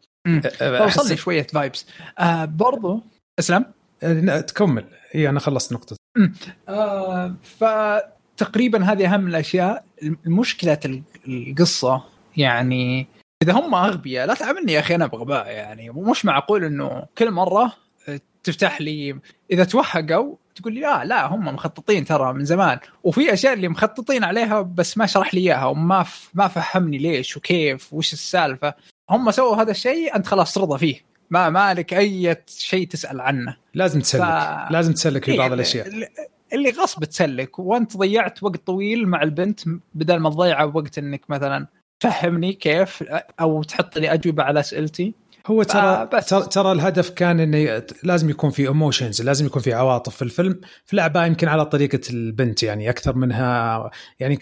وصل لي شوية vibes آه برضو اسلم تكمل. إي أنا خلصت نقطة. آه فتقريبا هذه أهم الأشياء. مشكلة القصة يعني إذا هم أغبياء لا تعاملني يا أخي أنا بغباء يعني. مش معقول إنه كل مرة تفتح لي إذا توهقوا تقول لي لا لا هم مخططين ترى من زمان. وفي أشياء اللي مخططين عليها بس ما شرح لي إياها وما ف... ما فهمني ليش وكيف وش السالفة. هم سووا هذا الشيء أنت خلاص ترضى فيه. ما مالك أي شيء تسأل عنه. لازم تسلك. ف... لازم تسلك في بعض إيه الأشياء. اللي غصب تسلك. وأنت ضيعت وقت طويل مع البنت بدل ما تضيعه وقت إنك مثلا تفهمني كيف أو تحط لي أجوبة على اسئلتي هو ترى ترى, ترى الهدف كان إنه لازم يكون في emotions لازم يكون في عواطف في الفيلم. في لعبة يمكن على طريقة البنت يعني أكثر منها يعني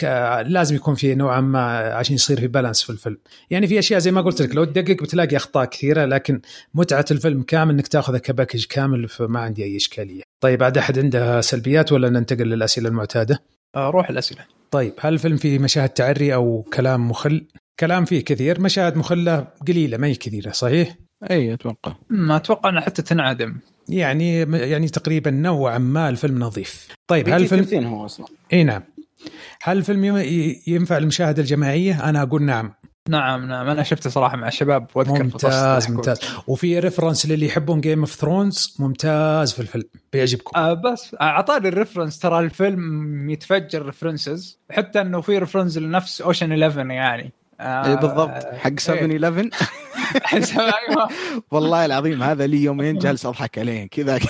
لازم يكون في نوعا ما عشان يصير في balance في الفيلم. يعني في أشياء زي ما قلت لك لو تدقق بتلاقي أخطاء كثيرة لكن متعة الفيلم كامل إنك تاخذه ك package كامل فما عندي أي إشكالية. طيب عاد أحد عنده سلبيات ولا ننتقل للأسئلة المعتادة؟ روح الأسئلة. طيب هل الفيلم فيه مشاهد تعري أو كلام مخل؟ كلام فيه كثير مشاهد مخلة قليلة ما هي كثيرة صحيح؟ أي أتوقع. ما أتوقع إنها حتى تنعدم. يعني يعني تقريبا نوعا ما الفيلم نظيف. طيب هل الفيلم هو أصلا. إي نعم. هل الفيلم ينفع المشاهده الجماعية؟ أنا أقول نعم. نعم نعم. أنا شفته صراحة مع الشباب وأذكر ممتاز ممتاز. وفي reference للي يحبون جيم اوف ثرونز ممتاز في الفيلم. بيعجبكم. آه بس أعطاني ال reference ترى الفيلم يتفجر references حتى إنه في reference لنفس Ocean 11 يعني. آه إيه بالضبط. حق 7 11 أيوه. والله العظيم هذا لي يومين جالس أضحك عليه. كذا.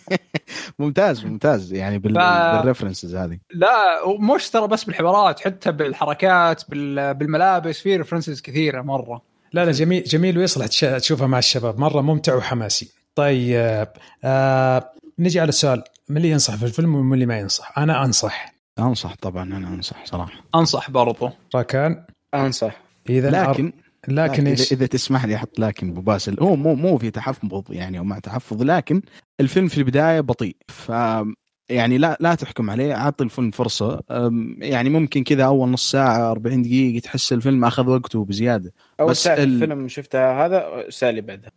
ممتاز ممتاز. يعني بال... ف... بال references هذه. لا مش ترى بس بالحوارات حتى بالحركات بال... بالملابس في references كثيرة مرة. لا لا جميل جميل ويصلح تشوفها مع الشباب. مرة ممتع وحماسي. طيب آه نجي على السؤال. من اللي ينصح في الفيلم ومن اللي ما ينصح؟ أنا أنصح. أنصح طبعا أنا أنصح صراحة. أنصح برضو. راكان. أنصح. إذا لكن لكن إيش؟ إذا, اذا تسمح لي أحط لكن أبو باسل. هو مو مو في تحفظ يعني أو مع تحفظ لكن الفيلم في البداية بطيء. ف يعني لا لا تحكم عليه أعطي الفيلم فرصة. يعني ممكن كذا أول نص ساعة 40 دقيقة تحس الفيلم أخذ وقته بزيادة. أول بس ساعة ال... الفيلم شفتها هذا سالي بعدها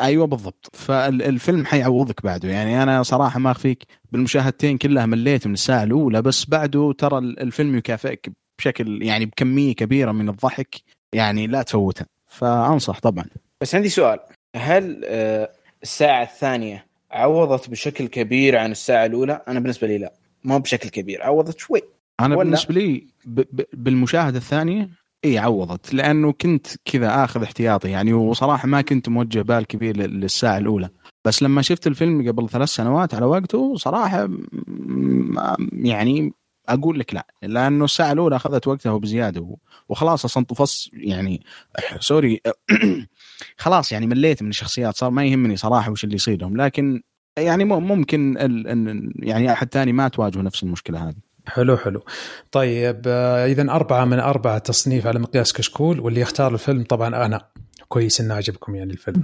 أيوه بالضبط. فالفيلم حيعوضك بعده. يعني أنا صراحة ما أخفيك بالمشاهدتين كلها مليت من الساعة الأولى بس بعده ترى الفيلم يكافئك بشكل يعني بكمية كبيرة من الضحك يعني لا تفوتها فأنصح طبعا. بس عندي سؤال. هل آه، الساعة الثانية عوضت بشكل كبير عن الساعة الأولى؟ أنا بالنسبة لي لا. مو بشكل كبير عوضت شوي. أنا ولا- بالنسبة لي ب... ب... بالمشاهدة الثانية اي عوضت. لأنه كنت كذا آخذ احتياطي يعني وصراحة ما كنت موجه بال كبير لل- للساعة الأولى. بس لما شفت الفيلم قبل ثلاث سنوات على وقته صراحة يعني أقول لك لا لأنه الساعة الأولى أخذت وقتها وبزياده وخلاص أصلا طفص يعني سوري خلاص يعني مليت من الشخصيات صار ما يهمني صراحة وش اللي يصير لهم لكن يعني مم- ممكن يعني أحد ثاني ما تواجهه نفس المشكلة هذه. حلو حلو. طيب اذا أربعة من أربعة تصنيف على مقياس كشكول واللي يختار الفيلم طبعا أنا. كويس إنه عجبكم يعني الفيلم.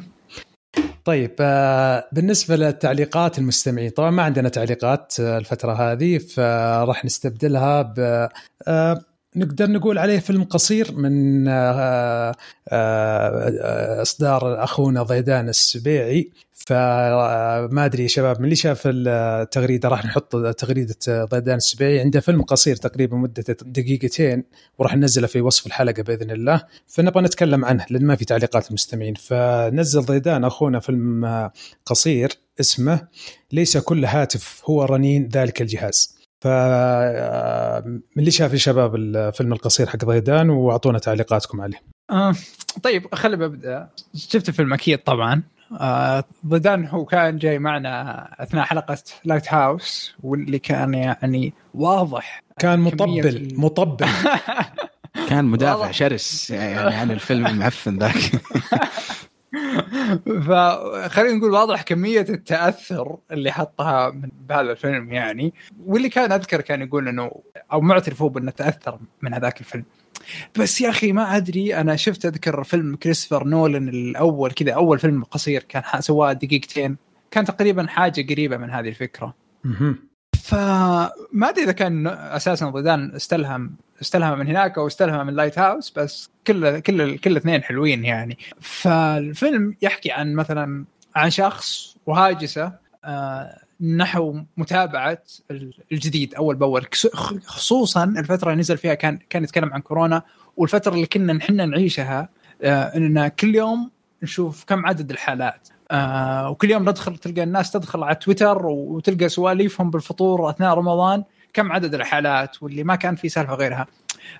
طيب آه، بالنسبة للتعليقات المستمعين طبعا ما عندنا تعليقات آه، الفترة هذه فراح نستبدلها ب آه، نقدر نقول عليه فيلم قصير من آه، آه، آه، إصدار أخونا ضيدان السبيعي. فما أدري يا شباب من اللي شاف التغريده راح نحط تغريدة ضيدان السبيعي. عنده فيلم قصير تقريبا مدته دقيقتين وراح ننزله في وصف الحلقة بإذن الله. فنبغى نتكلم عنه لأن ما في تعليقات المستمعين. فنزل ضيدان أخونا فيلم آه، قصير اسمه ليس كل هاتف هو رنين ذلك الجهاز. ف آه، من اللي شاف يا شباب الفيلم القصير حق ضيدان وأعطونا تعليقاتكم عليه. آه طيب خلي ببدا شفت الفيلم أكيد طبعا. آه ضدان هو كان جاي معنا أثناء حلقة لايت هاوس واللي كان يعني واضح كان مطبل مطبل. كان مدافع. شرس يعني عن الفيلم المعفن ذاك. فخلينا نقول واضح كمية التأثر اللي حطها من بهذا الفيلم يعني. واللي كان أذكر كان يقول إنه أو معترف هو بأنه تأثر من هذاك الفيلم. بس يا أخي ما أدري أنا شفت أذكر فيلم كريستوفر نولان الأول كذا أول فيلم قصير كان سواه دقيقتين. كان تقريبا حاجة قريبة من هذه الفكرة. فما أدري إذا كان أساسا ضيدان استلهم استلهم من هناك أو استلهم من لايت هاوس بس كل كل كل اثنين حلوين يعني. فالفيلم يحكي عن مثلا عن شخص وهاجسه آه، نحو متابعة الجديد أول بأول. خصوصا الفترة اللي نزل فيها كان كان يتكلم عن كورونا والفترة اللي كنا نحن نعيشها آه، إننا كل يوم نشوف كم عدد الحالات. آه وكل يوم ندخل تلقى الناس تدخل على تويتر وتلقى سواليفهم بالفطور أثناء رمضان كم عدد الحالات واللي ما كان في سالفة غيرها.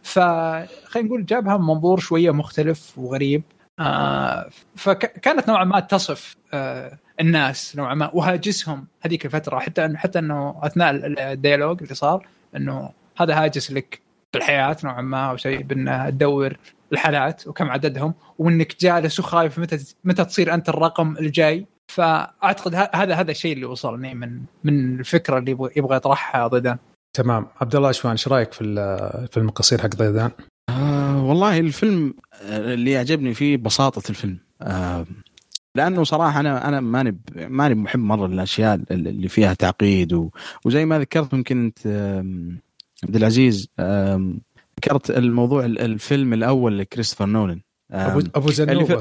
فخلينا نقول جابها من منظور شوية مختلف وغريب. آه فكانت نوعا ما تصف آه الناس نوعا ما وهاجسهم هذيك الفترة حتى حتى إنه أثناء الديالوج اللي صار إنه هذا هاجس لك. بالحياة نوعا ما أو شيء بأن تدور الحالات وكم عددهم وأنك جالس وخايف متى متى تصير أنت الرقم الجاي. فأعتقد ه- هذا هذا الشيء اللي وصلني من من الفكرة اللي يبغى يبغى يطرحها ضيدان. تمام. عبد الله شوان إيش رأيك في ال- الفيلم القصير حق ضيدان؟ آه والله الفيلم اللي يعجبني فيه بساطة الفيلم. آه لأنه صراحة أنا أنا ماني ماني محب مرة للاشياء اللي فيها تعقيد و وزي ما ذكرت يمكن أنت عبد العزيز ذكرت الموضوع ال- الفيلم الأول لكريستوفر نولان آم، ابو أبو زنوبة.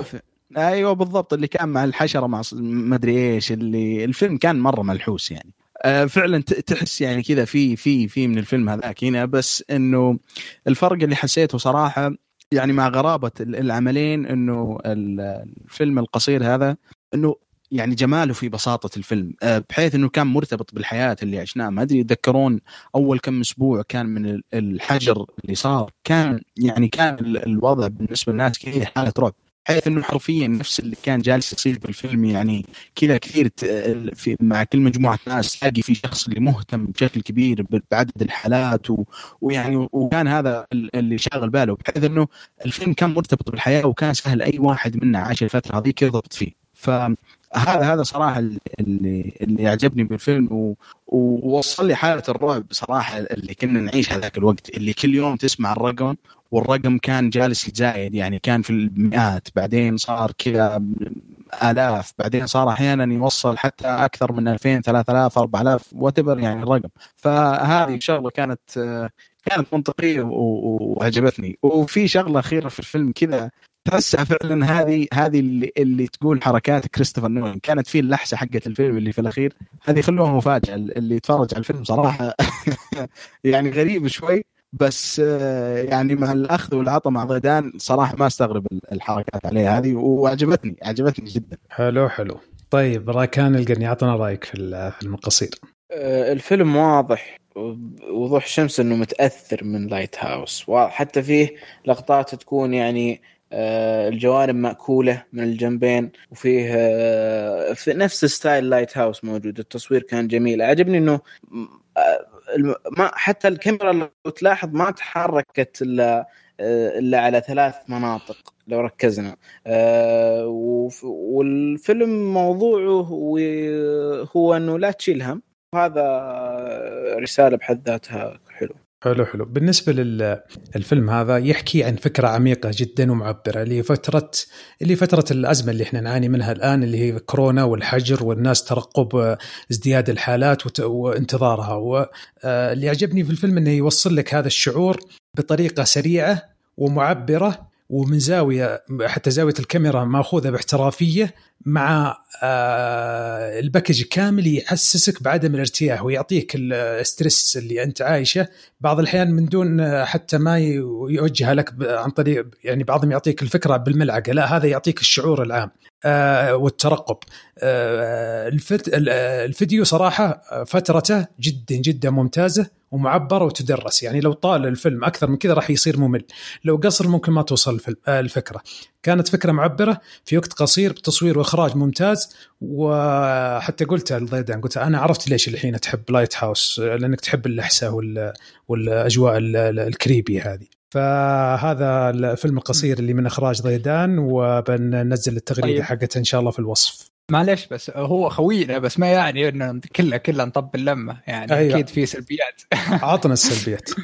أيوه بالضبط اللي كان مع الحشرة مع ما ادري إيش اللي الفيلم كان مرة ملحوس يعني آه فعلا تحس يعني كذا في في في من الفيلم هذاك هنا بس إنه الفرق اللي حسيته صراحة يعني مع غرابة ال- العملين إنه ال- الفيلم القصير هذا إنه يعني جماله في بساطة الفيلم آه، بحيث إنه كان مرتبط بالحياة اللي عشناها. ما أدري يتذكرون أول كم أسبوع كان من ال- الحجر اللي صار. كان يعني كان ال- الوضع بالنسبة للناس كذا حالة رعب بحيث إنه حرفيا نفس اللي كان جالس يصير بالفيلم يعني كذا كثير في مع كل مجموعة ناس تلاقي في شخص اللي مهتم بشكل كبير بعدد الحالات و ويعني وكان هذا ال- اللي شاغل باله بحيث إنه الفيلم كان مرتبط بالحياة وكان سهل أي واحد منا عاش الفترة هذيك يضبط فيه. فهذا هذا صراحة اللي اللي يعجبني بالفيلم. ووصل لي حالة الرعب صراحة اللي كنا نعيش هذاك الوقت اللي كل يوم تسمع الرقم والرقم كان جالس يتزايد يعني كان في المئات بعدين صار كذا آلاف بعدين صار أحيانا يوصل حتى أكثر من 2000 3000 4000 وات يعني الرقم فهذه شغلة كانت كانت و- وعجبتني وفي شغلة أخيرة في الفيلم كذا تحسها فعلا هذه هذه اللي, اللي تقول حركات كريستوفر نولان. كانت في اللحسه حقت الفيلم اللي في الأخير. هذه خلوها مفاجأة. اللي يتفرج على الفيلم صراحة يعني غريب شوي. بس آه، يعني مع الأخذ والعطاء مع ضيدان صراحة ما استغرب الحركات عليه هذه. وعجبتني عجبتني جدا. حلو حلو. طيب راكان القرني اعطنا رأيك في الفيلم القصير آه، الفيلم واضح وضوح الشمس إنه متأثر من Lighthouse وحتى فيه لقطات تكون يعني الجوانب مأكولة من الجنبين وفيه آه، في نفس style Lighthouse موجود التصوير كان جميل. عجبني إنه ما حتى الكاميرا لو تلاحظ ما تحركت إلا إلا على ثلاث مناطق لو ركزنا. والفيلم موضوعه هو إنه لا تشيل هم. وهذا رسالة بحد ذاتها حلو حلو. بالنسبة للفيلم هذا يحكي عن فكرة عميقة جدا ومعبرة اللي فترة اللي فترة الأزمة اللي إحنا نعاني منها الآن اللي هي كورونا والحجر والناس ترقب ازدياد الحالات وانتظارها. واللي عجبني في الفيلم إنه يوصل لك هذا الشعور بطريقة سريعة ومعبرة ومن زاوية حتى زاوية الكاميرا ماخوذة باحترافية مع آه، ال package كامل يحسسك بعدم الارتياح ويعطيك ال stress اللي أنت عايشه. بعض الأحيان من دون حتى ما يوجهها لك عن طريق يعني بعضهم يعطيك الفكرة بالملعقة لا هذا يعطيك الشعور العام. آه، والترقب. آه، الفيديو صراحة فترته جدا جدا ممتازة ومعبر وتدرس. يعني لو طال الفيلم أكثر من كذا راح يصير ممل. لو قصر ممكن ما توصل الفيلم الفكرة. كانت فكرة معبرة في وقت قصير بتصوير وإخراج ممتاز وحتى قلت الضيدان قلت أنا عرفت ليش الحين تحب لايت هاوس لأنك تحب اللحسه والأجواء الكريبي هذه. فهذا الفيلم القصير اللي من إخراج ضيدان وبننزل التغريدة طيب. حقته إن شاء الله في الوصف. معليش بس هو خوينا بس ما يعني إنه كله كله نطب اللمة يعني أيوة. أكيد في سلبيات. عطنا السلبيات.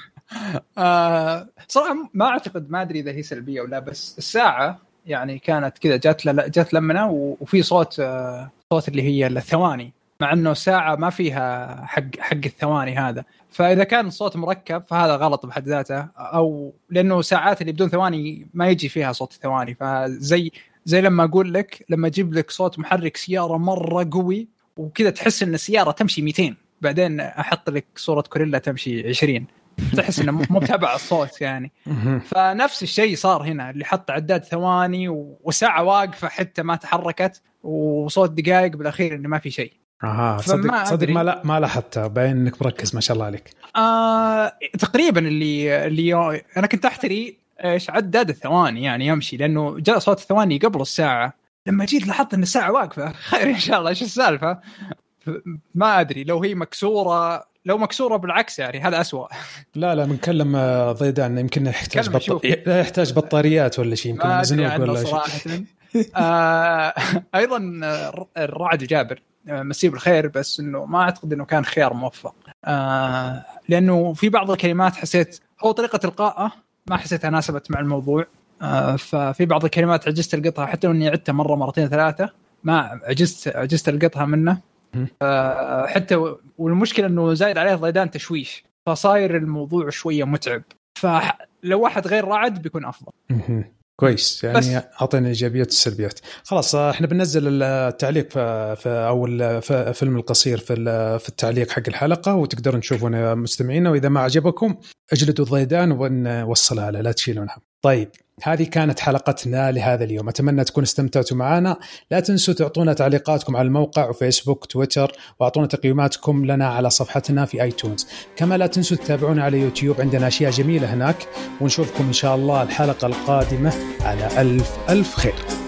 آه صراحة ما أعتقد ما أدري إذا هي سلبية ولا بس الساعة يعني كانت كذا جات جات لمنه وفي صوت آه صوت اللي هي الثواني مع إنه ساعه ما فيها حق حق الثواني هذا. فإذا كان الصوت مركب فهذا غلط بحد ذاته. أو لأنه ساعات اللي بدون ثواني ما يجي فيها صوت الثواني. فزي زي لما أقول لك لما أجيب لك صوت محرك سيارة مرة قوي وكذا تحس إن السيارة تمشي 200 بعدين أحط لك صورة كوريلا تمشي 20 تحس إنه مو متابع الصوت يعني. فنفس الشيء صار هنا. اللي حط عداد ثواني وساعة واقفة حتى ما تحركت وصوت دقائق بالأخير إنه ما في شيء. أها صدق صدق ما لا ما لاحظت باين إنك مركز ما شاء الله عليك. آه تقريبا اللي اللي أنا كنت أحتري إيش عداد الثواني يعني يمشي لأنه جاء صوت الثواني قبل الساعة. لما جيت لاحظت إن الساعة واقفة. خير إن شاء الله إيش السالفة؟ ما أدري لو هي مكسورة لو مكسورة بالعكس يعني هذا أسوأ. لا لا بنكلم ضيدان. يمكن يحتاج بط... يحتاج بطاريات ولا شيء يمكن مزنوق ولا شيء آه أيضا الرعد جابر. آه، مسيه بالخير بس إنه ما أعتقد إنه كان خيار موفق. آه لأنه في بعض الكلمات حسيت هو طريقة إلقائه ما حسيتها ناسبت مع الموضوع. آه ففي بعض الكلمات عجزت ألقطها حتى لو إني عدتها مرة مرتين ثلاثة ما عجزت عجزت ألقطها منه. آه حتى والمشكلة إنه زايد عليه ضيدان تشويش فصاير الموضوع شوية متعب. فلو واحد غير رعد بيكون أفضل. كويس. يعني اعطينا الايجابيات والسلبيات خلاص إحنا بننزل التعليق في, في أو الفيلم القصير في في التعليق حق الحلقة وتقدرون تشوفونه مستمعينا. وإذا ما عجبكم اجلدوا الضيدان ونوصلها له لا تشيلونها. طيب. هذه كانت حلقتنا لهذا اليوم. أتمنى تكون استمتعتوا معنا. لا تنسوا تعطونا تعليقاتكم على الموقع وفيسبوك تويتر وأعطونا تقييماتكم لنا على صفحتنا في آيتونز. كما لا تنسوا تتابعونا على يوتيوب عندنا أشياء جميلة هناك. ونشوفكم إن شاء الله الحلقة القادمة على ألف ألف خير.